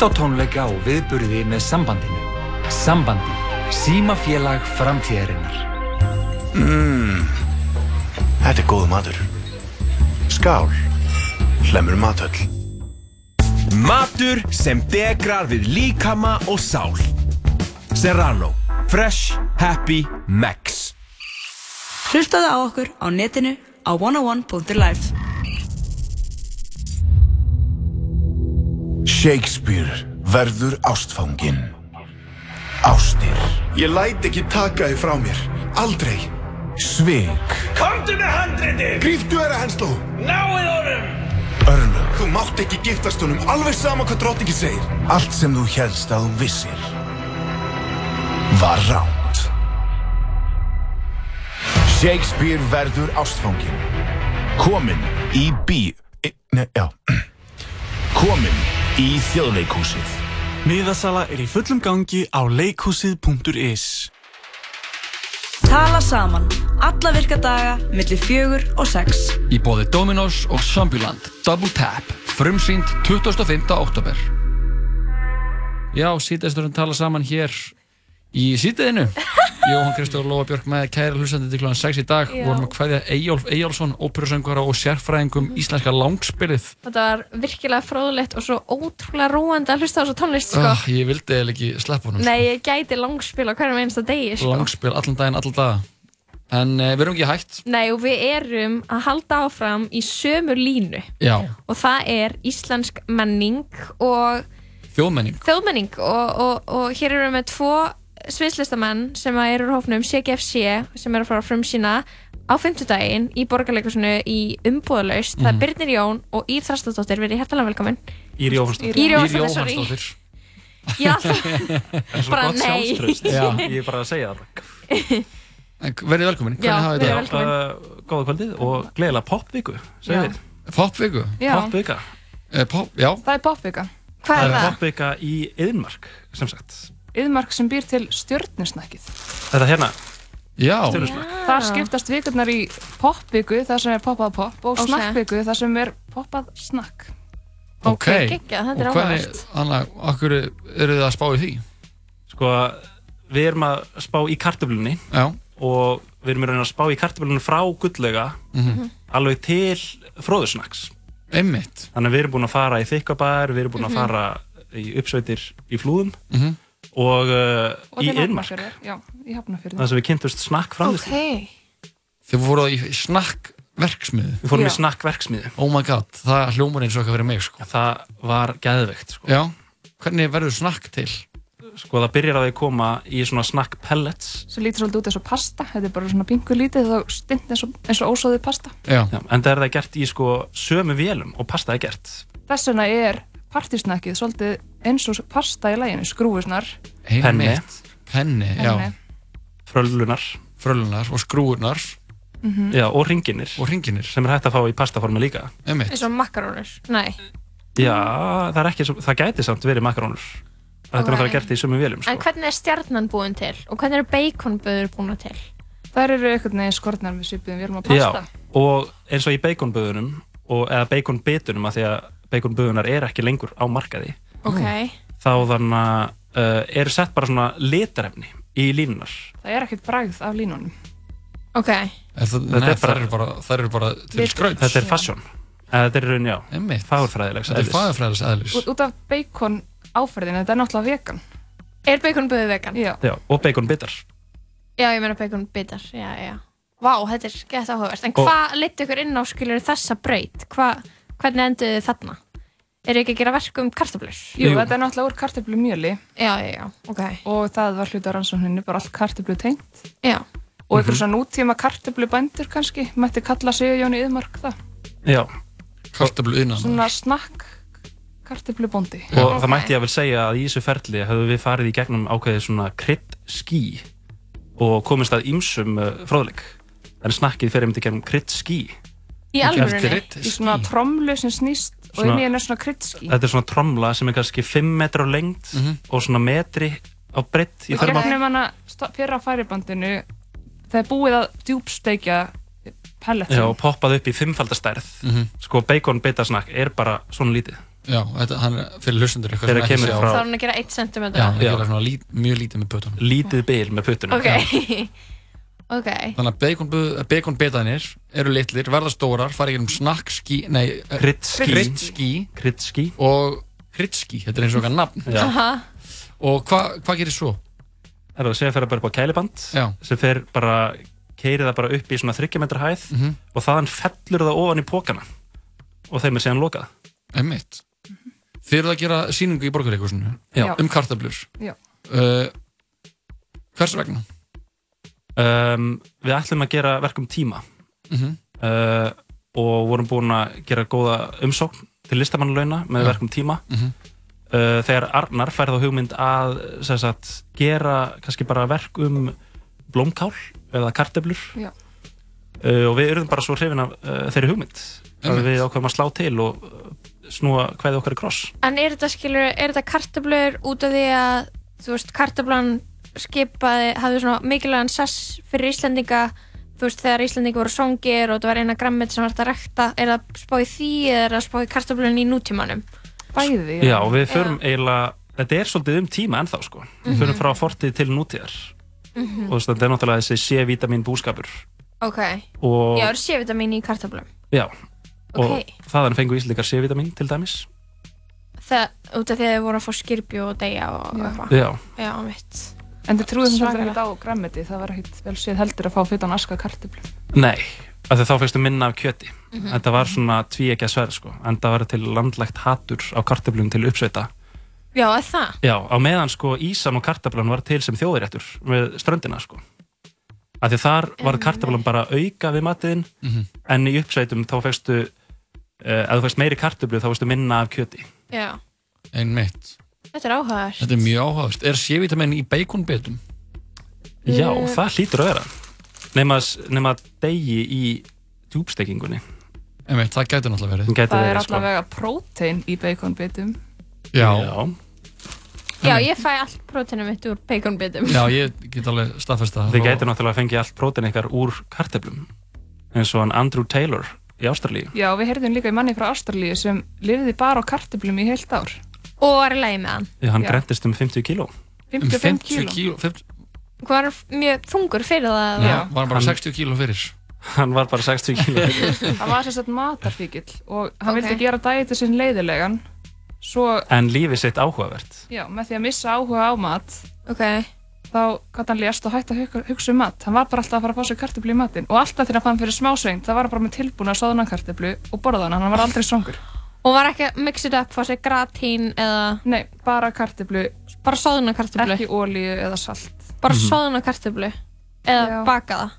Speaker 14: Frítt á tónleika og viðburði með sambandinu. Sambandi. Símafélag framtíðarinnar.
Speaker 7: Mmm, þetta er góð matur. Skál, hlemur matöll.
Speaker 9: Matur sem degrar við líkama og sál. Serrano. Fresh, happy, max.
Speaker 2: Hlustaðu á okkur á netinu á 101.life
Speaker 7: Shakespeare verður ástfangin. Ástir. Ég læt ekki taka þið frá mér. Aldrei. Svik.
Speaker 15: Komdu með handriti!
Speaker 7: Gríftu þeirra hensló.
Speaker 15: Náið honum!
Speaker 7: Örlög. Þú mátt ekki giftast honum, alveg sama hvað drottningi segir. Allt sem þú helst að þú vissir var ránt. Shakespeare verður ástfangin. Komin í bí... í- Nei, já. Komin í þjóðleikhúsið.
Speaker 16: Miðasala er í fullum gangi á leikhúsið.is
Speaker 2: Tala saman Alla virka daga millir fjögur og sex
Speaker 3: Í bóði Dominos og Zombieland Double Tap Frumsýnd 25. oktober Já, síðasturinn tala saman hér í sítiðinu Jóhann Kristóf Lóa Björk með kæra hlustandi til kl. 6 í dag.
Speaker 4: Já.
Speaker 3: vorum að kveðja Eyjólf Eyjólfsson óperusöngvara og sérfræðingum íslenska langspilið.
Speaker 4: Þetta var virkilega fróðlegt og svo ótrúlega róandi að hlusta á þessu tónlist sko.
Speaker 3: oh, Ég vildi eða ekki sleppa honum
Speaker 4: Nei, ég gæti langspil á hverjum einsta degi sko.
Speaker 3: Langspil allan daginn, allan daga En uh, við erum ekki hægt
Speaker 4: Nei, og við erum að halda áfram í sömu línu.
Speaker 3: Já,
Speaker 4: og það er íslensk menning og
Speaker 3: þjóðmenning.
Speaker 4: Þjóðmenning. Og, og, og hér erum við með tvo sviðslistamenn sem eru úr hófnum CGFC sem eru að fara frum sína á fimmtudaginn í borgarleikusinu í umbúðalaust, það er
Speaker 16: Mhm.
Speaker 4: Birnir Jón og Íð Þrastadóttir, verið hjertalega velkomin
Speaker 16: Íri Jóhannsdóttir
Speaker 4: Íri Jóhannsdóttir. Já, bara nei.
Speaker 16: Já, ég er bara að segja það
Speaker 3: Verðið velkomin,
Speaker 4: Já,
Speaker 3: hvernig hafið
Speaker 4: verið
Speaker 3: þetta?
Speaker 16: uh, Góða kvöldið og gleðilega popviku segjum
Speaker 17: Já.
Speaker 16: við
Speaker 3: Popviku?
Speaker 17: Já.
Speaker 16: Popvika
Speaker 3: Eh, pop, Já
Speaker 17: Það er popvika.
Speaker 4: Hvað
Speaker 16: Það er popvika í Yðnmark sem sagt
Speaker 17: Yðmark sem býr til stjörnusnakkið.
Speaker 16: Þetta hérna
Speaker 3: Já
Speaker 16: Stjörnusnakk.
Speaker 17: Þar skiptast vikurnar í popviku, þar sem er poppað pop, og
Speaker 4: Ok.
Speaker 17: snakkviku, þar sem er poppað snakk.
Speaker 3: Ok,
Speaker 4: geggjað, þetta er
Speaker 3: og hvernig, okkur eru þið að spá í því?
Speaker 16: Sko, við erum að spá í kartöflunni
Speaker 3: Já.
Speaker 16: og við erum í raun að spá í kartöflunni frá gullega
Speaker 3: Mhm.
Speaker 16: alveg til fróðusnakks
Speaker 3: Einmitt
Speaker 16: Þannig að við erum búin að fara í þykkabær, við erum búin að
Speaker 17: Mhm.
Speaker 16: fara í uppsveitir í flúðum
Speaker 3: Mhm.
Speaker 16: Og, uh,
Speaker 17: Og
Speaker 16: í
Speaker 17: Já, Hafnarfjörður.
Speaker 16: þar sem við kynntumst snakk framlýslu
Speaker 17: Ok.
Speaker 3: Þið voruð í snakk verksmiðu
Speaker 16: Við fórum
Speaker 17: Já.
Speaker 16: í snakk verksmiðu
Speaker 3: Oh my god, það hljómar eins og eitthvað fyrir mig sko.
Speaker 16: Það var geðveikt sko.
Speaker 3: Já, hvernig verður snakk til?
Speaker 16: Sko það byrjar að því koma í svona snakk pellets
Speaker 17: Svo lítur svolítið út eins og pasta, þetta er bara svona pingu lítið og stint eins og, eins og ósóðið pasta.
Speaker 3: Já.
Speaker 16: En það er það gert í sko sömu vélum og pasta er gert
Speaker 17: Þess vegna er partísnakkið svolítið eins og pasta í læginu, skrúfusnar.
Speaker 16: Penni.
Speaker 3: Penni, já.
Speaker 16: Frölunar
Speaker 3: Frölunar og skrúurnar
Speaker 17: Mhm.
Speaker 16: Já, og ringinir
Speaker 3: Og ringinir
Speaker 16: Sem er hægt að fá í pastaformi líka.
Speaker 3: Einmitt.
Speaker 4: Eins og makarónur Nei,
Speaker 16: Já, það er ekki, það gæti samt verið makarónur Þetta er náttúrulega gert í sömu vélum sko.
Speaker 4: en hvernig er stjarnan búin til? Og hvernig eru baconböður búin til?
Speaker 17: Þær eru einhvern veginn skortnar með svipuðum vélum á pasta.
Speaker 16: Já, og eins og í baconböðunum og, eða baconbitunum að því að baconböðunar er ekki lengur á markaði
Speaker 4: ok,
Speaker 16: þá þannig að uh, eru sett bara svona litarefni í línunar
Speaker 17: Það er ekkert bragð af línunum.
Speaker 4: ok
Speaker 3: Er það,
Speaker 16: er
Speaker 3: eru bara, þær eru bara til skrauts
Speaker 16: Þetta er fashion Eða Þetta er raun, já, fagurfræðilegs
Speaker 3: Þetta er
Speaker 16: eðlis.
Speaker 3: fagafræðilegs eðlis
Speaker 17: Út, út af bacon áferðin, þetta er náttúrulega vegan.
Speaker 4: er baconböður vegan?
Speaker 17: Já.
Speaker 16: Já, og baconbitar
Speaker 4: já, ég meina baconbitar já, já Vá, þetta er gett áhugavert En
Speaker 16: Og-
Speaker 4: hvað liti ykkur inn á skilur þessa braut? Hva, hvernig enduðu þið þarna? Er ekki að gera verk um kartöflur?
Speaker 17: Jú, þetta er náttúrulega úr kartöflu mjöli.
Speaker 4: Já, já, já, ok
Speaker 17: Og það var hluta rannsókninni, bara allt kartöflu tengt.
Speaker 4: Já
Speaker 17: Og einhver svona nútíma kartöflu bændur kannski, mætti kalla sig Jón Yðmark það.
Speaker 16: Já,
Speaker 3: Kartablu innan
Speaker 17: Svona snakk kartöflu bóndi.
Speaker 16: og það mætti ég að vel segja að í þessu ferli hefðu við farið í gegnum ákveðið svona krydd skí og komist að ýmsum uh, fróðleik en snakkið fer einmitt í gegnum krydd skí
Speaker 4: Í alvörunni?
Speaker 17: Í svona tromlu sem snýst og inn í henni er svona kryddski.
Speaker 16: Þetta er svona tromla sem er kannski 5 metrar á lengd og svona metri á breytt þörma
Speaker 17: gegnum hana sta- fyrra færibandinu, það er búið að djúbsteikja pelletin.
Speaker 16: Já, og poppað upp í fimmfaldastærð
Speaker 3: Mhm.
Speaker 16: sko bacon bitasnakk er bara svona lítið
Speaker 3: Já, þetta, hann er fyrir
Speaker 16: frá-
Speaker 4: þá er hann að gera 1 cm
Speaker 3: Já, hann er að gera svona lít, mjög lítið með pötunum.
Speaker 16: Lítið bil með puttunum.
Speaker 4: ok ok
Speaker 3: Þannig að bacon- baconbetanir eru litlir, verða stórar, fara í gegnum snakkski, nei,
Speaker 16: kryddski
Speaker 3: Kryddski og kryddski, þetta er eins og eitthvað nafn.
Speaker 16: Já.
Speaker 4: Aha.
Speaker 3: Og hvað hva gerir svo?
Speaker 16: Það er að segja að fyrir bara upp á kæliband
Speaker 3: Já.
Speaker 16: sem fer bara, keiri það bara upp í svona 30 metra hæð
Speaker 3: Mhm.
Speaker 16: og þaðan fellur það ofan í pókana og þeim er síðan lokað.
Speaker 3: Einmitt. Þið eruð að gera sýningu í borgaríkusinu
Speaker 16: Já.
Speaker 3: um kartablur.
Speaker 17: Já.
Speaker 3: Uh, hvers vegna?
Speaker 16: Um, við ætlum að gera verk um tíma
Speaker 3: Mhm.
Speaker 16: uh, og vorum búin að gera góða umsókn til listamannlauna með
Speaker 3: Já.
Speaker 16: verk um tíma
Speaker 3: Mhm.
Speaker 16: uh, þegar Arnar færði á hugmynd að sem sagt, gera kannski bara verk um blómkál eða karteblur
Speaker 17: Já.
Speaker 16: uh, og við erum bara svo hrifin af uh, þeirri hugmynd að við ákveðum að slá til og uh, snúa hvaðið okkar í kross
Speaker 4: En er þetta er þetta kartablur út af því að, þú veist, kartablan skipaði, hafði svona mikilvægan sess fyrir Íslendinga, þú veist, þegar Íslendinga voru svangir og þetta var eina grammit sem var að rekta, er það spáð í því eða er það spáð í kartablun í nútímanum?
Speaker 17: Bæði,
Speaker 16: Já, og við förum eiginlega þetta er svolítið um tíma ennþá sko við förum frá fortið til nútíðar
Speaker 4: Mhm.
Speaker 16: og þú veist, þetta er náttúrulega þessi C-vitamin búskapur
Speaker 4: Ok,
Speaker 16: Og-
Speaker 4: já, er C-vitamin í kartablum?
Speaker 16: Já, og
Speaker 4: Ok.
Speaker 16: þaðan fengu Íslandikar C-vitamin til dæmis
Speaker 4: Það, út af því að þið voru að fá skirpju og deyja og eitthvað.
Speaker 16: Já.
Speaker 4: Já, mitt.
Speaker 17: En þið trúið sem sagt
Speaker 4: Svakalega.
Speaker 17: ekkert á grammeti, það var ekkert vel séð heldur að fá fytan aska kartöflu.
Speaker 16: Nei, af því þá fegstu minna af kjöti
Speaker 17: Mhm.
Speaker 16: Þetta var svona tví ekki að sverð sko en það var til landlægt hatur á kartöflum til uppsveita
Speaker 4: Já, er það?
Speaker 16: Já, á meðan sko ísan og kartöflan var til sem þjóðiréttur með ströndina sko af því þar var kartöflan bara auka við matiðin
Speaker 3: Mhm.
Speaker 16: en í uppsveitum þá fegstu uh, ef þú fegst meiri kartöflu þá fegstu minna af kjöti
Speaker 4: Já,
Speaker 3: Einmitt.
Speaker 4: Þetta er áhugavert.
Speaker 3: Þetta er mjög áhugavert. Er C-vitamin í baconbetum?
Speaker 16: Já,
Speaker 4: Eh.
Speaker 16: það hlýtur að vera nema, nema degi í djúbstekingunni
Speaker 3: Einmitt, það gæti náttúrulega verið
Speaker 16: Gæti
Speaker 17: Það er
Speaker 16: verið, sko.
Speaker 17: allavega prótein í baconbitum.
Speaker 3: Já.
Speaker 16: Já.
Speaker 4: Já, ég fæ allt prótinu mitt úr baconbitum.
Speaker 3: Já, ég get alveg staðfest það.
Speaker 16: Þið gæti náttúrulega að fengja allt prótein ykkar úr kartöflum eins og hann Andrew Taylor í Ástralíu
Speaker 17: Já, við heyrðum líka í manni frá Ástralíu sem lifði bara á kartöflum í heilt ár.
Speaker 4: Og var í lagi með hann.
Speaker 16: Já, hann
Speaker 17: Já.
Speaker 16: grentist um 50 kíló
Speaker 17: 55 kíló.
Speaker 3: kíló 50...
Speaker 4: Hvað var mjög þungur fyrir það?
Speaker 3: Já, var hann bara 60 kíló fyrir?
Speaker 16: Hann var bara 60 kíló fyrir
Speaker 17: Hann var sérstætt matarfíkil og hann
Speaker 4: Ok.
Speaker 17: vildi gera dæti sinn leiðilegan. Svo,
Speaker 16: En lífið sitt áhugavert
Speaker 17: já, með því að missa áhuga á mat,
Speaker 4: Ok.
Speaker 17: þá gæti hann lést og hætti að hugsa, hugsa um mat. Hann var bara alltaf að fara að fá sér kartöflu í matinn og alltaf þegar hann fann fyrir smásveint, það var hann bara með tilbúna soðna kartöflu og borða hann, hann var aldrei svongur.
Speaker 4: Og var ekki að þetta upp, fá sér gratín eða...
Speaker 17: Nei, bara kartöflu.
Speaker 4: Bara soðna kartöflu?
Speaker 17: Ekki ólíu eða salt.
Speaker 4: Bara
Speaker 16: Mhm.
Speaker 4: soðna kartöflu? Eða bakaða?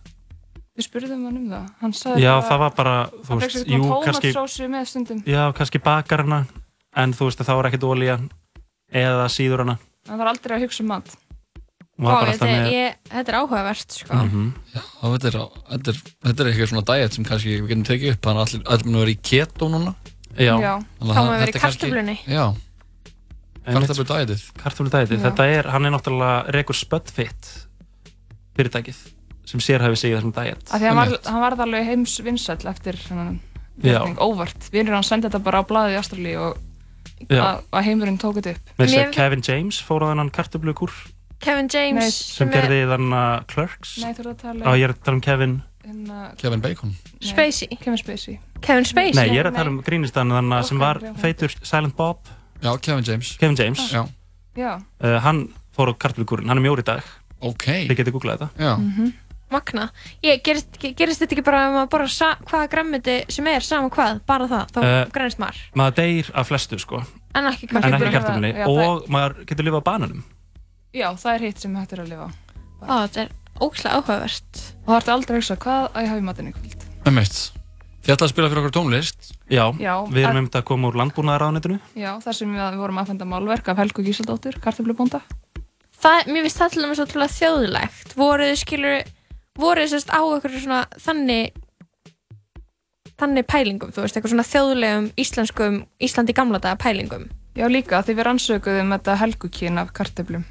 Speaker 17: Við spurðum hann um það. Hann sagði
Speaker 16: Já,
Speaker 17: bara-
Speaker 16: það var bara, þú veist, jú, kannski
Speaker 17: tómatsósu með stundum.
Speaker 16: Já, kannski bakar hana En þú veist, þá var ekkert olía Eða síður hana
Speaker 17: Hann var aldrei að hugsa um mat.
Speaker 16: Bara
Speaker 4: þetta,
Speaker 16: með
Speaker 4: ég, þetta er áhugavert, sko.
Speaker 16: Mhm.
Speaker 3: Já, þetta er, þetta, er, þetta er eitthvað svona diet sem kannski við getum tekið upp þannig að allir, allir mun að vera í keto núna
Speaker 16: Já.
Speaker 17: Já.
Speaker 4: Þá má vera í
Speaker 3: er
Speaker 4: kartöflunni.
Speaker 3: Já, kartöflu dietið
Speaker 16: Kartöflu dætið,
Speaker 3: Já.
Speaker 16: þetta er, hann er náttúrulega rekur Spudfit fyrirtækið sem sérhæfi sig í þessum dæt
Speaker 17: Af því hann var, hann varð alveg heims vinsæll eftir óvart. Vinur hann sendi þetta bara á blaðið í Ástralíu og að, að heimurinn tók þetta upp.
Speaker 16: Með þess
Speaker 4: Mér-
Speaker 16: að Kevin James fór á þennan kartöflukúr
Speaker 4: Kevin James
Speaker 17: Nei,
Speaker 16: sem gerði þannig Clerks
Speaker 17: Nei, þú ert að tala
Speaker 16: Já, ég er að tala um Kevin
Speaker 17: hérna,
Speaker 3: Kevin Bacon.
Speaker 17: Nei,
Speaker 4: Spacey.
Speaker 17: Kevin Spacey.
Speaker 4: Kevin Spacey?
Speaker 16: Nei, ég er að tala um grínistan þannig sem var feitur Silent Bob.
Speaker 3: Já, Kevin James.
Speaker 16: Kevin James.
Speaker 3: Já,
Speaker 17: Já.
Speaker 16: uh, Hann fór á kartöflukúrin, hann er mjór í dag.
Speaker 3: Ok.
Speaker 16: Þið getið googlað þetta.
Speaker 3: Já.
Speaker 4: Mhm. Magna. Ég, gerist, gerist þetta ekki bara um að borra sa- hvaða grammiti sem er, sama hvað, bara það, þá
Speaker 16: Eh,
Speaker 4: grænist maður.
Speaker 16: Maður deyr af flestu sko.
Speaker 4: En ekki
Speaker 17: Já,
Speaker 16: Og maður getur lifað á bananum.
Speaker 17: Já, það er hitt sem hægt er að lifa á.
Speaker 4: Ó, þetta er ókslega áhugavert.
Speaker 17: Og það ertu aldrei að hugsa hvað að ég hafi matinn í kvöld.
Speaker 3: Einmitt. Þið ætlaði að spila fyrir okkur tónlist
Speaker 16: Já,
Speaker 17: Já,
Speaker 16: við erum um þetta að koma úr landbúnaðaráðnetinu
Speaker 17: Já, þar sem við, við vorum að fenda málverk af Helgu Gísaldóttur, kartöflubónda.
Speaker 4: Það, mér finnst það til dæmis ótrúlega þjóðlegt. Voruð þið skilur, voruð þið sérst á eitthvað svona þannig þannig pælingum, þú veist, eitthvað svona þjóðlegum íslenskum, Íslandi gamla daga pælingum.
Speaker 17: Já, líka því við rannsökuðum þetta helgukyn af kartöflum.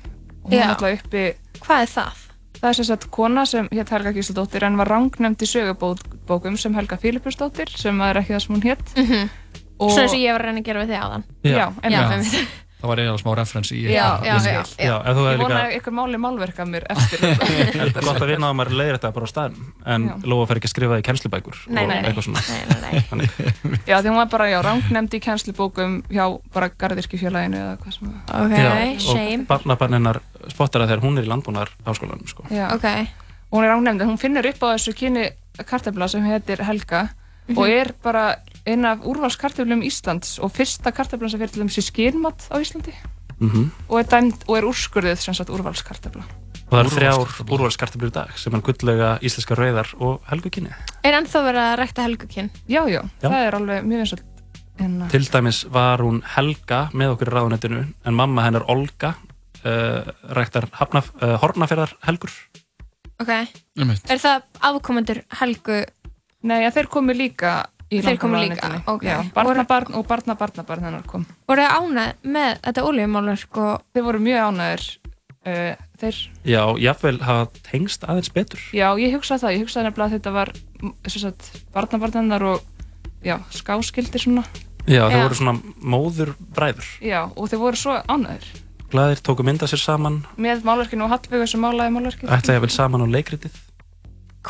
Speaker 17: Og hún er alltaf uppi...
Speaker 4: Hvað er það?
Speaker 17: Það er sem sagt kona sem hétt Helga Gísladóttir en var rangnefnd í sögubókum sem Helga Fílipusdóttir sem er ekki það sem hún hétt.
Speaker 4: Mhm.
Speaker 17: Og-
Speaker 4: Svo eins og ég var að reyna að gera við þig áðan
Speaker 17: Já, einmitt.
Speaker 4: já, einmitt.
Speaker 3: Það var eiginlega smá referens í
Speaker 4: Já, já, já, já.
Speaker 16: Já,
Speaker 17: Ég vona
Speaker 16: líka
Speaker 17: að ykkur máli málverka mér eftir
Speaker 16: Það er gott að vinna að maður leiðir þetta bara á staðin en
Speaker 17: Já.
Speaker 16: Lóa fer ekki að skrifa það í kennslubækur
Speaker 17: Nei,
Speaker 16: og
Speaker 17: nei, nei.
Speaker 16: eitthvað svona
Speaker 4: Nei, nei, nei.
Speaker 17: Já, því hún var bara, já, rangnemd í kennslubókum hjá bara garðirkjufélaginu eða hvað sem
Speaker 4: Ok,
Speaker 16: Já,
Speaker 4: shame
Speaker 16: og barnabarn hennar spottar að þegar hún er í landbúnar háskólanum sko.
Speaker 17: Já.
Speaker 4: Ok.
Speaker 17: Og hún er rangnemd, hún finnur upp á þessu kyni kartabla sem heitir Helga
Speaker 4: Mhm.
Speaker 17: og er bara einn af úrvalskartöflum Íslands og fyrsta kartablan sem fyrir til dæmis í skýrmat á Íslandi
Speaker 16: Mhm.
Speaker 17: og er dæmd og er úrskurðið sem sagt úrvalskartabla.
Speaker 16: og það er þrjár úrvalskartablur í dag sem er gulllega íslenska rauðar og helgukynni
Speaker 4: Er ennþá verið að rækta helgukinn?
Speaker 17: Já, já,
Speaker 16: Já.
Speaker 17: það er alveg mjög vinsalt. En,
Speaker 16: til dæmis var hún Helga með okkur í ráðunettinu en mamma hennar Olga uh, ræktar hafna, uh, hornafjörðar helgur
Speaker 4: Ok. Er það afkomendur helgu?
Speaker 17: Nei, ja, þeir komu líka
Speaker 4: Þeir komu líka, ok.
Speaker 17: Já, barnabarn og barnabarnabarn hennar kom.
Speaker 4: Voru þið ánæð með þetta ólíumálur sko?
Speaker 17: Þeir voru mjög ánæður. Uh, þeir,
Speaker 16: já, jafnvel hafa tengst aðeins betur
Speaker 17: já, ég hugsaði það. Ég hugsaði nefnilega að þetta var sem sagt, barnabarn hennar og já, skáskildir svona.
Speaker 16: já, þau
Speaker 17: Já.
Speaker 16: voru svona móður bræður
Speaker 17: Já, og þeir voru svo ánæður.
Speaker 16: glæðir, tóku mynda sér saman
Speaker 17: Með málverkinu og Hallvegu sem málaði málverkinu.
Speaker 16: ætla ég vel saman á leikritið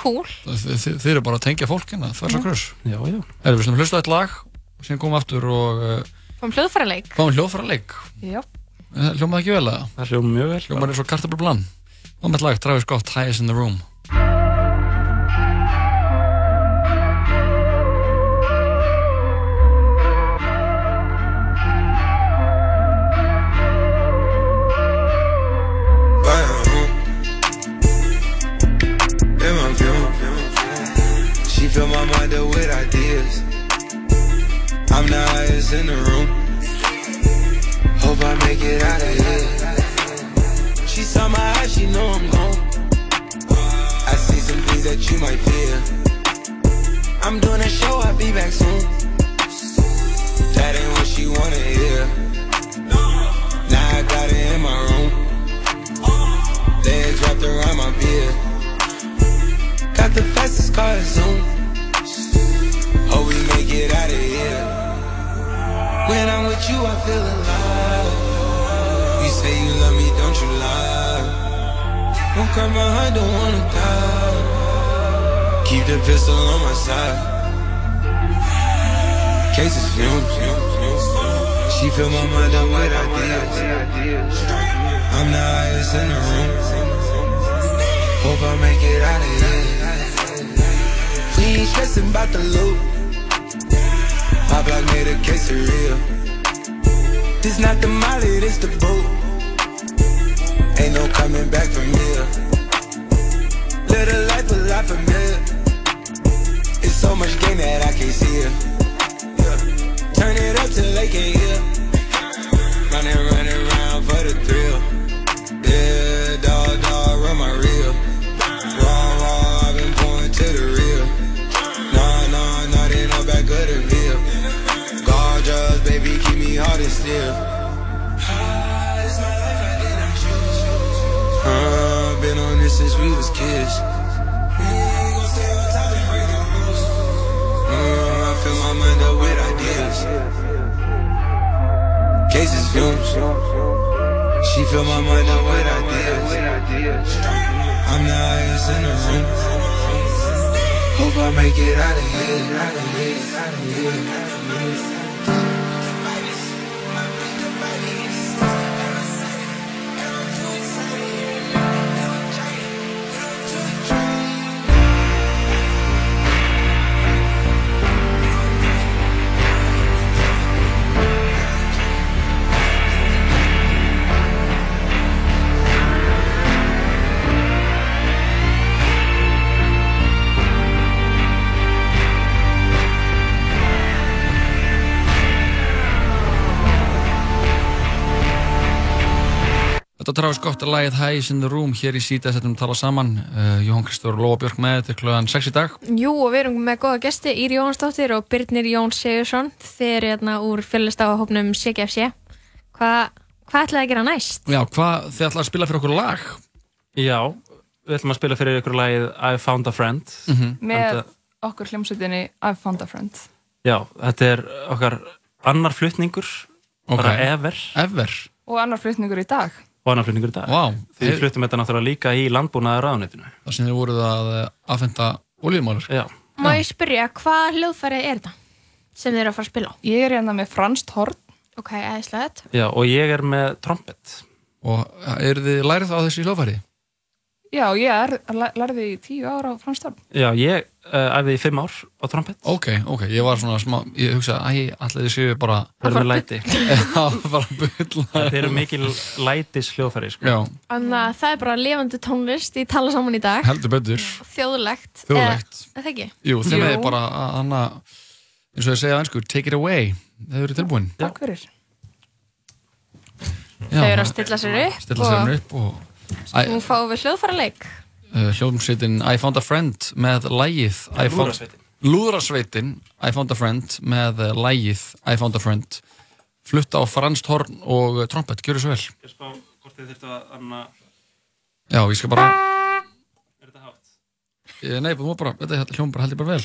Speaker 4: Cool.
Speaker 3: Þi- þi- Þið eru bara að tengja fólkina, það er svo
Speaker 16: já
Speaker 3: Erum við svona hlusta eitt lag og síðan komum við aftur og uh,
Speaker 4: Fáum hljóðfæraleik.
Speaker 3: fáum hljóðfæra leik
Speaker 17: Já.
Speaker 3: Hljómaði ekki vel að?
Speaker 16: Það hljóma mjög vel.
Speaker 3: Hljómaði eins og kartabla Og með lag, Travis Scott, Highest in the Room
Speaker 18: I'm the highest in the room. Hope I make it out of here. She saw my eyes, she know I'm gone. I see some things that you might fear. I'm doing a show, I'll be back soon. That ain't what she wanna hear. Now I got it in my room. Legs wrapped around my beard. Got the fastest car Zoom. Hope we make it out of here. When I'm with you, I feel alive. You say you love me, don't you lie? Don't cry my heart, don't wanna die. Keep the pistol on my side. Cases fumes. She fill my mind up with ideas. I'm the highest in the room. Hope I make it out of here. We ain't stressing about the loot. My block made a real. This not the molly, this the boot. Ain't no coming back from here. Live a life a lot familiar. It's so much gain that I can't see it. Turn it up till they can't hear. Running, running around for the thrill. Yeah, since we was kids. Uh, I fill my mind up with ideas. Cases fumes. She fill my mind up with ideas. I'm the highest in the room. Hope I make it out of here. Out of here. Out of here.
Speaker 3: Þetta Travis Scott er lagið Highest in the Room hér í síta setjum tala saman uh, Jóhann Kristóður og Lóa Björk með þetta klöðan 6 í dag
Speaker 4: Jú, og við erum með góða gesti, Íri Jónsdóttir og Birnir Jón Sigursson. Þeir eru hérna úr fjöldistafahópnum CGFC. Hvað hva ætlaði að gera næst?
Speaker 3: Já, hvað, þið ætlaði að spila fyrir okkur lag
Speaker 16: Já, við ætlum að spila fyrir ykkur lagið I Found a Friend
Speaker 3: Mhm.
Speaker 17: Með okkur hljómsveitinni I've Found a Friend.
Speaker 16: Já, þetta er okkar annar flutningur
Speaker 3: Ok.
Speaker 16: bara ever
Speaker 3: Ever
Speaker 17: Og annar flutningur í dag.
Speaker 16: Og annar flutningur í dag
Speaker 3: Vá.
Speaker 16: því við fluttum þetta náttúrulega líka í landbúnaða ráðunetinu
Speaker 3: Það sem þið voruð að afhenda olíumálur
Speaker 16: Já
Speaker 4: Má ég spyrja, hvað hljóðfæri er þetta sem þið eru að fara að spila á?
Speaker 17: Ég er hérna með franskt horn.
Speaker 4: Ok, eðislegt.
Speaker 16: Já, og ég er með trompet
Speaker 3: Og eru þið lærið á þessu hljófæri?
Speaker 17: Já, ég er, lær- lærði í tíu ára á franskt horn.
Speaker 16: Já, ég æfði í fimm ár á trompet
Speaker 3: Ok, ok, ég var svona smá, ég hugsa æ, allir séu bara
Speaker 16: Það er með læti Þetta eru mikil lætis hljóðfæri sko.
Speaker 3: Já,
Speaker 4: Þannig að það er bara lifandi tónlist í tala saman í dag.
Speaker 3: heldur betur
Speaker 4: Þjóðlegt.
Speaker 3: Þjóðlegt.
Speaker 4: Eh, Er það ekki?
Speaker 3: Jú, þeim er bara að hana eins og ég segja einsku, take it away þeir eru tilbúin
Speaker 17: Takk fyrir.
Speaker 4: Þau eru að stilla sér upp
Speaker 3: Stilla sér
Speaker 4: og
Speaker 3: upp og
Speaker 4: nú fáum við hljóðfæra leik.
Speaker 3: uh, hljómsveitin I Found a Friend með lægið
Speaker 16: Lúðrasveitin.
Speaker 3: I Found a Friend með uh, lægið I Found a Friend flutt á franskt horn og uh, trompet, gjör svo vel
Speaker 16: Ég spá hvort þið þurftu að anna...
Speaker 3: Já, ég skal bara
Speaker 16: Er þetta hátt?
Speaker 3: Ég- Nei, þú má bara, þetta hljóm bara heldur bara vel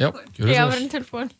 Speaker 3: Já, gjör
Speaker 4: Já,
Speaker 3: svo
Speaker 4: við
Speaker 3: vel
Speaker 4: erum tilbúin.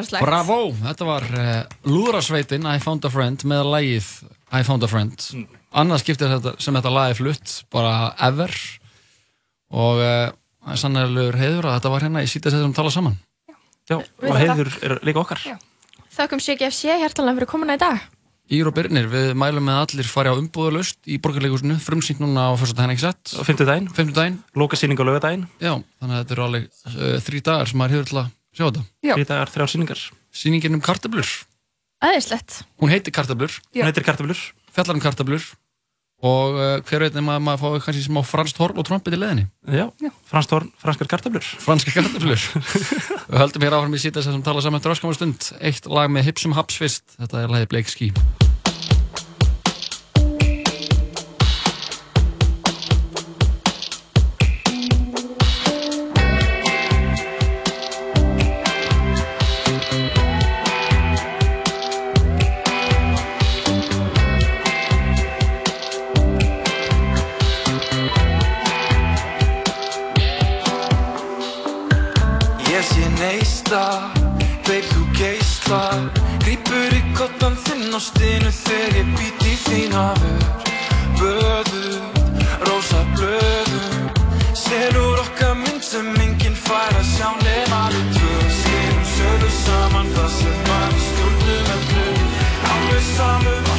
Speaker 4: Stórkostlegt.
Speaker 3: Bravo, þetta var uh, Lúðrasveitin I Found a Friend með lægið I Found a Friend. Annað skiptir þetta, sem þetta er flutt bara ever. Og uh, það er sannlegur heiður að þetta var hérna í sítið sem tala saman.
Speaker 16: Já, og heiður er líka okkar.
Speaker 4: Þakkum CGFC hjertalega fyrir komuna í dag.
Speaker 3: Ír og Byrnir, við mælum með að allir fari á umbúðalust í borgarleikusinu, frumsýnt núna á fyrsta daginn ekki sett
Speaker 16: Á fimmtudaginn.
Speaker 3: Fimmtudaginn.
Speaker 16: Lókasýning á laugardaginn.
Speaker 3: Já, þannig að þetta eru alveg uh, þrý dagar sem maður hefur til að sjá þetta.
Speaker 17: Já.
Speaker 16: Þrý dagar, þrjár sýningar.
Speaker 3: Sýningin um kartablur
Speaker 4: Æðislegt.
Speaker 3: Hún heitir kartablur
Speaker 4: Já.
Speaker 16: Hún heitir kartablur
Speaker 3: Fjallar um kartablur og uh, hver veit nema að maður fái kannski smá franskt horn og trompet í leðinni
Speaker 16: Já, franskt horn, franskar kartablur
Speaker 3: Franska kartablur Við höldum hér áfram í sítið sem tala saman eftir öskamar stund. Eitt lag með Hipsum Haps fyrst. Þetta er lagið Blake Ski
Speaker 19: í hafur Böður, rosa blöðum Selur okkar mynd sem enginn fær að sjá nema við tvö. Skerum sölu saman það sem mann stjórnum öllu. Alveg samum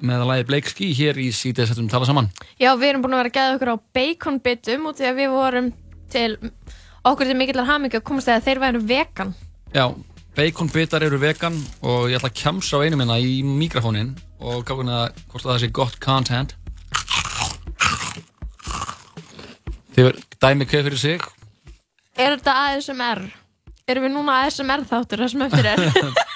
Speaker 18: með að
Speaker 3: lagi Blake Ski hér í síðan tala saman.
Speaker 4: Já, við erum búin að vera að geða okkur á baconbitum út því að við vorum til okkur til mikillar hamingu að komast þegar þeir væru vegan.
Speaker 3: Já, baconbitar eru vegan og ég ætla að kjamsa á einu minna í mikrofónin og gáða hérna hvort það sé gott content. Þið dæmi hvað fyrir sig.
Speaker 4: Er þetta ASMR? Erum við núna ASMR þáttur það sem eftir er?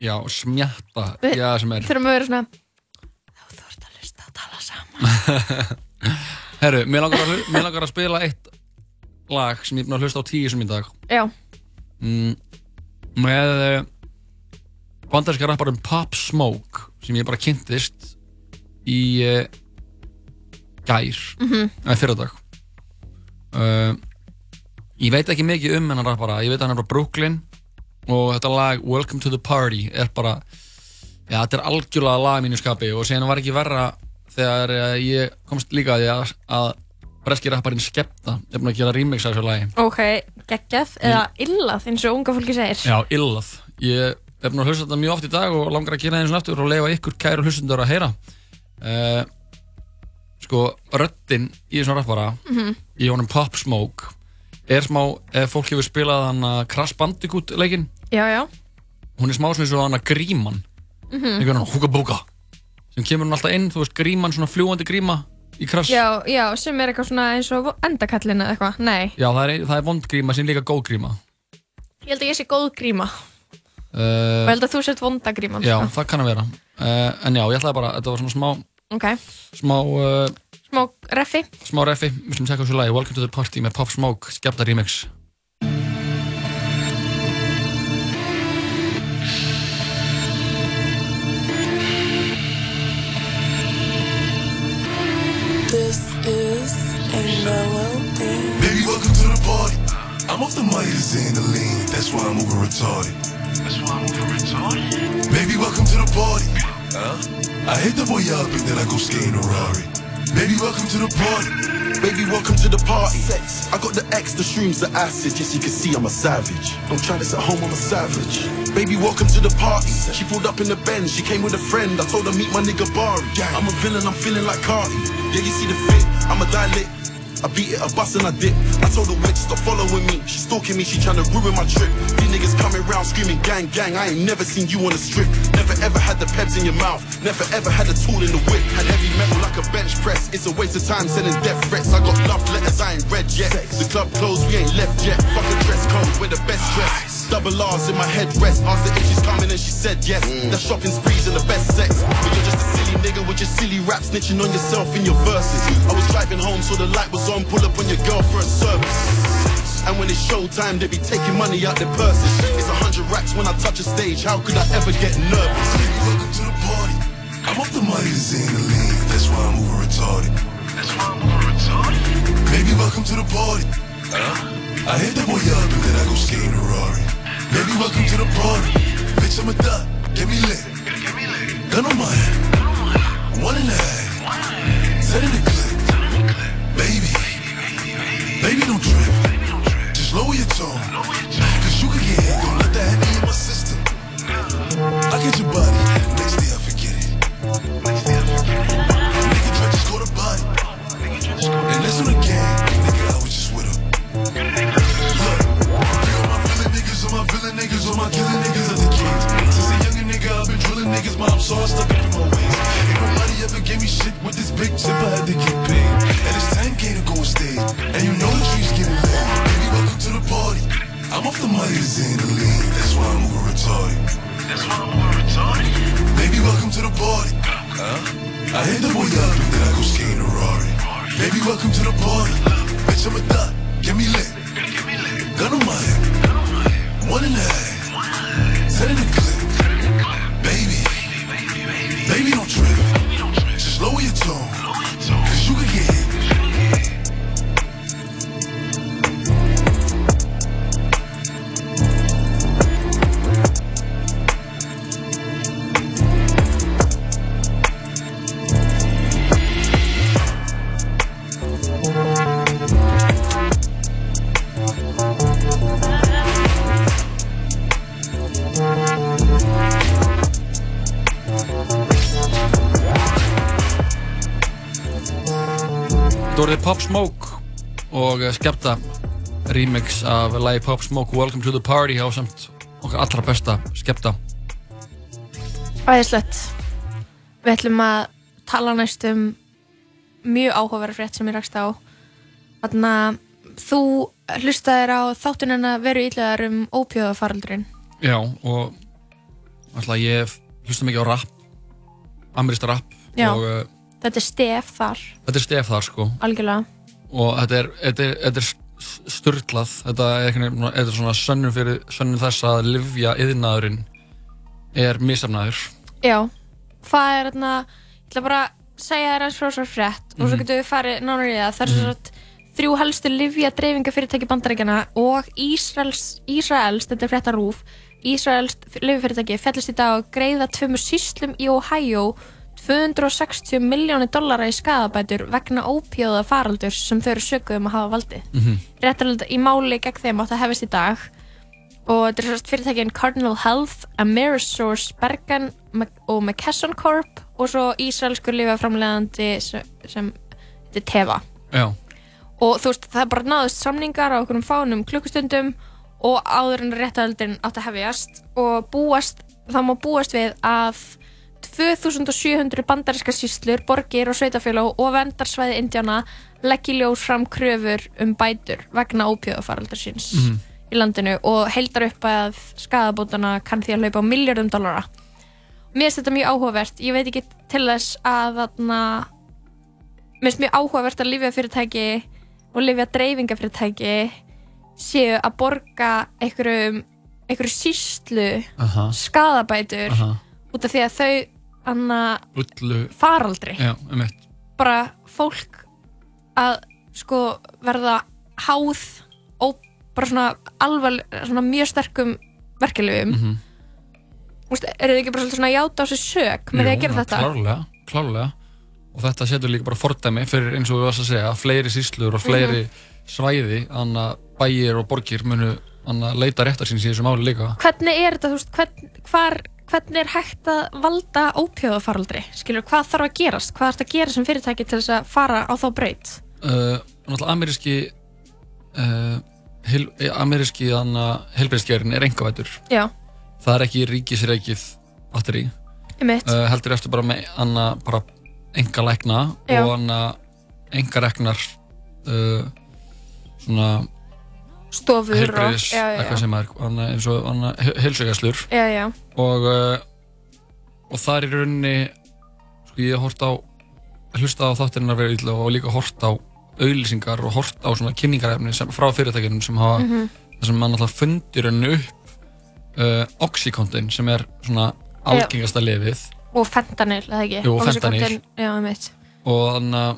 Speaker 3: Já, smjatta.
Speaker 4: Við
Speaker 3: Já, sem er.
Speaker 4: Þurfum að vera svona
Speaker 3: Herru, mér langar, að, mér langar að spila eitt lag sem ég er búin að hlusta á tíu sem í dag.
Speaker 4: Já,
Speaker 3: mm, með uh, bandarska rapparum Pop Smoke sem ég bara kynntist í uh, gær
Speaker 4: Mhm.
Speaker 3: eða fyrradag uh, ég veit ekki mikið um hennar rappara ég veit að hann er frá Brooklyn og þetta lag Welcome to the Party er bara já, þetta er algjörlega lag mínu skapi og síðan var ekki verra þegar uh, ég komst líka að því að, að breski rapparinn Skepta er búin að gera remix af þessu lagi
Speaker 4: ok, geggjað eða illað eins og unga fólki segir
Speaker 3: Já, illað. Ég er búin að hlusta þetta mjög oft í dag og langar að gera það eins og aftur og leifa ykkur kæru hlustundur að heyra. Uh, sko, röddinn í þessum rappara,
Speaker 4: Mhm.
Speaker 3: í honum Pop Smoke, er smá, ef fólk hefur spilað hann að Crash Bandicoot leikinn,
Speaker 4: Já, já
Speaker 3: hún er smá svona og hann að gríman,
Speaker 4: Mhm.
Speaker 3: einhvern veginn húka búka, sem kemur hún alltaf inn, þú veist, gríman, svona fljúandi gríma í Crash.
Speaker 4: Já, já, sem er eitthvað svona eins og endakallin eða eitthvað, nei
Speaker 3: Já, það er, það er vond gríma sem líka góð gríma.
Speaker 4: Ég held að ég sé góð gríma
Speaker 3: Uh,
Speaker 4: og ég held að þú sért vonda gríman
Speaker 3: já,
Speaker 4: sko.
Speaker 3: það kann að vera. Uh, en já, ég ætlaði bara, þetta var svona smá,
Speaker 4: Ok,
Speaker 3: smá uh,
Speaker 4: smá reffi
Speaker 3: smá refi, við slum tekka þessu lagi Welcome to the Party með Pop Smoke, skemmta remix
Speaker 8: I'm off the and the lean, that's why I'm over retarded. That's why I'm over retarded. Baby, welcome to the party. Huh? I hit the boy up and then I go skating a Rari. Baby, welcome to the party.
Speaker 5: Baby, welcome to the party. Sex. I got the X, the shrooms, the acid. Yes, you can see I'm a savage. Don't try this at home, I'm a savage. Baby, welcome to the party. She pulled up in the Benz, she came with a friend. I told her meet my nigga Bari. I'm a villain, I'm feeling like Cardi. Yeah, you see the fit, I'm a dilate. I beat it, I bust and I dip. I told the witch, stop following me. She stalking me, she trying to ruin my trip. These niggas coming round screaming gang, gang. I ain't never seen you on a strip. Never ever had the peps in your mouth. Never ever had a tool in the whip. Had heavy metal like a bench press. It's a waste of time sending death threats. I got love letters I ain't read yet. The club closed, we ain't left yet. Fuck a dress code, we're the best dress. Double R's in my headrest. Asked her if she's coming and she said yes. The shopping sprees and the best sex. But you're just a silly nigga with your silly rap snitching on yourself in your verses. I was driving home, so the light was on. Pull up on your girl for a service. And when it's showtime, they be taking money out their purses. It's a hundred racks when I touch a stage. How could I ever get nervous?
Speaker 8: Baby, welcome to the party. I'm off the Midas and the lean, that's why I'm over retarded. That's why I'm over retarded. Baby, welcome to the party. Huh? I hit the boy up and then I go skating a Rari. Baby, welcome to the party. Bitch, I'm a thot, get me lit. Gun on my head. One and a half. Set in the clip. Baby, baby, don't trip. Just lower your tone. Cause you can get hit, don't let that heavy in my system. I get your body, next day I forget it. Nigga try to score the body. And listen again, nigga, I was just with him. Look, all my villain niggas, all my villain niggas, all my killing niggas are the kids. Since a younger nigga, I've been drilling niggas, mom, so I stuck up in my ways. Nobody ever gave me shit with this big I had to get paid. And it's 10k to go on stage, and you know the streets getting lit. Baby, welcome to the party. I'm off the money to Xandaline, that's why I'm over retarded. That's why I'm over retarded? Baby, welcome to the party. Huh? I hit the boy up and then I go skating a Rari. Baby, welcome to the party. Bitch, I'm a thot. Get me lit. Gun on my hip. One and a half. Set in the. Baby. Baby, don't trip. Just lower your tone.
Speaker 3: Voruð Pop Smoke og eh, skemmta remix af lagi Pop Smoke Welcome to the Party á samt okkar allra besta skemmta
Speaker 4: Æðislegt. Við ætlum að tala næst um mjög áhugaverð frétt sem ég rakst á. Þannig að þú hlustaðir á þáttunina veru ílegar um ópjóðafaraldurinn.
Speaker 3: Já, og alltaf ég hlusta mikið á rap amerísta rap
Speaker 4: Já.
Speaker 3: og uh,
Speaker 4: Þetta er stef þar,
Speaker 3: þetta er stef þar sko.
Speaker 4: Algjörlega.
Speaker 3: og þetta er, þetta er, þetta er sturglað þetta er, þetta er svona sönnum fyrir sönnum þess að livja yðnaðurinn er misafnaður
Speaker 4: Já, það er þarna, ég ætla bara að segja þér aðeins frá svo frétt. Og svo
Speaker 3: Mhm.
Speaker 4: getum við farið nánar í það. Það er svo að þrjú helstu livja dreifingafyrirtæki bandarækjana og Ísraels, Ísraels, þetta er frétta rúf, Ísraels livjafyrirtæki fellist í dag að greiða tvömu síslum í Ohio 260 miljónir dollara í skadabætur vegna ópjóða faraldur sem þau eru sökuð um að hafa valdið.
Speaker 3: Mhm.
Speaker 4: Réttarlega í máli gegn þeim átt að hefast í dag og þetta er sérst fyrirtækin Cardinal Health, Amerisource, Bergen og McKesson Corp og svo Ísraelskur lifaframlegandi sem, sem þetta er Teva
Speaker 3: Já,
Speaker 4: og þú veist það er bara náðust samningar á okkur fánum klukkustundum og áður en réttaröldin átt að hefjast og búast, það má búast við að 2700 bandaríska síslur, borgir og sveitafélag og vendarsvæði Indjána leggi ljós fram kröfur um bætur vegna ópjöðafaraldar síns
Speaker 3: Mhm.
Speaker 4: í landinu og heildar upp að skadabótana kann því að hlaupa á miljardum dollara mér finnst þetta mjög áhugavert ég veit ekki til þess að þarna mér finnst mjög áhugavert að lifja fyrirtæki og lifja dreifingafyrirtæki séu að borga einhverjum einhverju síslu
Speaker 3: Aha.
Speaker 4: skadabætur
Speaker 3: Aha.
Speaker 4: út af því að þau anna
Speaker 3: ullu
Speaker 4: faraldri
Speaker 3: Já, um eitt
Speaker 4: bara fólk að sko verða háð og bara svona alveg svona mjög sterkum verkefliðum mm. -hmm. eru þið ekki bara svona játa á sig sök með því að gera þetta
Speaker 3: klárlega, klárlega og þetta setur líka bara fordæmi fyrir eins og við varst að segja fleiri síslur og fleiri
Speaker 4: Mhm.
Speaker 3: svæði anna bæir og borgir munu anna leita réttar síns í þessu máli líka
Speaker 4: hvernig er þetta, þú veist, hvern, hvar, hvernig er hægt að valda ópjóðafaraldri skilur, hvað þarf að gerast, hvað þarf að gera sem fyrirtæki til þess að fara á þá braut?
Speaker 3: Uh, náttúrulega ameríski uh, hel, eh, ameríski anna helbriðskerinn er engavætur
Speaker 4: já,
Speaker 3: það er ekki ríkisreikið batteri
Speaker 4: Einmitt.
Speaker 3: uh, heldur eftir bara með anna bara enga lækna og enga reknar uh, svona
Speaker 4: stofur
Speaker 3: heilbriðis eitthvað sem er anna, eins og anna heilsugaslur
Speaker 4: já, já,
Speaker 3: og uh, og það er í rauninni sko ég hort á hlusta á þáttirinn að vera illa og líka hort á auðlýsingar og hort á svona kynningarefni sem, frá fyrirtækjunum sem hafa
Speaker 4: Mhm.
Speaker 3: þar sem mann alltaf fundir rauninni upp uh, Oxycontin sem er svona algengasta lefið
Speaker 4: og fentanyl, eða ekki?
Speaker 3: Jú, fentanyl.
Speaker 4: já, mitt
Speaker 3: og þannig að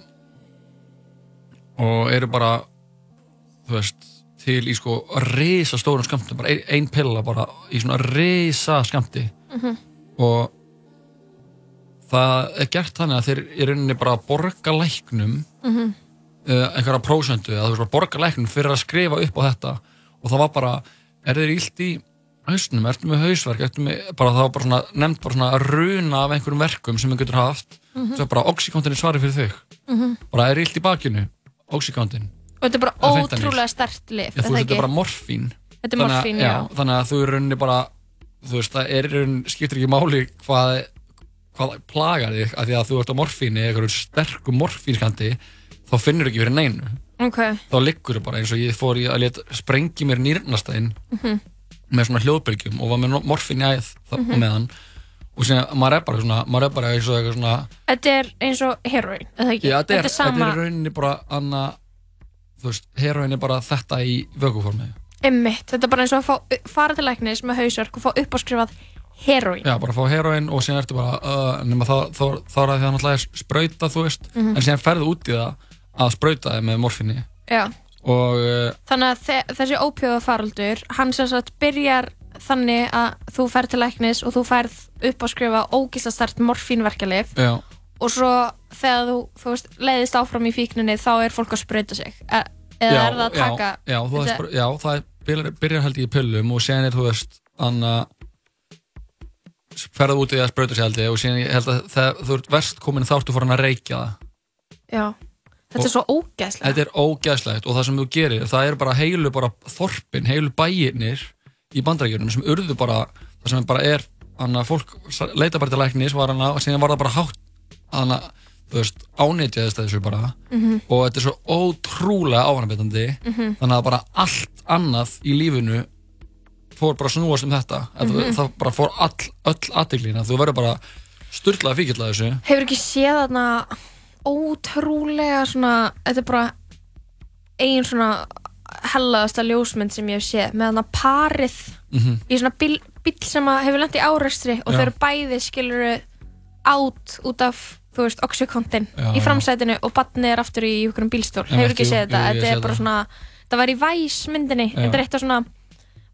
Speaker 3: og eru bara þú veist til í sko risa stórum skamtum bara ein, ein pilla bara í svona risa skamti
Speaker 4: Mhm.
Speaker 3: og það er gert þannig að þeir í rauninni bara borga læknum
Speaker 4: Mhm.
Speaker 3: uh, einhverja prósentu að bara borga læknum fyrir að skrifa upp á þetta og það var bara, er þeir illt í hausnum, ertu með hausverk ertu með, bara það var bara svona, nefnt bara svona runa af einhverjum verkum sem þau getur haft
Speaker 4: Mhm.
Speaker 3: svo er bara oxycontin er svarið fyrir þau
Speaker 4: Mhm.
Speaker 3: bara er illt í bakinu, oxycontin
Speaker 4: og þetta er bara ótrúlega stert lif,
Speaker 3: Já, þú veist, þetta er bara morfín
Speaker 4: Þetta er morfín,
Speaker 3: já. Þannig að þú er rauninni bara þú veist, það er rauninni, skiptir ekki máli hvað, hvað plagar þig að því að þú ert á morfíni, eitthvað sterkum morfínskandi þá finnur ekki fyrir neinu
Speaker 4: Ok.
Speaker 3: þá liggur þú bara eins og ég fór í að leta sprengi mér nýrnastæðin
Speaker 4: Mhm.
Speaker 3: með svona hljóðbylgjum og var með morfin í æð mm. -hmm. með hann og síðan maður er bara svona, maður er bara eins og eitthvað svona
Speaker 4: Þetta er eins og heroin, eða ekki?
Speaker 3: Já, þetta er,
Speaker 4: þetta er
Speaker 3: þetta er rauninni bara anna, þú veist, heroin er bara þetta í vökuformi
Speaker 4: einmitt, þetta er bara eins og að fá, fara til læknis með hausverk og fá uppáskrifað heroin.
Speaker 3: Já, bara fá heroin og síðan ertu bara uh, nema þá, þá, þá er það því að náttúrulega er sprauta, þú veist
Speaker 4: Mhm.
Speaker 3: en síðan ferðu út í það að sprauta þig með morfinni
Speaker 4: Já.
Speaker 3: og uh,
Speaker 4: Þannig að þe þessi ópjóða faraldur, hann sem sagt byrjar þannig að þú ferð til læknis og þú ferð uppáskrifa ógísla start morfínverkjalif
Speaker 3: já,
Speaker 4: og svo þegar þú, þú veist, leiðist áfram í fíkninni þá er fólk að sprauta sig. E eða
Speaker 3: já,
Speaker 4: er það að taka...
Speaker 3: já, já,
Speaker 4: þetta-
Speaker 3: veist, já, það er, byrjar, byrjar held ég í pillum og síðan er, þú veist, anna ferðu út í að sprauta sig held ég og síðan ég held að þegar þú ert verst komin þá ertu farin að reykja það
Speaker 4: Já, þetta er svo ógæslega.
Speaker 3: Þetta er ógæslegt og það sem þú gerir, það er bara heilu bara þorpin, heilu bæirnir í bandarækjunum sem urðu bara, það sem bara er, þannig að fólk leita bara til læknis, og síðan var það bara hátt, þannig að, ánýtjaðist þessu bara
Speaker 4: Mhm.
Speaker 3: og þetta er svo ótrúlega áhannabitandi,
Speaker 4: Mhm.
Speaker 3: þannig að bara allt annað í lífinu fór bara snúast um þetta, mm
Speaker 4: Mhm.
Speaker 3: það bara fór all, öll aðteglina, þú verður bara sturlaði fíkill að þessu.
Speaker 4: Hefur ekki séð þarna ótrúlega svona, þetta er bara ein svona hellaðasta ljósmynd sem ég hef séð með þarna parið
Speaker 3: Mhm.
Speaker 4: í svona bíl, bíl sem hefur lent í árekstri og þau eru bæði skiluru át út af þú veist, oxykontin í framsætinu og batnið er aftur í einhverjum bílstól hefur ekki séð þetta, þetta er bara svona það var í Vice myndinni,
Speaker 3: Já.
Speaker 4: þetta er eitt af svona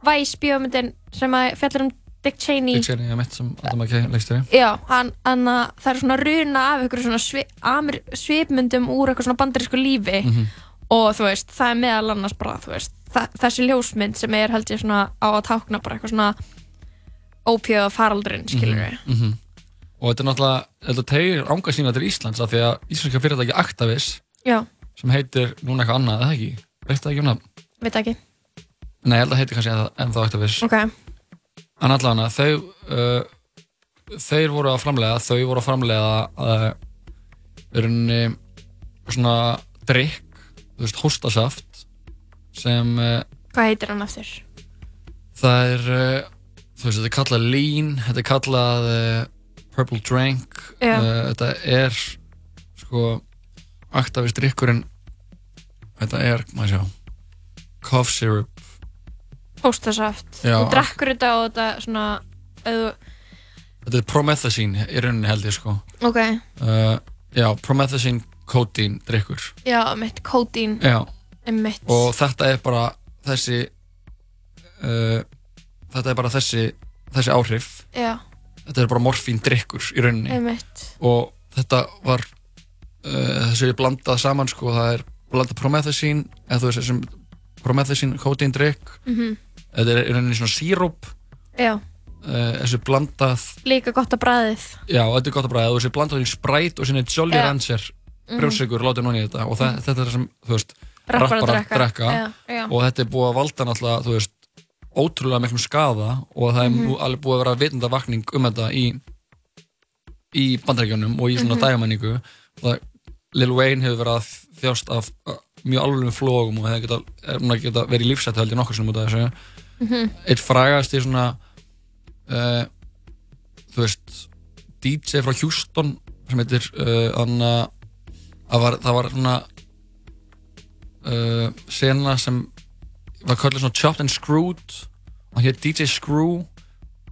Speaker 4: Vice bíómyndin sem að fjallar um Dick Cheney
Speaker 3: Dick Cheney, ég mitt sem Adam McKay leikstjóri.
Speaker 4: Já, hann, hann að það er svona runa af einhverju svona svi, amir, svipmyndum úr eitthvað svona bandarísku lífi
Speaker 3: Mhm.
Speaker 4: og þú veist, það er meðal annars bara, þú veist, þa þessi ljósmynd sem er held ég svona á að tákna bara eitthvað svona ópjöða faraldurinn, skilur við.
Speaker 3: Mhm, mhm. Og þetta er náttúrulega þetta tegir ánga sína til Íslands af því að íslenska fyrirtæki Actavis
Speaker 4: Já,
Speaker 3: sem heitir núna eitthvað annað, eða ekki? Veistu það ekki um það?
Speaker 4: veit ekki.
Speaker 3: Nei, ég held að heitir kannski ennþá- ennþá Actavis
Speaker 4: Ok,
Speaker 3: en allavega þau uh, þeir voru að framlega þau voru að framlega uh, í rauninni svona drikk, þú veist, hóstasaft sem uh,
Speaker 4: hvað heitir hann aftur?
Speaker 3: það er uh, þú veist, þetta er kallað lean þetta er kallað uh, purple drink
Speaker 4: Já.
Speaker 3: uh, þetta er sko Actavis drikkurinn þetta er, maður sjá cough syrup.
Speaker 4: Hóstasaft. Þú drekkur þetta og þetta svona, eða,
Speaker 3: þetta er promethazine í rauninni held ég sko.
Speaker 4: Ok,
Speaker 3: uh, já, promethazine codeine drikkur
Speaker 4: já, mitt, kódín,
Speaker 3: og þetta er bara þessi uh, þetta er bara þessi þessi áhrif.
Speaker 4: Já,
Speaker 3: þetta er bara morfín drikkur í rauninni
Speaker 4: einmitt.
Speaker 3: og þetta var uh, þessu er blandað saman sko, það er blandað promethazine eða þú veist þessum promethazine codeine drikk
Speaker 4: Mm
Speaker 3: þetta er í rauninni svona síróp uh, þessu blandað
Speaker 4: líka gott að bræðið.
Speaker 3: já, þetta er gott að bræða, þessu blandað í spræt og sinni Jolly
Speaker 4: Já.
Speaker 3: Rancher
Speaker 4: Mhm.
Speaker 3: brjósikur, látið núna í þetta og það, þetta er það sem, þú veist
Speaker 4: Rappar að drekka.
Speaker 3: Og þetta er búið að valda náttúrulega, þú veist ótrúlega miklum skaða og það er
Speaker 4: Mhm.
Speaker 3: mm alveg búið að vera vitundavakning um þetta í í bandarækjunum og í svona mm dagamenningu og Lil Wayne hefur verið að þjást af mjög alveg flógum og hefur geta, er geta verið í lífsættu held ég nokkur sem út af þessu
Speaker 4: Mhm.
Speaker 3: eitt frægast í svona uh, þú veist DJ frá Houston sem heitir uh, Anna það var, það var svona uh, sena sem var kallið svona Chopped and Screwed og hér DJ Screw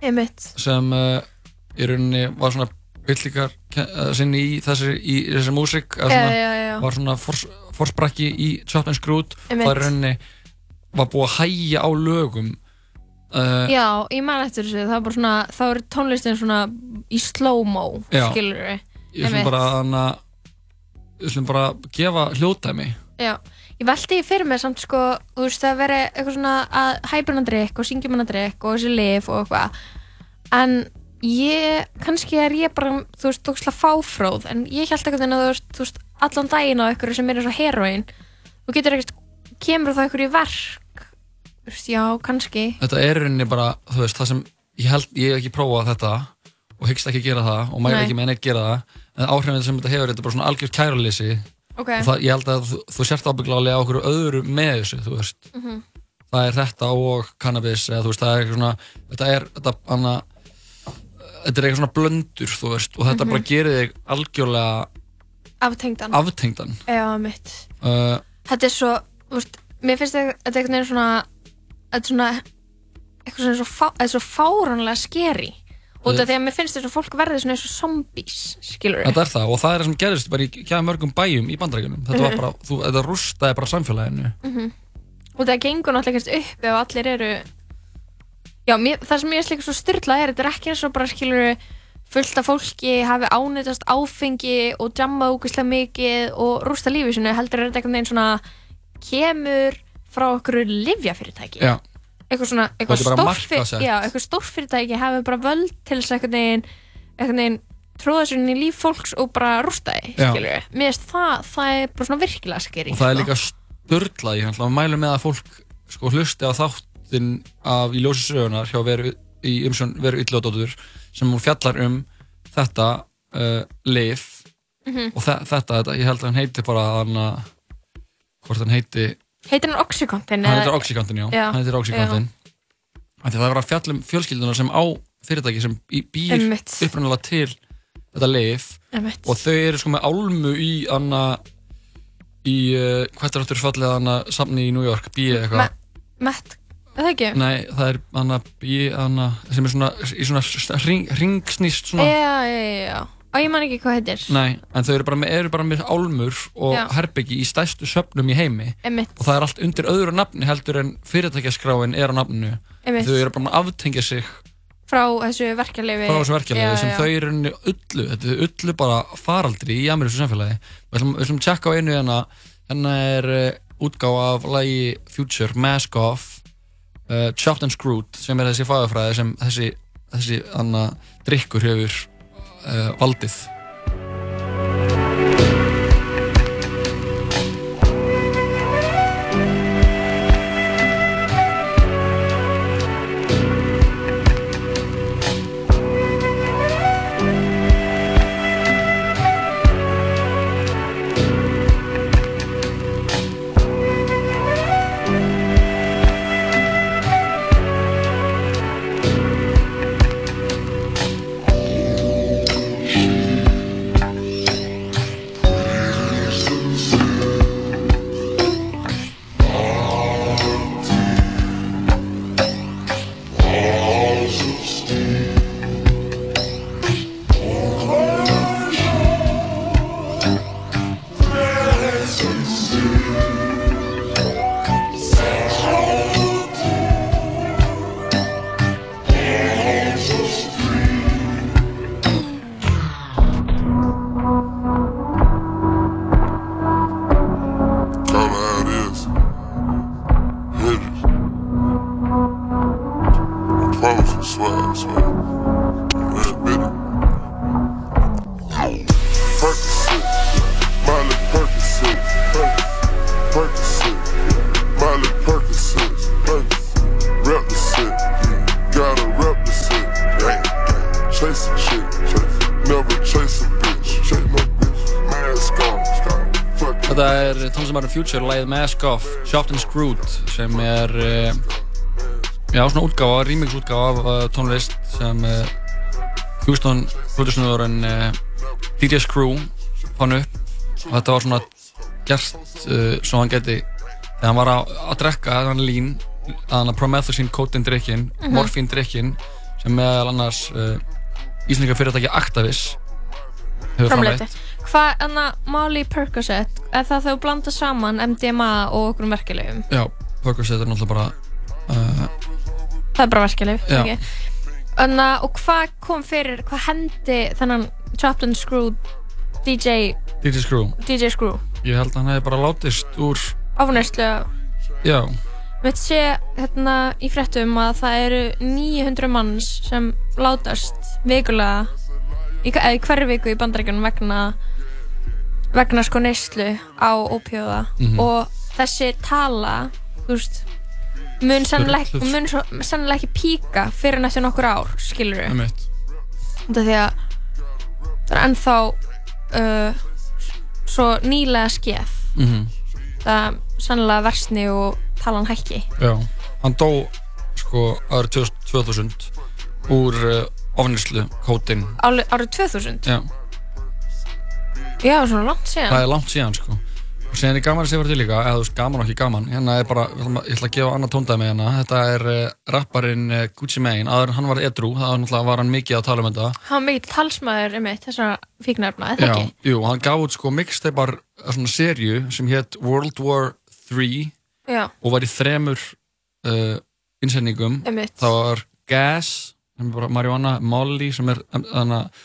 Speaker 4: Einmitt.
Speaker 3: sem uh, í rauninni var svona byllingar uh, sinni í þessi, í þessi músík eða
Speaker 4: Já,
Speaker 3: svona,
Speaker 4: já, já.
Speaker 3: var svona fors, forsprakki í Chopped and Screwed
Speaker 4: Einmitt.
Speaker 3: það í rauninni var búið að hægja á lögum uh,
Speaker 4: Já, ég man eftir þessu, það er bara svona, þá er tónlistin svona í slow-mo,
Speaker 3: Já.
Speaker 4: skilur við.
Speaker 3: ég ætlum bara að hana ég ætlum bara að gefa hljóðdæmi
Speaker 4: Já, ég veldi fyrir mér samt sko, þú veist, það veri eitthvað svona að hæpa hana drikk og syngjum hana drikk og þessi lif og eitthvað. En ég, kannski er ég bara, þú veist, tókslega fáfróð, en ég held eitthvað að þú veist, allan daginn á eitthvað sem er eins og heroin, þú getur ekkert, kemur það eitthvað í verk, þú veist, já, kannski.
Speaker 3: þetta er rauninni bara þú veist það sem ég held ég hef ekki prófað þetta og hyggst ekki gera það og mæri ekki með neitt gera það en áhrifin sem þetta hefur þetta er bara svona algjör kæruleysi
Speaker 4: Ok.
Speaker 3: og það, ég held að þú, þú sért ábygglega á okkur öðru með þessu, veist
Speaker 4: Mhm.
Speaker 3: það er þetta og cannabis eða veist, það er eitthvað svona þetta er, þetta, hana, þetta er eitthvað svona blöndur, veist og þetta
Speaker 4: Mhm.
Speaker 3: bara gerir þig algjörlega
Speaker 4: Aftengdan.
Speaker 3: aftengdan
Speaker 4: mitt.
Speaker 3: uh,
Speaker 4: Þetta er svo, veist, mér finnst þetta veginn svona, svona, eitthvað svona svo, fá, þetta er svo fáránlega skeri. Út af því að mér finnst þess að fólk verði svona eins og zombies, skilur
Speaker 3: Þetta er það og það er það sem gerist bara í kjæða mörgum bæjum í bandarækjunum þetta var
Speaker 4: Mhm.
Speaker 3: bara, þú, þetta rústaði bara samfélaginu.
Speaker 4: Mm og það gengur náttúrulega ekkert upp ef allir eru já, mér, það sem ég er líka svo styrlað er þetta er ekki eins og bara skilur fullt af fólki hafi ánættast áfengi og jamma úkislega mikið og rústa lífið sinu heldur er þetta einhvern veginn svona kemur frá okkur livjafyrirtæki
Speaker 3: Já.
Speaker 4: Eitthvað svona eitthvað eitthvað stórfyrirtæki hafi bara völd til þess að einhvern veginn tróða sér inn í líf fólks og bara rústa skilur mér finnst það, það er bara svona virkilega skeri
Speaker 3: og það er líka störlað ég ætla að mælu með að fólk sko hlusti á þáttin af í ljósi sögunar hjá veru í umsjón veru yllóðdóttur sem hún fjallar um þetta uh, lif
Speaker 4: Mhm.
Speaker 3: og þe þetta, þetta, ég held að hann heiti bara hann að hvort hann heiti
Speaker 4: heitir hann Oxycontin
Speaker 3: hann heitir Oxycontin, já,
Speaker 4: Já,
Speaker 3: hann heitir Oxycontin. það var að fjalla um fjölskylduna sem á fyrirtæki sem býr upprunalega til þetta lif
Speaker 4: Einmitt.
Speaker 3: og þau eru sko með álmu í anna í, uh, hvað er áttur fallið anna samni í New York, bí eitthvað?
Speaker 4: Matt, er það ekki?
Speaker 3: nei, það er anna bí anna, sem er svona í svona ring, ringsnýst svona.
Speaker 4: Já, já, já, já. Og ég man ekki hvað heitir.
Speaker 3: Nei, en þau eru bara með, eru bara með álmur og
Speaker 4: Já.
Speaker 3: herbyggi í stæstu söfnum í heimi
Speaker 4: Einmitt.
Speaker 3: og það er allt undir öðru nafni heldur en fyrirtækjaskráin er á nafninu
Speaker 4: Einmitt.
Speaker 3: þau eru bara að aftengja sig
Speaker 4: Frá þessu verkefliði.
Speaker 3: frá þessu verkefliði sem þau eru henni ullu þetta er ullu bara faraldri í amerísku samfélagi við ætlum, við ætlum að tjekka á einu hérna hérna er uh, útgáfa af lagi Future, Mask Off uh, Chopped and Screwed sem er þessi fagafræði sem þessi þessi anna drikkur hefur valdið Future, lagið Mask Off, Chopped and Screwed sem er uh, já, svona útgáfa, remix útgáfa af uh, tónlist sem uh, Houston produsnöðurinn uh, DJ Screw fann upp. Og þetta var svona gert svo hann geti þegar hann var að, að drekka þannig lín þannig að promethazine coating drikkin
Speaker 4: Mhm.
Speaker 3: morfín drikkin sem meðal annars íslenska fyrirtæki Actavis hefur framleitt
Speaker 4: Hvað, enna, Molly Percocet, er það þau blanda saman MDMA og okkur verkefliðum?
Speaker 3: Já, Percocet er náttúrulega bara uh,
Speaker 4: Það er bara verkeflið, ekki? Enna, og hvað kom fyrir, hvað hendi þennan Chopped and Screwed DJ,
Speaker 3: DJ Screw
Speaker 4: DJ Screw?
Speaker 3: Ég held að hann hefði bara látist úr
Speaker 4: Áfnæslu,
Speaker 3: Já,
Speaker 4: við sé hérna í fréttum að það eru 900 manns sem látast vikulega í, eða í hverju viku í bandaríkjunum vegna vegna sko neyslu á ópjóða
Speaker 3: Mhm.
Speaker 4: og þessi tala veist mun sennilega ekki, píka fyrir næstu nokkur ár skilur við
Speaker 3: einmitt
Speaker 4: því að það er ennþá uh, svo nýlega skeð.
Speaker 3: Mhm.
Speaker 4: það er sannlega versni og talan hækki.
Speaker 3: Já, hann dó sko árið 2000 úr uh, ofnislu kótin
Speaker 4: árið 2000
Speaker 3: Já,
Speaker 4: já, svona langt síðan
Speaker 3: það er langt síðan sko og síðan er gaman að segja fyrir til líka eða þú veist gaman og ekki gaman hérna er bara, ég ætla að- gefa annað tóndæmi hérna þetta er uh, rapparinn uh, Gucci Mane áður en hann var edru, það var hann mikið að tala um þetta
Speaker 4: hann var mikill talsmaður um eitt þessara fíknarfna, eða ekki?
Speaker 3: jú, hann gaf út sko mixtapar svona serju sem hétt World War 3
Speaker 4: Já.
Speaker 3: og var í þremur uh, innsendingum
Speaker 4: Einmitt.
Speaker 3: það var Gas sem er bara marihuana, Molly sem er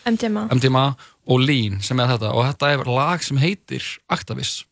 Speaker 4: MDMA.
Speaker 3: Og Lean sem er þetta. Og þetta er lag sem heitir Actavis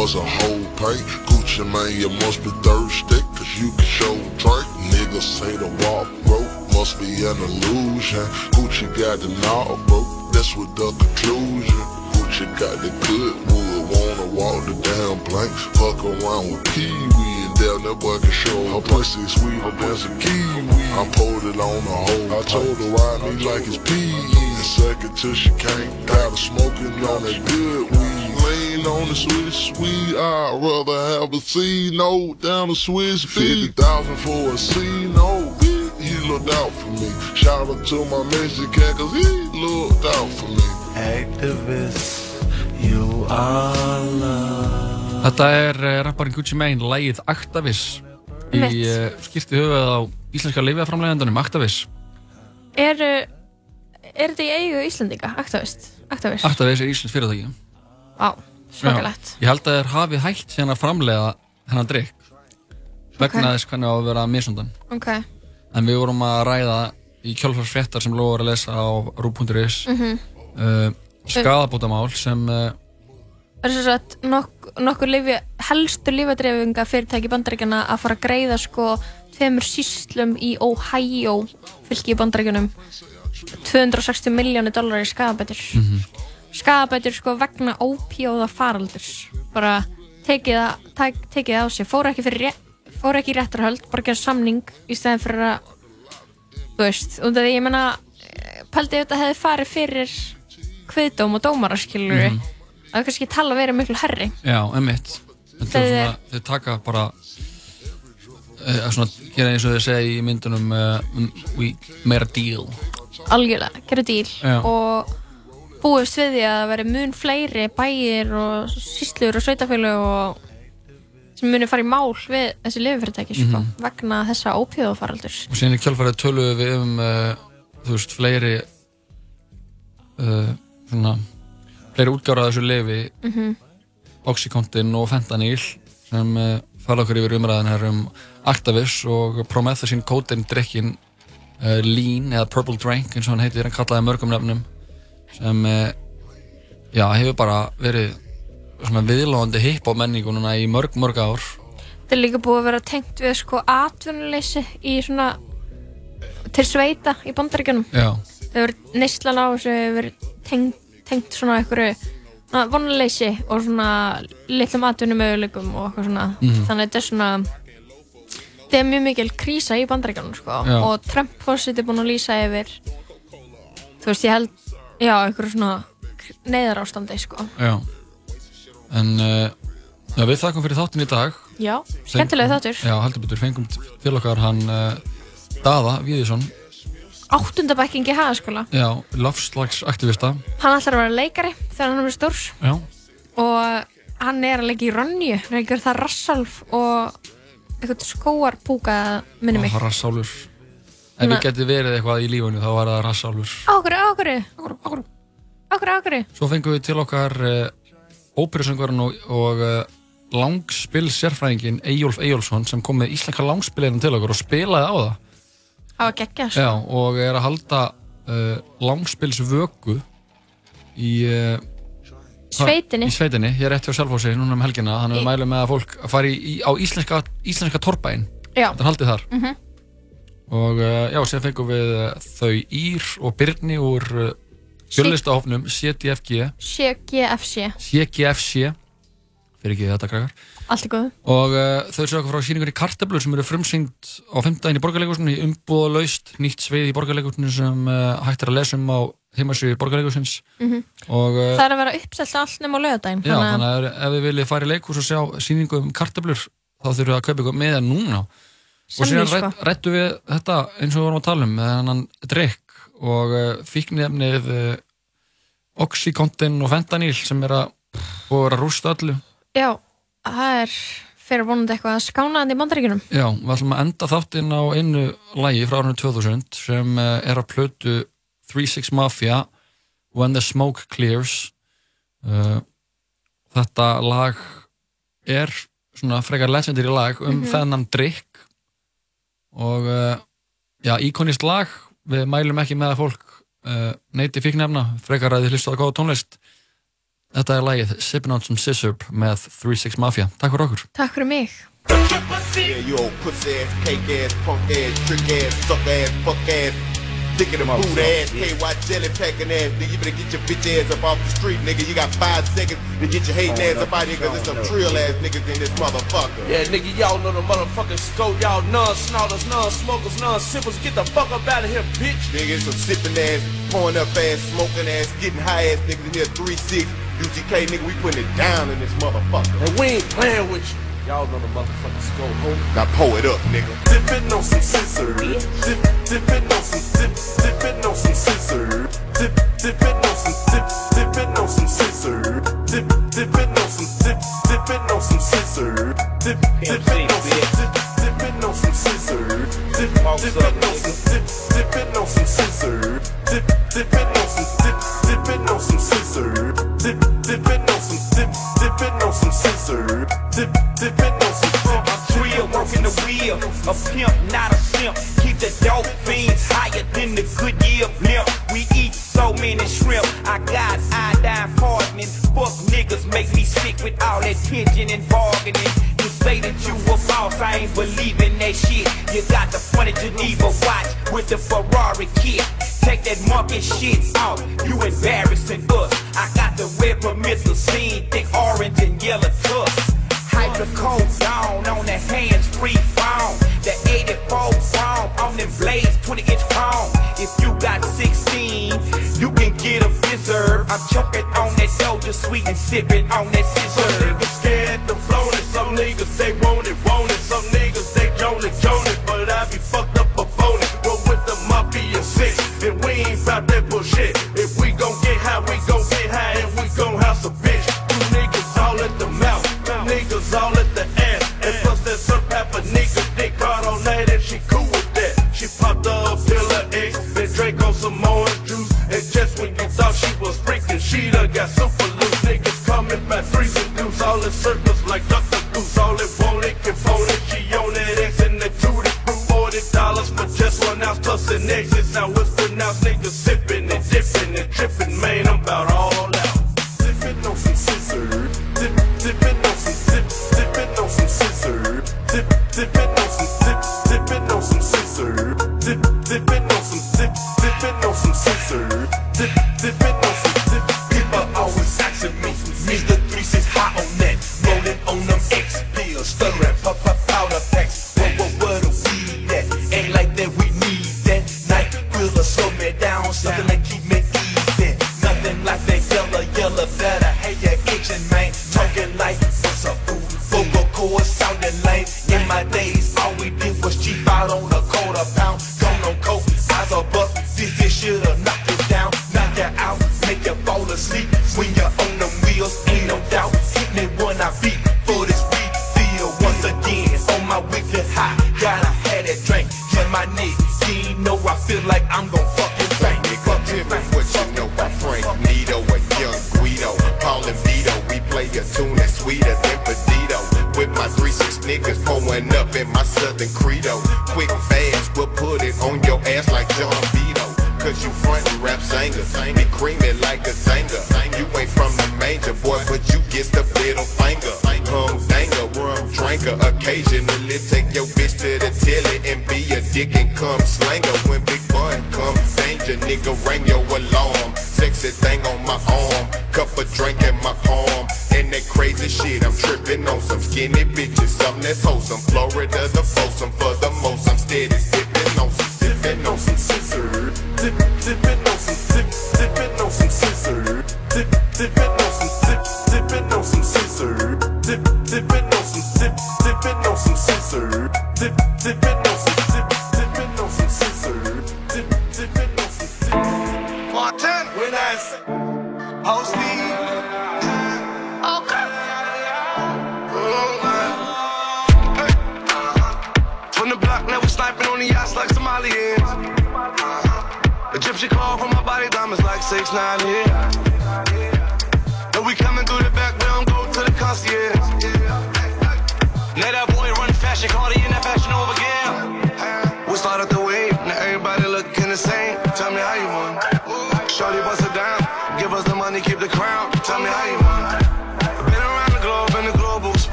Speaker 20: was a whole pay. Gucci man, you must be thirsty, cause you can show drink. Niggas say the walk broke, must be an illusion. Gucci got the knob broke, that's what the conclusion. Gucci got the good wood, wanna walk the damn plank. Fuck around with Pee Wee and down that boy can show her pussy sweeter than some kiwi. I pulled it on the whole. I told her ride me like it's PE. And suck till she can't. Got her smoking on that good weed. Lean on the sweetest sweet. I'd rather have a C note down the Swiss beat. 50,000 for a C note. He looked out for me. Shout out to my Mexican, cause he looked out for me.
Speaker 21: Activist, you are love
Speaker 3: Þetta er uh, rapparinn Gucci Mane, lægið Actavis í uh, skipti höfuð á íslenska lifjaframlegandunum Actavis
Speaker 4: Er, er þetta í eigu Íslandinga, Actavist?
Speaker 3: Actavis er íslensk fyrirtæki
Speaker 4: Á, svakalegt.
Speaker 3: Ég held að þeir hafi hægt síðan að framlega hennan drikk vegna þess hvernig á að vera misundan
Speaker 4: Ok.
Speaker 3: en við vorum að ræða í kjálfarsfréttar sem lóður að lesa á rú.is
Speaker 4: Mhm.
Speaker 3: uh, skadabótamál sem uh,
Speaker 4: Það er svo að nok nokkur lifi, helstu lífadreifinga fyrirtæki bandaríkjana að fara að greiða sko tveimur síslum í Ohio fylki í bandaríkjunum 260 miljónu dólar í skadabætur skadabætur sko vegna ópjóða faraldurs. Bara tekið það tek, tekið það á sig, fóru ekki fyrir rétt fóru ekki réttarhöld, bara gera samning í stæðin fyrir að þú veist, af því ég menna pældi ef þetta hefði farið fyrir kviðdóm og dómara skilur
Speaker 3: Mhm.
Speaker 4: að það kannski tala verið miklu herri
Speaker 3: já, er
Speaker 4: Þeir-
Speaker 3: þeir taka bara uh, svona, gera eins og þeir segja í myndunum uh, um, we made a deal.
Speaker 4: Algjörlega, gera díl
Speaker 3: Já.
Speaker 4: og búist við því að það veri mun fleiri bæir og síslur og sveitafélög og sem muni fara í mál við þessi lififyrirtæki sko,
Speaker 3: Mhm.
Speaker 4: vegna þessa ópíðafaraldurs
Speaker 3: og síðan í kjálfarið töluðum við um uh, þú veist, fleiri uh, svona fleiri útgára af þessu lefi
Speaker 4: Mhm.
Speaker 3: Oxycontin og Fentanyl sem uh, fara okkur yfir umræðan her um Actavis og Promethazine Codeine drikkin Lean eða Purple Drink eins og hann heitir, hann kallaði mörgum nefnum sem uh, já, hefur bara verið svona viðlóðandi hipp á menningu núna í mörg, mörg ár.
Speaker 4: Þetta er líka búið að vera tengt við sko atvinnuleysi í svona til sveita í bandaríkjunum.
Speaker 3: Já,
Speaker 4: það hefur neyslan á þessu hefur verið tengt, tengt svona einhverju svona vonleysi og svona litlum atvinnumöguleikum og eitthvað svona.
Speaker 3: Mhm.
Speaker 4: þannig að þetta er svona þetta er mjög mikil krísa í bandaríkjunum sko. Og Trump fórsett er búin að lýsa yfir þú veist ég held já, einhverju svona neyðar ástandi sko.
Speaker 3: já. En uh, já, við þakkum fyrir þáttin í dag.
Speaker 4: Já, skemmtilega þáttur.
Speaker 3: Já, heldur betur, fengum til okkar hann uh, Daða Víðisson.
Speaker 4: Áttundabækkingi hagaskóla.
Speaker 3: Já, lofslagsaktivista
Speaker 4: hann ætlar að vera leikari þegar hann er stór
Speaker 3: Já,
Speaker 4: og hann er að leika í Ronju reyngir það Rassalf og eitthvað skóarpúka minni mig.
Speaker 3: Og rassálur Ef við geti verið eitthvað í lífunu þá var það rassálur
Speaker 4: Ákvöru, ákvöru Ákvöru, ákvöru
Speaker 3: Svo fengum við til okkar uh, óperusöngvarinn og, og uh, langspil sérfræðingin Eyjólf Eyjólfsson sem kom með íslenska langspilinu til okkur og spilaði á það
Speaker 4: Það var geggja, sko.
Speaker 3: Já, og er að halda uh, langspilsvöku í uh,
Speaker 4: Sveitinni.
Speaker 3: Í sveitinni, ég er rétt hjá Selfossi núna um helgina þannig að við mælum með að fólk að fara í, í, á íslenska, íslenska torpæin
Speaker 4: Já.
Speaker 3: Þetta er haldið þar
Speaker 4: Mhm.
Speaker 3: Og uh, já, sem fengum við uh, þau Ír og Birni úr uh, fjölistahofnum CDFG
Speaker 4: CGFC.
Speaker 3: CGFC fyrir ekki þetta krakkar
Speaker 4: Allt er góð.
Speaker 3: og uh, þau okkur frá síningur í Kartablur sem eru frumsýnd á 15. í borgarleikusinu í umbúðalaust nýtt sveið í borgarleikusinu sem uh, hægt er að lesa um á heimasvíði borgarleikusins
Speaker 4: Mhm.
Speaker 3: og uh,
Speaker 4: Það er að vera uppselt allt nema á lögadaginn.
Speaker 3: já, þannig að ef við viljið fara í leikus og sjá síningu um Kartablur þá þurfum við að kaupa ykkur með það núna og síðan
Speaker 4: sko.
Speaker 3: rætt, rættu við þetta eins og við vorum að tala um með hennan drikk og uh, fíknefnið uh, Oxycontin og Fentanyl sem er að að rústa öllu
Speaker 4: Já, það er fyrir vonandi eitthvað að skánaðandi í bandaríkunum.
Speaker 3: Já, við ætlum að enda þáttinn á einu lægi frá árunum 2000 sem eh, er að plötu 36 Mafia When the Smoke Clears Þetta lag er svona frekar legendary lag um
Speaker 4: Mhm.
Speaker 3: þennan drikk og uh, já, íkonist lag við mælum ekki með að fólk uh, neyti fíknefna, frekar að þið hlustu að góða tónlist. Þetta er lagið Sippin' on some Scissor með 36 Mafia. Takk fyrir okkur.
Speaker 4: Takk fyrir mig.
Speaker 22: Yeah, you old pussy ass, cake ass, punk ass, trick ass, suck ass, fuck ass, in the boot ass, KY jelly packing ass. Nigga, you better get your bitch ass up off the street, nigga. You got five seconds to get your hating ass up out here, cause there's some trill ass niggas in this motherfucker.
Speaker 23: Yeah, nigga, y'all know the motherfucking scope. Y'all non-snorters, non-smokers, non-sippers. Get the fuck up out of here, bitch.
Speaker 22: Nigga, it's some sipping ass, pouring up ass, smoking ass, getting high ass niggas in here, 3-6. UGK, nigga, we putting it down in this motherfucker.
Speaker 23: And we ain't playing with you. Y'all know the motherfucking scope, homie.
Speaker 22: Now pull it up, nigga.
Speaker 8: Dipping on some scissors. Dip, dipping on some dip, dipping on some scissors. Dip, dipping on some dip, dipping on some scissors. Dip, dipping on some dip, dipping on some scissors. Dip, dipping on some dip, dipping on some scissors. Dip, dipping on some dip, dipping on some scissors. Dip, dipping on some dip, dipping on some scissors. On some scissors. Dip, dipping on some dip.
Speaker 23: I'm drill, working the wheel. A pimp, not a simp. Keep the dope fiends higher than the Goodyear blimp. We eat so many shrimp. I got iodine hardening. Fuck niggas make me sick with all that tension and bargaining. Say that you were false, I ain't believing that shit. You got the funny Geneva watch with the Ferrari kit. Take that monkey shit off, you embarrassing us. I got the red permissive scene, thick orange and yellow tusk. Hydrocodone down on the hands free phone. The 84 chrome on them blades, 20 inch chrome. If you got 16, you can get a fizzer. I'm choking on that Doja sweet and sipping on that scissor.
Speaker 8: Niggas they
Speaker 22: want